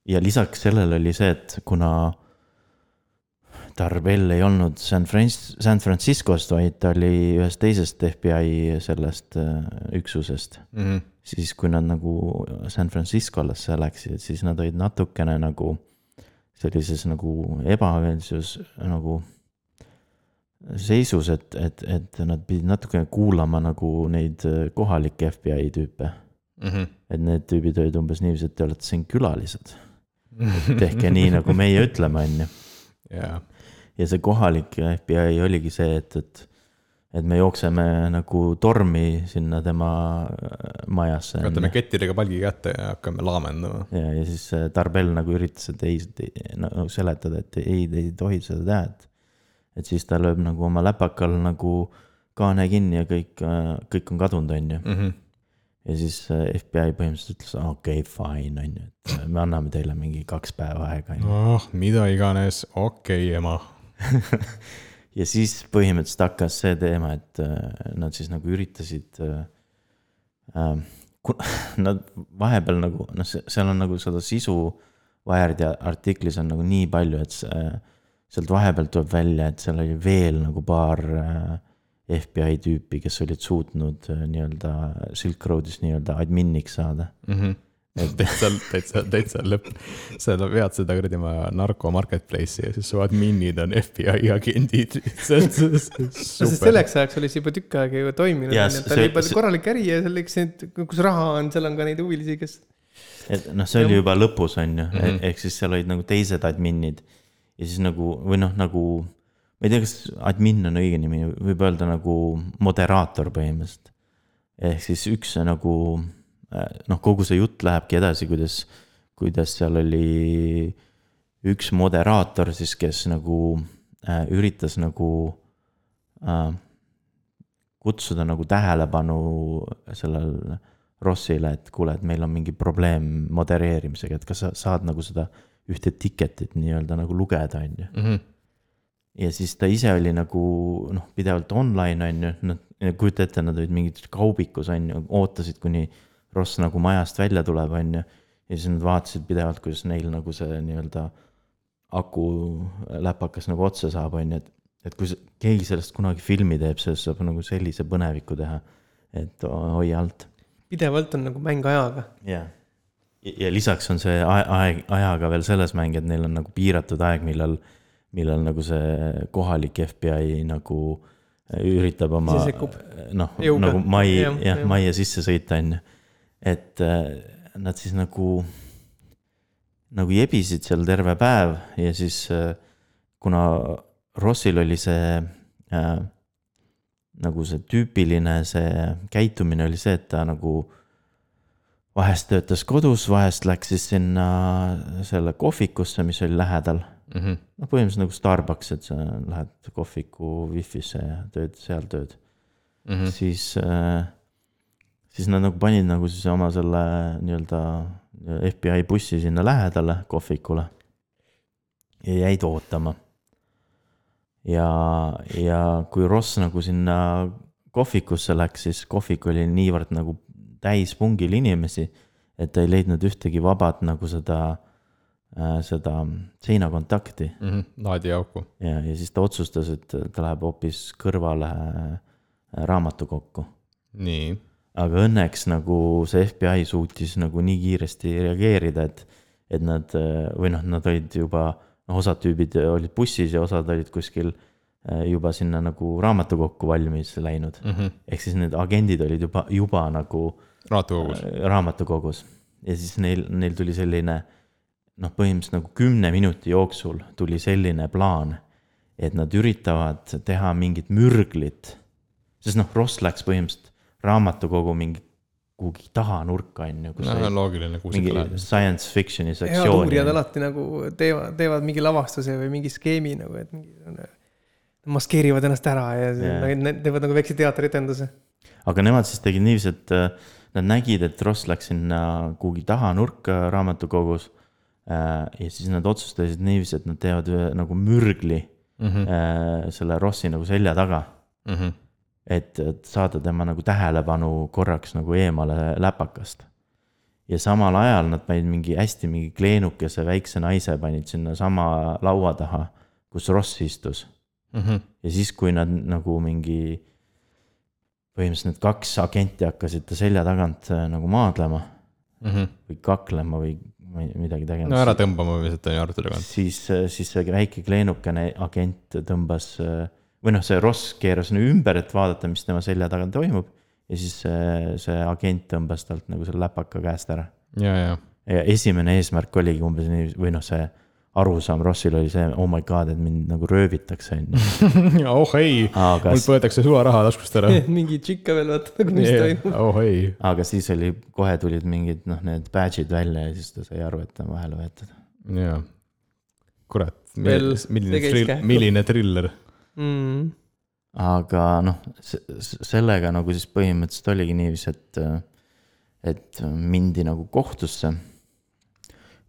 Ja lisaks sellele oli see, et kuna Tarbell ei olnud San Fran-, San Franciscost, vaid ta oli ühest teisest FBI sellest äh, üksusest mm. -hmm. siis, kui nad nagu San Franciscolasse läksid, siis nad olid natukene nagu sellises nagu ebameelsus nagu seisus, et, et, et nad pidid natukene kuulama nagu neid kohalikke FBI tüüpe Mm -hmm. et need tüübid olid umbes niiviisi, et te olete siin külalised. Tehke nii, nagu meie ütleme, on ju. ja see kohalik FBI oligi see, et, et, et me jookseme nagu tormi sinna tema äh, majasse. võtame kettidega palgi kätte ja hakkame laamendama. ja, ja siis äh, Tarbell nagu üritas, et ei, no seletada, et ei, te ei tohi seda teha, et. et siis ta lööb nagu oma läpakal nagu kaane kinni ja kõik, äh, kõik on kadunud, on ju. Ja siis äh, FBI põhimõtteliselt ütles, okei okay,, fine, on ju, et äh, me anname teile mingi kaks päeva aega, on ju. oh, mida iganes, okei okay, ema. ja siis põhimõtteliselt hakkas see teema, et äh, nad siis nagu üritasid äh,. Äh, nad vahepeal nagu noh, seal on nagu seda sisu Wired'i artiklis on nagu nii palju, et see, sealt vahepealt tuleb välja, et seal oli veel nagu paar äh, FBI tüüpi, kes olid suutnud äh, nii-öelda Silk Roadis nii-öelda adminiks saada mm. -hmm. täitsa, täitsa, täitsa lõpp. sa vead seda kuradi oma narko marketplace'i ja siis su adminid on FBI agendid. selleks ajaks oli see juba tükk aega ju toiminud, ta oli see- juba see- korralik äri ja selleks, et kus raha on, seal on ka neid huvilisi, kes. et noh, see oli juba lõpus, on ju, Mhm. ehk siis seal olid nagu teised adminid. ja siis nagu, või noh, nagu, ma ei tea, kas admin on õige nimi, võib öelda nagu moderaator põhimõtteliselt. ehk siis üks nagu, noh, kogu see jutt lähebki edasi, kuidas, kuidas seal oli üks moderaator siis, kes nagu äh, üritas nagu äh, kutsuda nagu tähelepanu sellel Rossile, et kuule, et meil on mingi probleem modereerimisega, et kas sa saad nagu seda ühte ticket'it nii-öelda nagu lugeda, on ju. Ja siis ta ise oli nagu noh, pidevalt online on ju, nad, kujuta ette, nad olid mingid kaubikus on ju, ootasid, kuni Ross nagu majast välja tuleb, on ju. ja siis nad vaatasid pidevalt, kuidas neil nagu see nii-öelda aku läpakas nagu otsa saab, on ju, et. et kui keegi sellest kunagi filmi teeb, sellest saab nagu sellise põneviku teha, et hoia alt pidevalt on nagu mäng ajaga. jah. ja lisaks on see aeg, ajaga veel selles mäng, et neil on nagu piiratud aeg, millal, millal nagu see kohalik FBI nagu äh, üritab oma noh, nagu mai, Jah, jah. majja sisse sõita, on ju. et äh, nad siis nagu, nagu jebisid seal terve päev ja siis äh, kuna Rossil oli see äh, nagu see tüüpiline see käitumine oli see, et ta nagu vahest töötas kodus, vahest läks siis sinna selle kohvikusse, mis oli lähedal. Mhm. noh, põhimõtteliselt nagu Starbucks, et sa lähed kohviku wifi'sse ja tööd seal tööd Mhm. siis äh, siis nad nagu panid nagu siis oma selle nii-öelda FBI bussi sinna lähedale kohvikule. ja jäid ootama. ja, ja kui Ross nagu sinna kohvikusse läks, siis kohvik oli niivõrd nagu täis pungil inimesi, et ta ei leidnud ühtegi vabat nagu seda seda seinakontakti Mhm. laadiauku. ja, ja siis ta otsustas, et ta läheb hoopis kõrvale äh, raamatukokku. nii. aga õnneks nagu see FBI suutis nagu nii kiiresti reageerida, et, et nad äh, või noh, nad olid juba, noh, osad tüübid olid bussis ja osad olid kuskil äh, juba sinna nagu raamatukokku valmis läinud. Mhm. ehk siis need agendid olid juba, juba nagu raamatukogus. äh, raamatukogus ja siis neil, neil tuli selline noh, põhimõtteliselt nagu kümne minuti jooksul tuli selline plaan, et nad üritavad teha mingit mürglit. sest noh, Ross läks põhimõtteliselt raamatukogu mingi kuhugi tahanurka, on ju, kus no loogiline kuusika mingi läheb. science fiction'i head sektsioon. uurijad alati nagu teevad, teevad mingi lavastuse või mingi skeemi nagu, et mingi. maskeerivad ennast ära ja yeah. nad teevad nagu väikse teatrietenduse. aga nemad siis tegid niiviisi, et äh, nad nägid, et Ross läks sinna kuhugi tahanurka raamatukogus. Ja siis nad otsustasid niiviisi, et nad teevad ühe nagu mürgli Mhm. äh, selle Rossi nagu selja taga. Mhm. et, et saada tema nagu tähelepanu korraks nagu eemale läpakast. ja samal ajal nad panid mingi hästi mingi kleenukese väikse naise panid sinna sama laua taha, kus Ross istus mm. -hmm. ja siis, kui nad nagu mingi, põhimõtteliselt need kaks agenti hakkasid ta selja tagant äh, nagu maadlema Mm -hmm. või kaklema või midagi tegema. no ära tõmbama lihtsalt on ju arvuti tagant. siis, siis see väike kleenukene agent tõmbas või noh, see Ross keeras nagu ümber, et vaadata, mis tema selja taga toimub. ja siis see, see agent tõmbas talt nagu selle läpaka käest ära. ja, ja, ja esimene eesmärk oligi umbes nii, või noh, see arusaam Rossil oli see, oh my god, et mind nagu röövitakse, on ju. oh ei, aga mul, võetakse sularaha taskust ära. mingi tšikka veel vaata, nagu mis toimub. oh ei, aga siis oli, kohe tulid mingid noh, need badge'id välja ja siis ta sai aru, et ta on vahele võetud. jaa. kurat, milline trill, milline triller. Mm. aga noh, sellega nagu siis põhimõtteliselt oligi niiviisi, et, et mindi nagu kohtusse.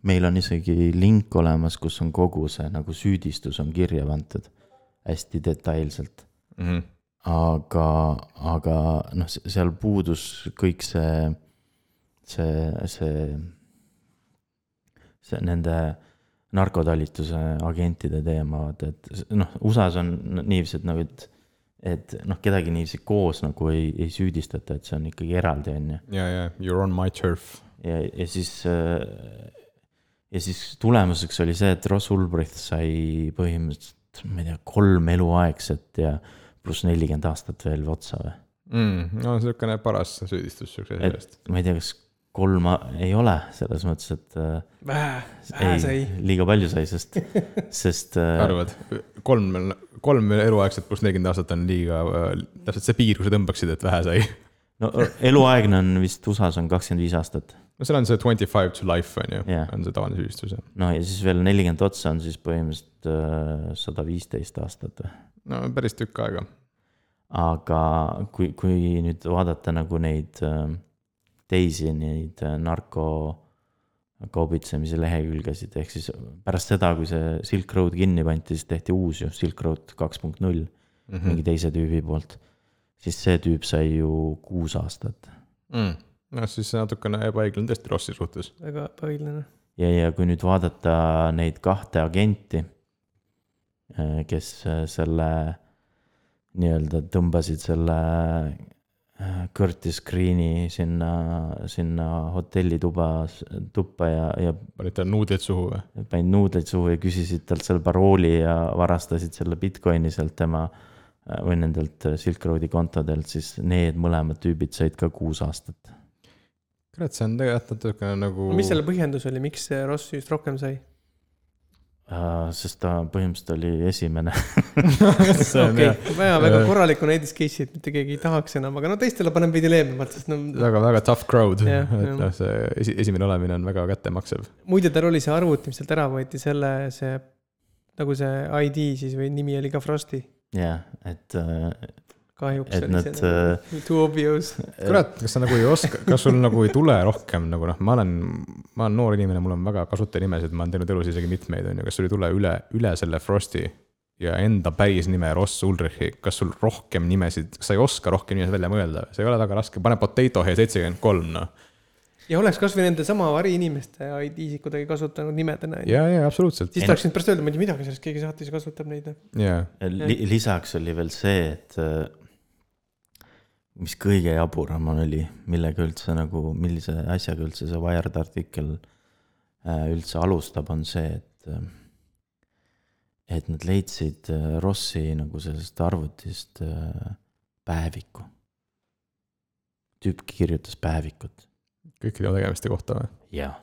Meil on isegi link olemas, kus on kogu see nagu süüdistus on kirja pandud hästi detailselt. Mhm. aga, aga noh, seal puudus kõik see, see, see, see nende narkotalituse agentide teema, vaata, et noh, USA-s on niiviisi, et nagu, et et noh, kedagi niiviisi koos nagu ei, ei süüdistata, et see on ikkagi eraldi, on ju. ja, ja you are on my turf. ja, ja siis, ja siis tulemuseks oli see, et Ross Ulbricht sai põhimõtteliselt, ma ei tea, kolm eluaegset ja pluss nelikümmend aastat veel otsa või. mm,. no niisugune paras süüdistus siukse asja eest. ma ei tea, kas kolm ei ole selles mõttes, et äh, vähe, vähe sai ei,. liiga palju sai, sest, sest äh, arvad, kolm, kolm eluaegset pluss nelikümmend aastat on liiga äh,, täpselt see piir, kus sa tõmbaksid, et vähe sai. no eluaegne on vist USA-s on kakskümmend viis aastat. No seal on see twenty five to life on ju Jah. on see tavaline süüdistus. no ja siis veel nelikümmend otsa on siis põhimõtteliselt äh, sada viisteist aastat või. no päris tükk aega. aga kui, kui nüüd vaadata nagu neid äh, teisi neid äh, narko kaubitsemise lehekülgesid, ehk siis pärast seda, kui see Silk Road kinni pandi, siis tehti uus ju Silk Road kaks punkt null Mhm. mingi teise tüübi poolt. siis see tüüp sai ju kuus aastat mm.. noh, siis natukene ebaõiglane tõesti Rossi suhtes. väga ebaõiglane. ja, ja kui nüüd vaadata neid kahte agenti, kes äh, selle nii-öelda tõmbasid selle äh, Curtis Green'i sinna, sinna hotellituba, tuppa ja, ja panid talle nuudleid suhu või? panid nuudleid suhu ja küsisid talt selle parooli ja varastasid selle Bitcoini sealt tema või nendelt Silk Roadi kontodelt, siis need mõlemad tüübid said ka kuus aastat. kurat, see on tegelikult natukene nagu. mis selle põhjendus oli, miks see Ross just rohkem sai? Äh, sest ta põhimõtteliselt oli esimene okei väga, väga Jah. korralikku näidis case'i, et mitte keegi ei tahaks enam, aga no teistele paneme veidi leebemalt, sest no väga, väga tough crowd, Jah, et noh, see esi-, esimene olemine on väga kättemaksev. muide, tal oli see arvuti, mis talt ära võeti, selle, see nagu see ID siis või nimi oli ka Frosty. jah, et äh, kahjuks Et oli nad, see nagu too obvious. kurat, kas sa nagu ei oska, kas sul nagu ei tule rohkem nagu noh, ma olen, ma olen noor inimene, mul on väga kasutajanimesid, ma olen teinud elus isegi mitmeid, on ju, kas sul ei tule üle, üle selle Frosti ja enda päris nime Ross Ulrichi, kas sul rohkem nimesid, sa ei oska rohkem nimesid välja mõelda, see ei ole väga raske, pane Potato Head seitsekümmend kolm, noh. ja oleks kasvõi nende sama variinimeste ID-sid kuidagi kasutanud nimedena. ja, ja absoluutselt. siis tahaks nüüd pärast öelda, ma ei tea midagi sellest, keegi saatis ja kasutab neid. jaa, li, lisaks oli veel see, et äh, mis kõige jaburam oli, millega üldse nagu, millise asjaga üldse see Wired artikkel äh, üldse alustab, on see, et äh, et nad leidsid äh, Rossi nagu sellest arvutist päeviku. tüüp kirjutas päevikut. kõikide tegemiste kohta või? jah.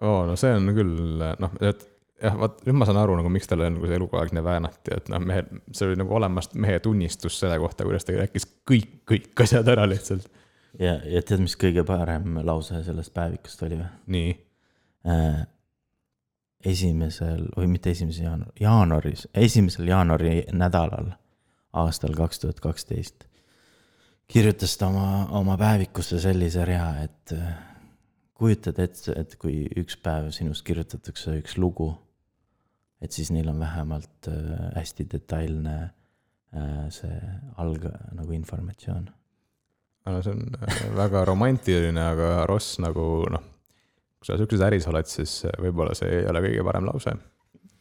oo, no see on küll noh, et jah, vaat nüüd ma saan aru nagu, miks talle nagu see eluaegne väänati, et noh, mehe, see oli nagu olemas mehe tunnistus selle kohta, kuidas ta rääkis kõik, kõik asjad ära lihtsalt. ja, ja tead, mis kõige parem lause sellest päevikust oli või? nii, äh, esimesel või mitte esimesel jaanuar, jaanuaris, esimesel jaanuari nädalal aastal kaks tuhat kaksteist kirjutas ta oma, oma päevikusse sellise rea, et äh, kujutad ette, et kui üks päev sinust kirjutatakse üks lugu, et siis neil on vähemalt äh, hästi detailne äh, see alg- nagu informatsioon. no see on äh, väga romantiline, aga Ross nagu noh, kui sa sihukeses äris oled, siis äh, võib-olla see ei ole kõige parem lause.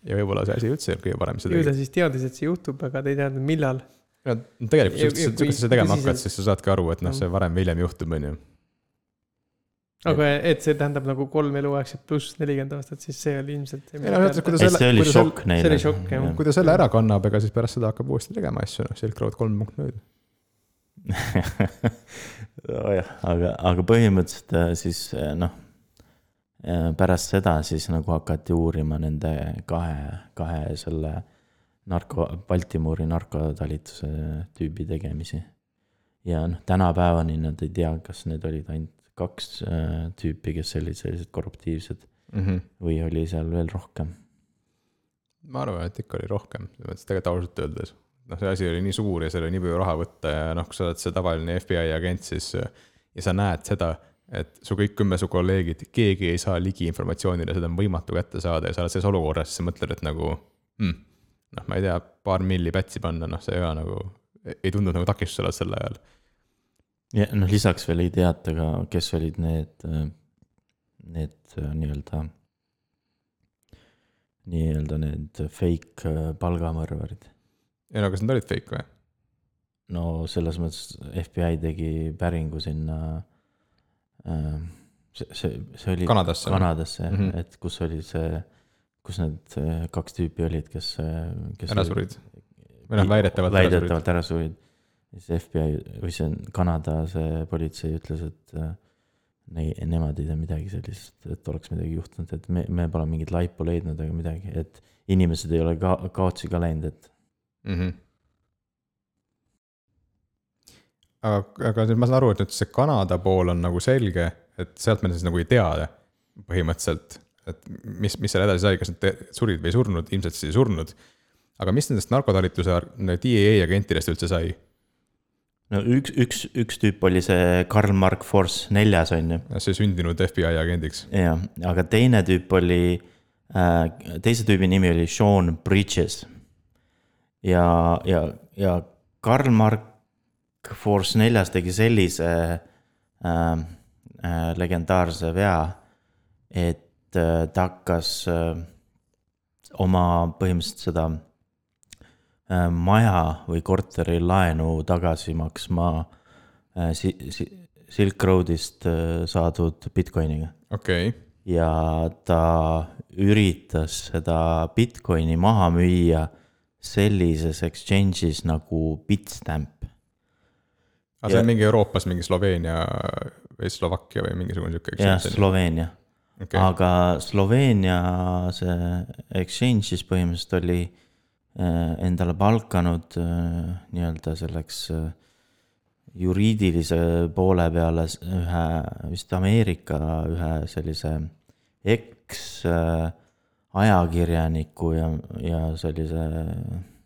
ja võib-olla see asi üldse ei olnud kõige parem, ju ta siis teadis, et see juhtub, aga ta ei teadnud, millal. no tegelikult, kui sa seda tegema hakkad, siis sa saadki aru, et noh, see varem või hiljem juhtub, on ju. Aga et see tähendab nagu kolm eluaegset pluss nelikümmend aastat, siis see oli ilmselt see. Ei no mõttes, kuidas- et see oli kui ta šokk neile. oli šokk, jah. kui ta selle ära kannab, ega siis pärast seda hakkab uuesti tegema asju, noh, Silk Road kolm punkt null. nojah, aga, aga põhimõtteliselt äh, siis äh, noh, pärast seda siis nagu hakati uurima nende kahe, kahe selle narko, Baltimori narkotalituse tüübi tegemisi. ja noh, tänapäevani nad ei tea, kas need olid ainult kaks äh, tüüpi, kes olid sellised korruptiivsed või oli seal veel rohkem. ma arvan, et ikka oli rohkem, selles mõttes tegelikult ausalt öeldes. noh, see asi oli nii suur ja seal oli nii palju raha võtta ja noh, kui sa oled see tavaline FBI agent, siis ja sa näed seda, et su kõik kümme su kolleegid, keegi ei saa ligi informatsioonile, seda on võimatu kätte saada ja sa oled selles olukorras, siis sa mõtled, et nagu hmm, noh, ma ei tea, paar milli pätsi panna, noh, see ka nagu ei tundunud nagu takistusele sel ajal. Ja noh, lisaks veel ei teata ka, kes olid need, need äh, nii-öelda, nii-öelda need fake äh, palgamõrvarid. ei no kas need olid fake või? no selles mõttes FBI tegi päringu sinna äh,, see, see, see oli Kanadasse? Kanadasse mm. -hmm. et kus oli see, kus need äh, kaks tüüpi olid, kes, kes ära surid? või noh, väidetavalt ära surid. väidetavalt ära surid. Siis FBI või see Kanada see politsei ütles, et äh, ne-, nemad ei tea midagi sellist, et oleks midagi juhtunud, et me, me pole mingit laipu leidnud ega midagi, et inimesed ei ole ka kaotsi ka läinud, et mm. -hmm. aga, aga nüüd ma saan aru, et nüüd see Kanada pool on nagu selge, et sealt me siis nagu ei tea põhimõtteliselt, et mis, mis seal edasi sai, kas nad surid või ei surnud, ilmselt siis ei surnud. aga mis nendest narkotalitluse DEA agentidest üldse sai? No üks, üks, üks tüüp oli see Karl Mark Force neljas on ju, see sündinud FBI agendiks. jah, aga teine tüüp oli äh,, teise tüübi nimi oli Sean Bridges. ja, ja, ja Karl Mark Force neljas tegi sellise äh, äh, legendaarse vea, et äh, ta hakkas äh, oma põhimõtteliselt seda maja või korteri laenu tagasi maksma äh, si-, si-, Silk Roadist äh, saadud Bitcoiniga. okei okay., ja ta üritas seda Bitcoini maha müüa sellises exchange'is nagu Bitstamp. aga see on mingi Euroopas mingi Sloveenia või Slovakkia või mingisugune sihuke. jah, Sloveenia. okei, aga Sloveenia see exchange siis põhimõtteliselt oli äh, endale palkanud äh, nii-öelda selleks äh, juriidilise poole peale ühe vist Ameerika ühe sellise eks äh, ajakirjaniku ja, ja sellise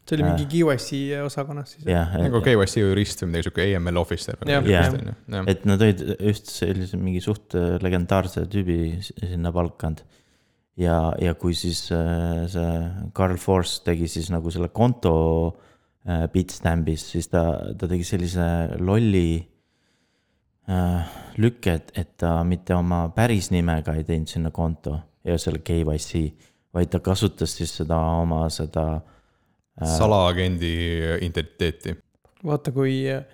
see oli mingi QSC osakonnas siis. jah, nagu KYC jurist või midagi sihuke AML officer Jah. et nad olid just sellise mingi suht legendaarse tüübi sinna palkanud. ja, ja kui siis äh, see Carl Force tegi siis nagu selle konto äh, Bitstambis, siis ta, ta tegi sellise lolli äh, lükke, et, et ta mitte oma päris nimega ei teinud sinna konto ja selle KYC, vaid ta kasutas siis seda oma seda äh, salaagendi identiteeti. vaata, kui äh,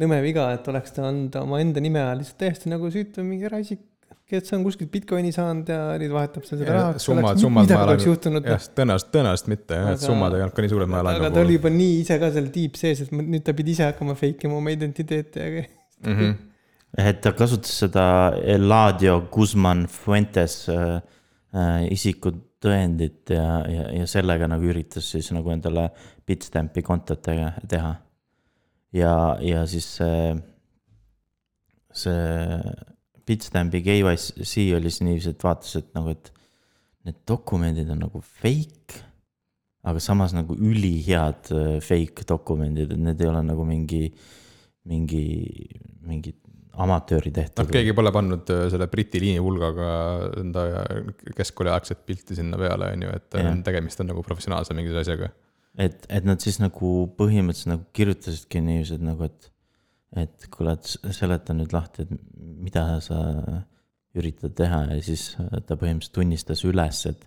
nõme viga, et oleks ta anda omaenda nime all lihtsalt täiesti nagu süütu mingi eraisik, kes on kuskilt Bitcoini saanud ja nüüd vahetab seal seda raha. summad- summad midagi ma juhtunud. jah, tõenäoliselt, tõenäoliselt mitte jah, et summad ei olnud ka nii suured, ma olen aga nagu ta oli juba nii ise ka seal tiib sees, et ma- nüüd ta pidi ise hakkama fake ima oma identiteeti, aga mm. -hmm. et ta kasutas seda Eladio Guzman Fuentes äh, äh, isikutõendit ja, ja, ja sellega nagu üritas siis nagu endale Bitstampi kontot teha. ja, ja siis see, see Bitstampi KYC oli siis niiviisi, et vaatas, et nagu, et need dokumendid on nagu fake, aga samas nagu ülihead äh, fake dokumendid, et need ei ole nagu mingi, mingi, mingi amatööri noh, tehtud. keegi pole pannud äh, selle Briti liinivulgaga enda keskkooliaegset pilti sinna peale, on ju, et äh, tegemist on nagu professionaalse mingi asjaga. et, et nad siis nagu põhimõtteliselt nagu kirjutasidki niiviisi, et nagu, et, et kuule, et seleta nüüd lahti, et mida sa üritad teha ja siis ta põhimõtteliselt tunnistas üles, et,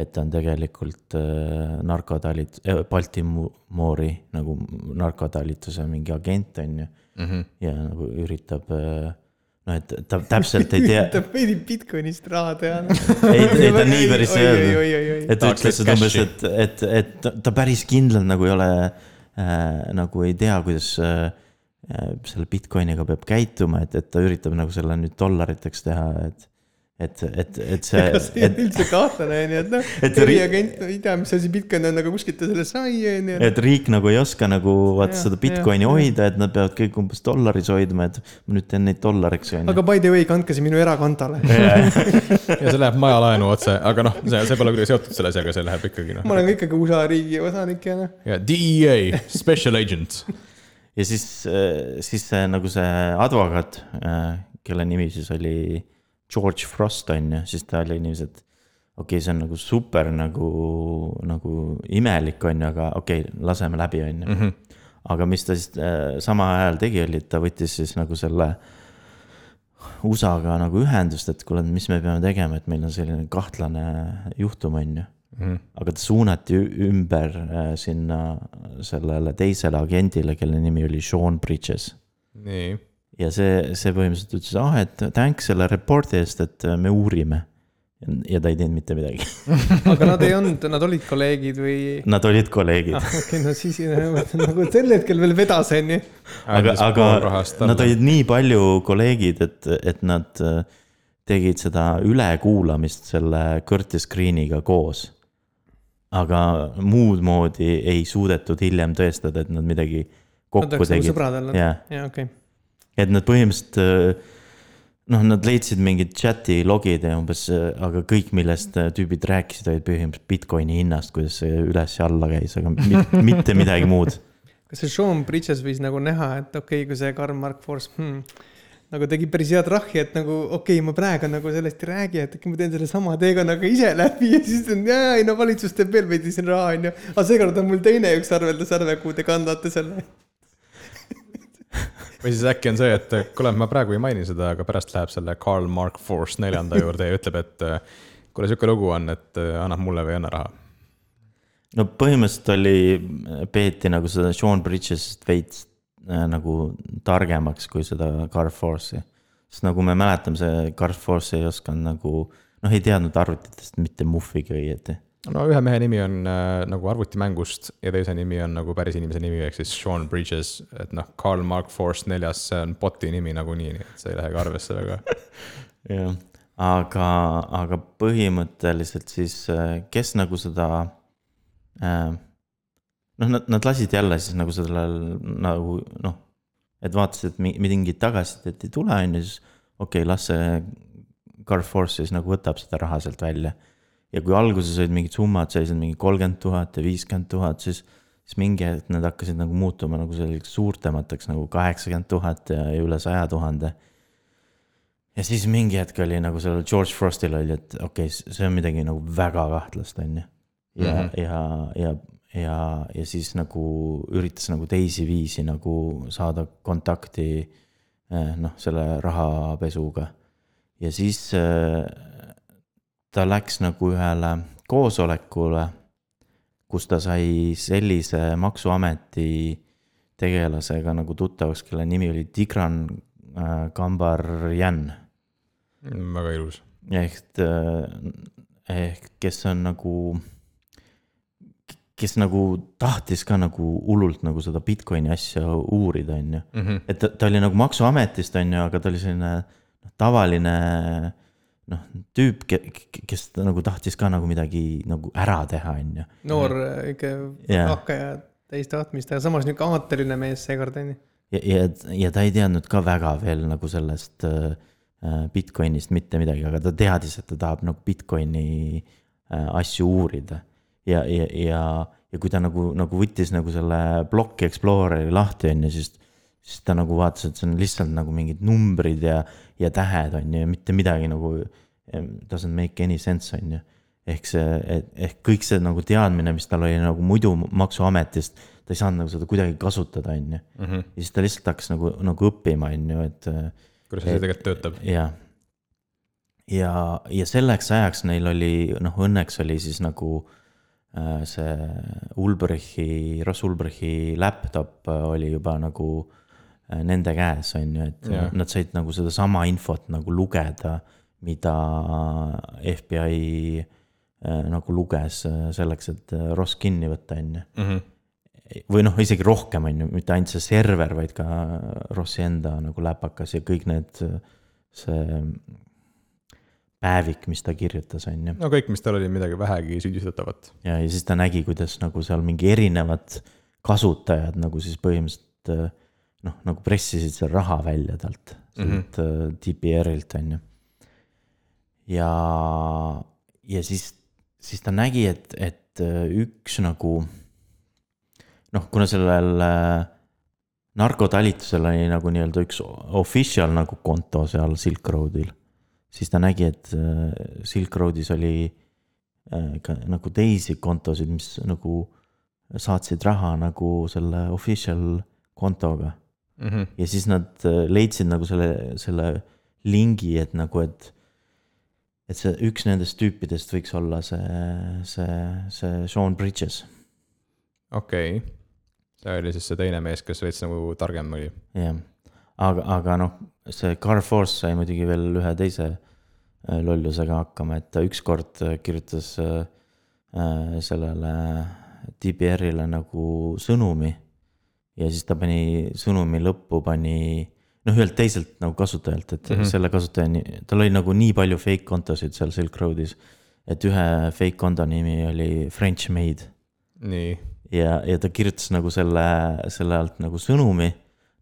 et ta on tegelikult äh, narkotalit- äh,, Baltimoori nagu narkotalituse mingi agent, on ju. Mhm. ja nagu üritab äh, noh, et ta täpselt ei tea, üritab veidi Bitcoinist raha teha. ei, ei ta nii päris ei öelnud. et ta ütles seda umbes, et, et, et ta- ta päris kindlalt nagu ei ole äh,, nagu ei tea, kuidas äh, selle Bitcoiniga peab käituma, et, et ta üritab nagu selle nüüd dollariteks teha, et. et, et, et see ega see ei, ole üldse kahtlane et noh, Et ri- eriagent ei tea, mis asi Bitcoin on, aga kuskilt ta selle sai onju. et riik nagu ei oska nagu vaata seda Bitcoini jah, hoida, et nad peavad kõik umbes dollaris hoidma, et ma nüüd teen neid dollariks on ju. aga by the way, kandke see minu erakontole. ja see läheb majalaenu otse, aga noh, see, see pole kuidagi seotud selle asjaga, see läheb ikkagi noh ma. olen ka ikkagi USA riigi osanik ja noh. ja DEA, special agent. Ja siis, siis see nagu see advokaat, kelle nimi siis oli George Frost on ju, siis ta oli niiviisi, et okei okay,, see on nagu super nagu, nagu imelik on ju, aga okei okay,, laseme läbi, on ju. aga mis ta siis äh, samal ajal tegi, oli, et ta võttis siis nagu selle USA-ga nagu ühendust, et kuule, mis me peame tegema, et meil on selline kahtlane juhtum, on ju aga ta suunati ümber äh, sinna sellele teisele agendile, kelle nimi oli Sean Bridges. nii, ja see, see põhimõtteliselt ütles, ah, et thanks selle report'i eest, et äh, me uurime. ja ta ei teinud mitte midagi. aga nad ei olnud, nad olid kolleegid või? Nad olid kolleegid, ah, okei, no siis nagu sel hetkel veel vedas onju. aga, aga nad olid nii palju kolleegid, et, et nad äh, tegid seda ülekuulamist selle Curtis Greeniga koos. Aga muud moodi ei suudetud hiljem tõestada, et nad midagi Nad kokku oleks nagu tegid. sõbrad jah, jaa, okei. et nad põhimõtteliselt äh, noh, nad leidsid mingid chati logid ja umbes, aga kõik, millest äh, tüübid rääkisid, olid põhimõtteliselt Bitcoini hinnast, kuidas see üles ja alla käis, aga mit, mitte midagi muud. kas see Sean Bridges võis nagu näha, et okei okay,, kui see Karl Mark Force hmm, nagu tegi päris head rahhi, et nagu okei okay,, ma praegu nagu sellest ei räägi, et äkki ma teen selle sama teekonnaga ise läbi ja siis on jaa, ei no valitsus teeb veel veidi siin raha onju. aga seekord on mul teine üks arveldusarve, kuhu te kandate selle. või siis äkki on see, et kuule, ma praegu ei maini seda, aga pärast läheb selle Karl Mark Force neljanda juurde ja ütleb, et kuule, sihuke lugu on, et annab mulle või ei anna raha. no põhimõtteliselt oli, peeti nagu seda Sean Bridges'it veits nagu targemaks kui seda Car Force'i. sest nagu me mäletame, see Car Force ei osanud nagu, noh, ei teadnud arvutitest mitte muhvigi õieti. no ühe mehe nimi on äh, nagu arvutimängust ja teise nimi on nagu päris inimese nimi, ehk siis Sean Bridges, et noh, Karl Mark Force neljas, see on bot'i nimi nagunii, nii et see ei lähegi arvesse väga. jah, aga, aga põhimõtteliselt siis, kes nagu seda äh,. noh, nad, nad lasid jälle siis nagu sellel nagu noh, et vaatasid, et mi- mingit tagasisidet ei tule, on ju, siis okei okay,, las see Car Force siis nagu võtab seda raha sealt välja. ja kui alguses olid mingid summad sellised mingi kolmkümmend tuhat ja viiskümmend tuhat, siis, siis mingi hetk need hakkasid nagu muutuma nagu selliseks suurtemateks nagu kaheksakümmend tuhat ja, üle saja tuhande ja siis mingi hetk oli nagu sellel George Frostil oli, et okei okay,, see on midagi nagu väga kahtlast, on ju. ja mm. -hmm. ja, ja, ja, ja siis nagu üritas nagu teisi viisi nagu saada kontakti eh, noh, selle rahapesuga. ja siis eh, ta läks nagu ühele koosolekule, kus ta sai sellise maksuameti tegelasega nagu tuttavaks, kelle nimi oli Tigran äh, Kambarjan väga ilus. ehk, ehk kes on nagu, kes nagu tahtis ka nagu hullult nagu seda Bitcoini asja uurida, on ju. Mhm. et ta, ta oli nagu maksuametist, on ju, aga ta oli selline noh, tavaline noh, tüüp, kes nagu tahtis ka nagu midagi nagu ära teha, on ju. noor ikka Jaa. hakkaja täis tahtmist, aga samas nihuke aateline mees seekord onju. ja, ja, ja ta ei teadnud ka väga veel nagu sellest äh, Bitcoinist mitte midagi, aga ta teadis, et ta tahab nagu Bitcoini äh, asju uurida. ja, ja, ja, ja kui ta nagu, nagu võttis nagu selle Block Exploreri lahti, on ju, siis, siis ta nagu vaatas, et see on lihtsalt nagu mingid numbrid ja, ja tähed, on ju, ja mitte midagi nagu doesn't make any sense, on ju. ehk see, ehk kõik see nagu teadmine, mis tal oli nagu muidu maksuametist, ta ei saanud nagu seda kuidagi kasutada, on ju. ja siis ta lihtsalt hakkas nagu, nagu õppima, on ju, et kuidas see tegelikult töötab? jah. ja, ja selleks ajaks neil oli, noh, õnneks oli siis nagu äh, see Ulbrichi, Ross Ulbrichi laptop äh, oli juba nagu äh, nende käes, on ju, et Jah. nad said nagu sedasama infot nagu lugeda, mida FBI äh, nagu luges äh, selleks, et äh, Ross kinni võtta, on ju. -hmm. või noh, isegi rohkem, on ju, mitte ainult see server, vaid ka Rossi enda nagu läpakas ja kõik need, see päevik, mis ta kirjutas, on ju. no kõik, mis tal oli midagi vähegi süüdistatavat. ja, ja siis ta nägi, kuidas nagu seal mingi erinevad kasutajad nagu siis põhimõtteliselt äh, noh, nagu pressisid seal raha välja talt, sealt mm -hmm. DPR-ilt on ju. ja, ja siis, siis ta nägi, et, et äh, üks nagu noh, kuna sellel äh, narkotalitusel oli nagu nii-öelda üks official nagu konto seal Silk Roadil, siis ta nägi, et äh, Silk Roadis oli äh, ka nagu teisi kontosid, mis nagu saatsid raha nagu selle official kontoga Mm -hmm. ja siis nad äh, leidsid nagu selle, selle lingi, et nagu, et et see üks nendest tüüpidest võiks olla see, see, see Sean Bridges, okei okay., see oli siis see teine mees, kes veits nagu targem oli. jah. aga, aga noh, see Car Force sai muidugi veel ühe teise äh, lollusega hakkama, et ta ükskord äh, kirjutas äh, sellele DPR-ile nagu sõnumi ja siis ta pani sõnumi lõppu pani noh, ühelt teiselt nagu kasutajalt, et mm. -hmm. selle kasutaja, tal oli nagu nii palju fake kontosid seal Silk Roadis, et ühe fake konto nimi oli French Made nii, ja, ja ta kirjutas nagu selle, selle alt nagu sõnumi.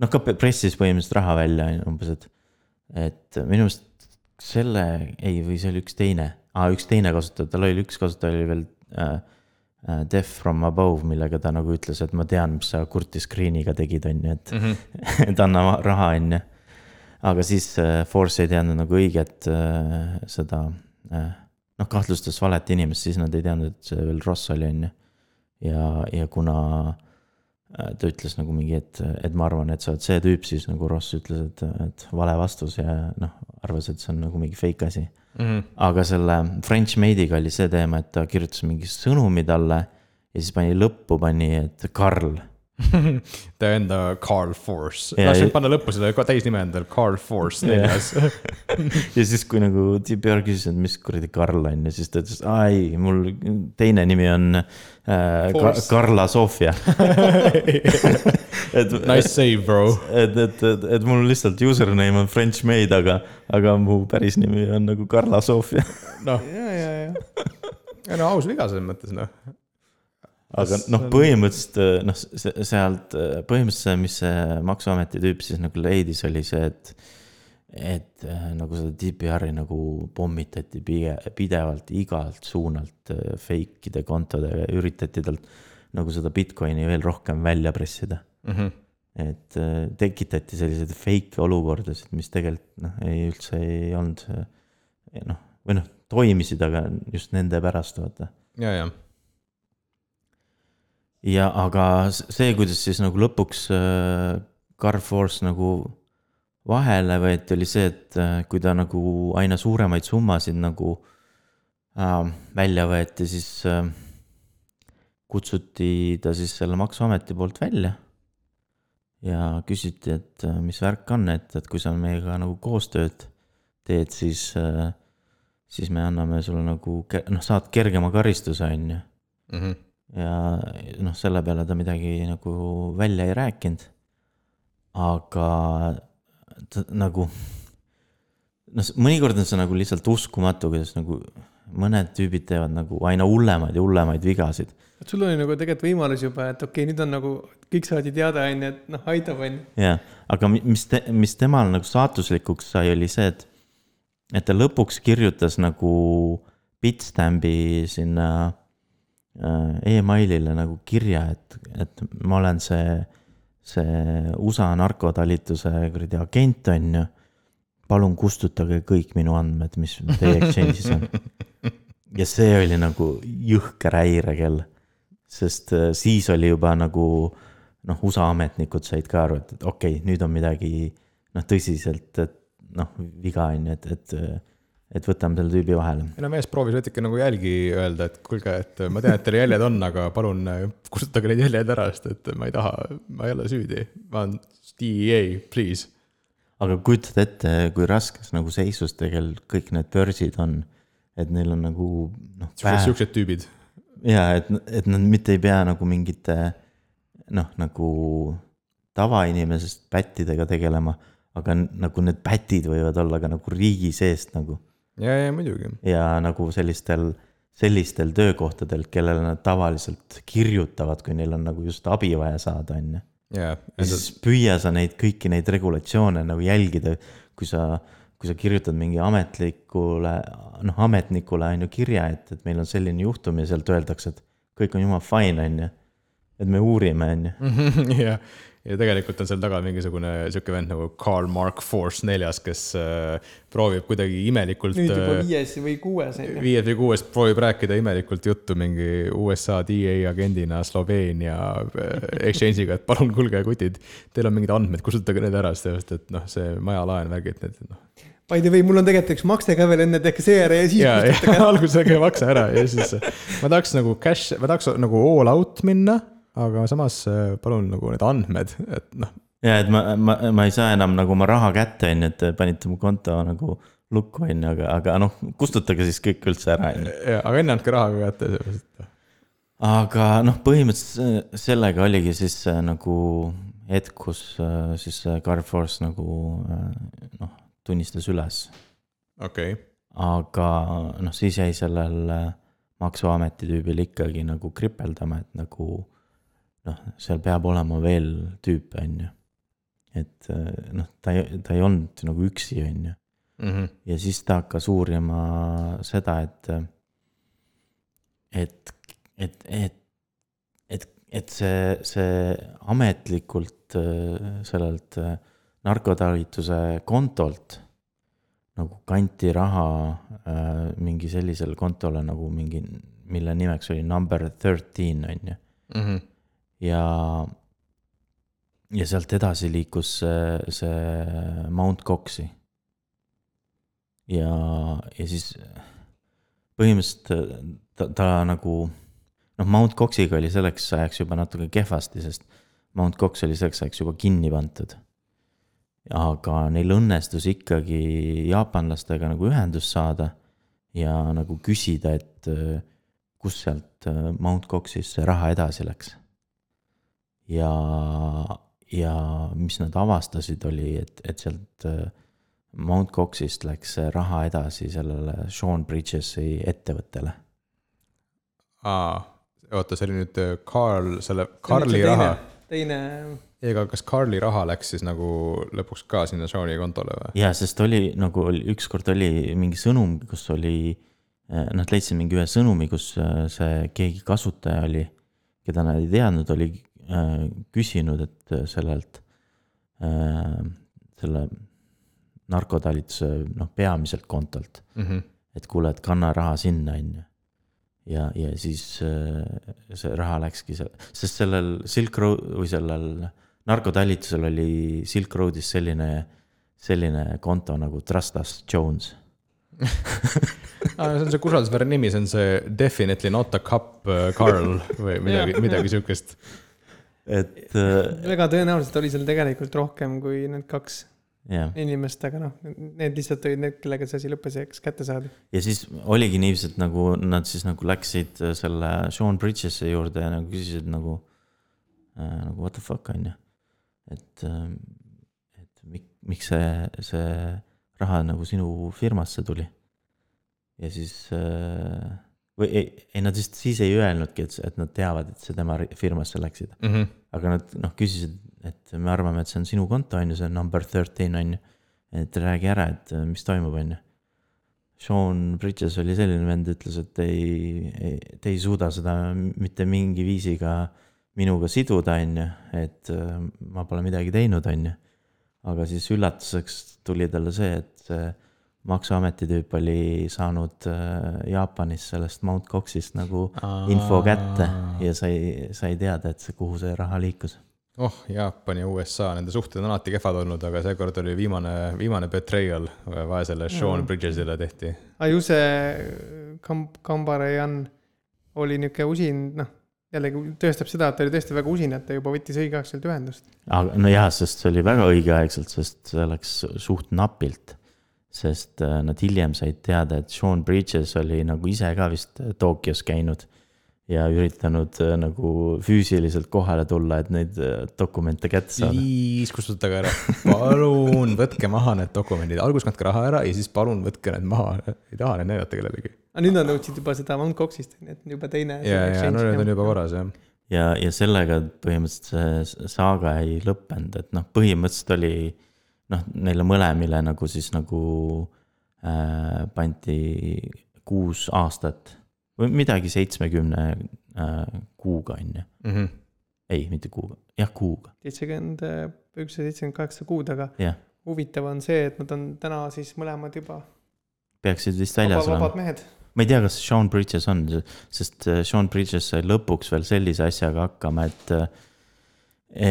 noh, ka pressis põhimõtteliselt raha välja umbes, et, et minu meelest selle, ei, või see oli üks teine ah,, üks teine kasutaja, tal oli üks kasutaja oli veel äh, äh, Death from above, millega ta nagu ütles, et ma tean, mis sa Kurti screen'iga tegid, on ju, et mm. -hmm. et anna raha, on ju. aga siis äh, Force ei teadnud nagu õiget äh, seda äh,, noh, kahtlustas valet inimest, siis nad ei teadnud, et see veel Ross oli, on ju. ja, ja kuna äh, ta ütles nagu mingi, et, et ma arvan, et sa oled see tüüp, siis nagu Ross ütles, et, et vale vastus ja noh, arvas, et see on nagu mingi fake asi. Mm -hmm. aga selle French Made'iga oli see teema, et ta kirjutas mingi sõnumi talle ja siis pani lõppu, pani, et Karl ta enda Carl Force, Ja- tahtsin panna lõppu selle ka- täisnime endale, Carl Force neljas. ja siis, kui nagu TPR küsis, et mis kuradi Karl on ja siis ta ütles, aa ei, mul teine nimi on äh, Ka. Karla Sofia. et, Nice save, bro. et, et, et, et mul lihtsalt username on French Made, aga, aga mu päris nimi on nagu Karla Sofia. noh, ja, ja, ja. ei no aus viga selles mõttes noh. Aga noh põhimõtteliselt noh, sealt põhimõtteliselt see, mis see maksuameti tüüp siis nagu leidis, oli see, et et äh, nagu seda DPR-i nagu pommitati pidevalt igalt suunalt fake'ide kontodega ja üritati talt nagu seda Bitcoini veel rohkem välja pressida. Mm -hmm. et tekitati selliseid fake olukordasid, mis tegelikult noh, ei üldse ei olnud noh, või noh, toimisid, aga just nende pärast, vaata ja, ja, ja aga see, kuidas siis nagu lõpuks äh, Carrefour's nagu vahele võeti, oli see, et äh, kui ta nagu aina suuremaid summasid nagu äh, välja võeti, siis äh, kutsuti ta siis selle maksuameti poolt välja. ja küsiti, et äh, mis värk on, et, et kui sa meiega nagu koostööd teed, siis äh,, siis me anname sulle nagu, noh, saad kergema karistuse, on ju. -hmm. Ja noh, selle peale ta midagi nagu välja ei rääkinud. aga ta nagu, noh, mõnikord on see nagu lihtsalt uskumatu, kuidas nagu mõned tüübid teevad nagu aina hullemaid ja hullemaid vigasid. et sul oli nagu tegelikult võimalus juba, et okei okay,, nüüd on nagu, kõik saadi teada, on ju, et noh, aitab, on ju. jah, aga mi- mis te,, mis temal nagu saatuslikuks sai, oli see, et, et ta lõpuks kirjutas nagu Bitstampi sinna äh, emailile nagu kirja, et, et ma olen see, see USA narkotalituse kuradi agent, on ju. palun kustutage kõik minu andmed, mis teie exchange'is on. ja see oli nagu jõhker häirekell, sest äh, siis oli juba nagu noh, USA ametnikud said ka aru, et, et okei okay,, nüüd on midagi noh, tõsiselt, et noh, viga on ju, et, et, et võtame selle tüübi vahele. ei no mees proovis natuke nagu jälgi öelda, et kuulge, et ma tean, et teil jäljed on, aga palun äh, kustutage need jäljed ära, sest et ma ei taha, ma ei ole süüdi, ma olen DEA, please. aga kujutad ette, kui raskes nagu seisus tegelikult kõik need börsid on, et neil on nagu noh. siuksed tüübid. ja et, et nad mitte ei pea nagu mingite noh, nagu tavainimesest pättidega tegelema, aga nagu need pätid võivad olla ka nagu riigi seest nagu ja, ja muidugi. ja nagu sellistel, sellistel töökohtadel, kellele nad tavaliselt kirjutavad, kui neil on nagu just abi vaja saada, on ju. ja siis püüa sa neid kõiki neid regulatsioone nagu jälgida, kui sa, kui sa kirjutad mingi ametlikule, noh, ametnikule on ju kirja, et, et meil on selline juhtum ja sealt öeldakse, et kõik on jumala fine, on ju. et me uurime, on ju. jah, ja tegelikult on seal taga mingisugune sihuke vend nagu Karl Mark Force neljas, kes äh, proovib kuidagi imelikult. nüüd juba äh, viies või kuues viies või kuues proovib rääkida imelikult juttu mingi USA DA agendina Sloveenia äh, exchange'iga, et palun, kuulge, kutid, teil on mingid andmed, kustutage need ära, sellepärast et noh, see majalaen, värgid, need noh By the way, mul on tegelikult üks makse ka veel enne, tehke see ära ja siis kustutage ära. alguses tehke makse ära ja siis ma tahaks nagu cash, ma tahaks nagu all out minna aga samas äh, palun nagu need andmed, et noh. ja et ma, ma, ma ei saa enam nagu oma raha kätte, on ju, et te panite mu konto nagu lukku, on ju, aga, aga noh, kustutage siis kõik üldse ära, on ju. aga enne andke raha ka kätte, sellepärast, et. aga noh, põhimõtteliselt sellega oligi siis nagu hetk, kus äh, siis Carrefour's nagu äh, noh, tunnistas üles. okei okay.. aga noh, siis jäi sellel maksuameti tüübil ikkagi nagu kripeldama, et nagu noh, seal peab olema veel tüüpe, on ju. et eh, noh, ta ei, ta ei olnud nagu üksi, on ju. Mhm. ja siis ta hakkas uurima seda, et, et, et, et, et, et see, see ametlikult eh, sellelt eh, narkotalituse kontolt nagu kanti raha äh, mingi sellisele kontole nagu mingi, mille nimeks oli number thirteen, on ju. Ja, ja sealt edasi liikus see, see Mount Coxi. ja, ja siis põhimõtteliselt ta, ta nagu noh, Mount Coxiga oli selleks ajaks juba natuke kehvasti, sest Mount Cox oli selleks ajaks juba kinni pandud. aga neil õnnestus ikkagi jaapanlastega nagu ühendust saada ja nagu küsida, et kus sealt Mount Coxist see raha edasi läks ja, ja mis nad avastasid, oli, et, et sealt äh, Mount Coxist läks raha edasi sellele Sean Bridges'i ettevõttele. aa, oota, see oli nüüd äh, Carl, selle Carli raha. teine. ei, aga kas Carli raha läks siis nagu lõpuks ka sinna Sean'i kontole või? jaa, sest oli nagu oli, ükskord oli mingi sõnum, kus oli, äh, nad leidsid mingi ühe sõnumi, kus see keegi kasutaja oli, keda nad ei teadnud, oli küsinud, et äh, sellelt, äh, selle narkotalituse noh, peamiselt kontolt mm. -hmm. et kuule, et kanna raha sinna, on ju. ja, ja siis see raha läkski seal, sest sellel Silk Road või sellel narkotalitusel oli Silk Roadis selline, selline konto nagu Trust Us Jones ah, see on sihuke usaldusväärne nimi, see on see Definitely not a cup Carl või midagi midagi sihukest et äh,. väga tõenäoliselt oli seal tegelikult rohkem kui need kaks yeah. inimest, aga noh, need lihtsalt olid need, kellega see asi lõppes ja eks kätte saadi. ja siis oligi niiviisi, et nagu nad siis nagu läksid äh, selle Sean Bridges'i juurde ja nagu küsisid nagu äh,, nagu what the fuck on ju. et äh,, et mik, miks see, see raha nagu sinu firmasse tuli. ja siis äh, või ei, ei nad vist siis ei öelnudki, et, et nad teavad, et see tema firmasse läksid mm. -hmm. aga nad noh, küsisid, et me arvame, et see on sinu konto, on ju, see number thirteen on ju. et räägi ära, et mis toimub, on ju. Sean Bridges oli selline vend, ütles, et ei, ei, te ei suuda seda mitte mingi viisiga minuga siduda, on ju, et ma pole midagi teinud, on ju. aga siis üllatuseks tuli talle see, et see maksuameti tüüp oli saanud äh, Jaapanis sellest Mount Coxist nagu Aa. info kätte ja sai, sai teada, et see, kuhu see raha liikus. oh, Jaapani ja USA, nende suhted on alati kehvad olnud, aga seekord oli viimane, viimane betrayal vaesele Sean. Bridgesile tehti. Ajuse Kamb-, Kambarejan oli niisugune usin, noh, jällegi tõestab seda, et ta oli tõesti väga usin, et ta juba võttis õigeaegselt ühendust. aga nojah, sest see oli väga õigeaegselt, sest see läks suht napilt. Sest äh, nad hiljem said teada, et Sean Bridges oli nagu ise ka vist Tokyos käinud ja üritanud äh, nagu füüsiliselt kohale tulla, et neid äh, dokumente kätte saada. Please kustutage ära, palun võtke maha need dokumendid, alguses kandke raha ära ja siis palun võtke need maha, ei taha neid näidata kellelegi. aga nüüd nad nõudsid juba seda Mount Coxist, et juba teine. ja, ja no need on juba korras jah. ja, ja sellega põhimõtteliselt see saaga ei lõppenud, et noh, põhimõtteliselt oli noh, neile mõlemile nagu siis nagu äh, pandi kuus aastat või midagi seitsmekümne äh, kuuga, on ju. Mhm. ei, mitte kuuga, jah, kuuga. seitsekümmend, ükssada seitsekümmend kaheksa kuud, aga yeah. huvitav on see, et nad on täna siis mõlemad juba. peaksid vist väljas olema. vabad mehed. ma ei tea, kas Sean Bridges on, sest äh, Sean Bridges sai lõpuks veel sellise asjaga hakkama, et, äh,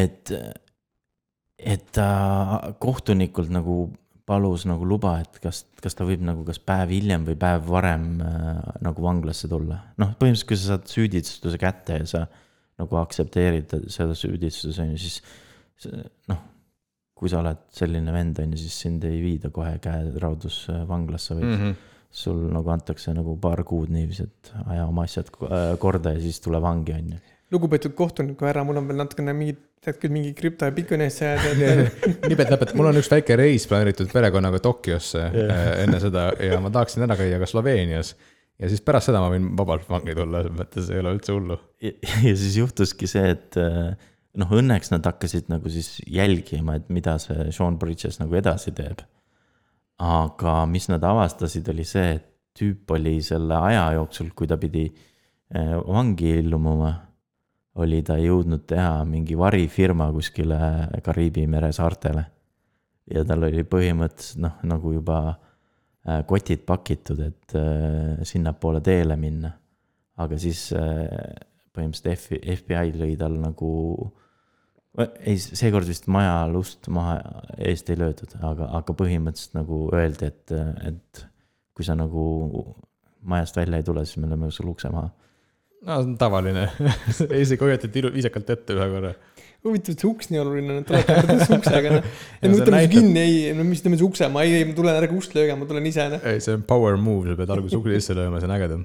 et, et ta kohtunikult nagu palus nagu luba, et kas, kas ta võib nagu kas päev hiljem või päev varem äh, nagu vanglasse tulla. noh, põhimõtteliselt, kui sa saad süüdistuse kätte ja sa nagu aktsepteerid seda süüdistuse, on ju, siis noh, kui sa oled selline vend, on ju, siis sind ei viida kohe käeraudus vanglasse, vaid mm -hmm. sul nagu antakse nagu paar kuud niiviisi, et aja oma asjad äh, korda ja siis tule vangi, on ju. Lugupeetud kohtuniku härra, mul on veel natukene mingid tead küll mingi krüpto ja Bitcoini asja ajada, et nipet-näpet, mul on üks väike reis planeeritud perekonnaga Tokyosse yeah. enne seda ja ma tahaksin ära käia ka Sloveenias. ja siis pärast seda ma võin vabalt vangi tulla, selles mõttes ei ole üldse hullu. ja siis juhtuski see, et äh, noh, õnneks nad hakkasid nagu siis jälgima, et mida see Sean Bridges nagu edasi teeb. aga mis nad avastasid, oli see, et tüüp oli selle aja jooksul, kui ta pidi äh, vangi illumuma oli ta jõudnud teha mingi varifirma kuskile Kariibi mere saartele. ja tal oli põhimõtteliselt noh, nagu juba äh, kotid pakitud, et äh, sinnapoole teele minna. aga siis äh, põhimõtteliselt FBI lõi tal nagu, ei, seekord vist maja lust maha eest ei löödud, aga, aga põhimõtteliselt nagu öeldi, et, et kui sa nagu majast välja ei tule, siis me lööme sul ukse maha no see on tavaline isegi hoiatati viisakalt ette ühe korra. huvitav, et see uks nii oluline on, et alati võetakse uksega, noh. et ma võtan näitab... kinni, ei, no mis teeme siis ukse, ma ei, ei, ma tulen, ärge ust lööge, ma tulen ise, noh. ei, see on power move, sa pead alguses ukse sisse lööma, see on ägedam.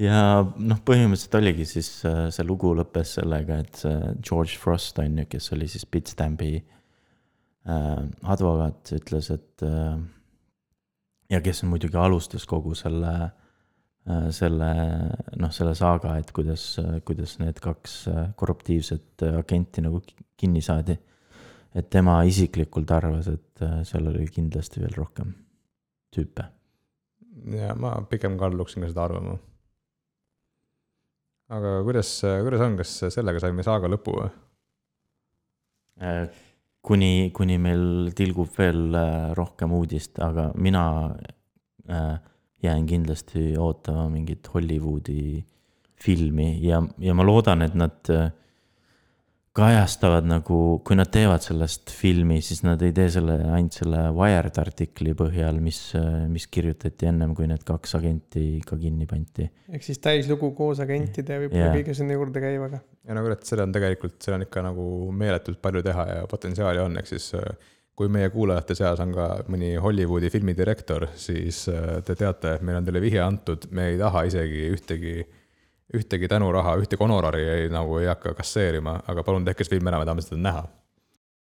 ja noh, põhimõtteliselt oligi siis äh, see lugu lõppes sellega, et see George Frost on ju, kes oli siis Bitstampi äh, advokaat, ütles, et äh, ja kes muidugi alustas kogu selle selle, noh, selle saaga, et kuidas, kuidas need kaks äh, korruptiivset äh, agenti nagu kinni saadi. et tema isiklikult arvas, et seal oli kindlasti veel rohkem tüüpe. ja ma pigem kalluksin ka seda arvama. aga kuidas, kuidas on, kas sellega saime saaga lõpu või? kuni, kuni meil tilgub veel rohkem uudist, aga mina äh, jään kindlasti ootama mingit Hollywoodi filmi ja, ja ma loodan, et nad äh, kajastavad nagu, kui nad teevad sellest filmi, siis nad ei tee selle ainult selle Wired artikli põhjal, mis, äh, mis kirjutati ennem, kui need kaks agenti ka kinni pandi. ehk siis täislugu koos agentide võib-olla yeah. kõige sinna juurde käivaga. ja no kurat, seda on tegelikult, seal on ikka nagu meeletult palju teha ja potentsiaali on, ehk siis äh, kui meie kuulajate seas on ka mõni Hollywoodi filmidirektor, siis äh, te teate, et meil on teile vihje antud, me ei taha isegi ühtegi, ühtegi tänuraha, ühtegi honorari ei, nagu ei hakka kasseerima, aga palun tehke see film ära, me tahame seda näha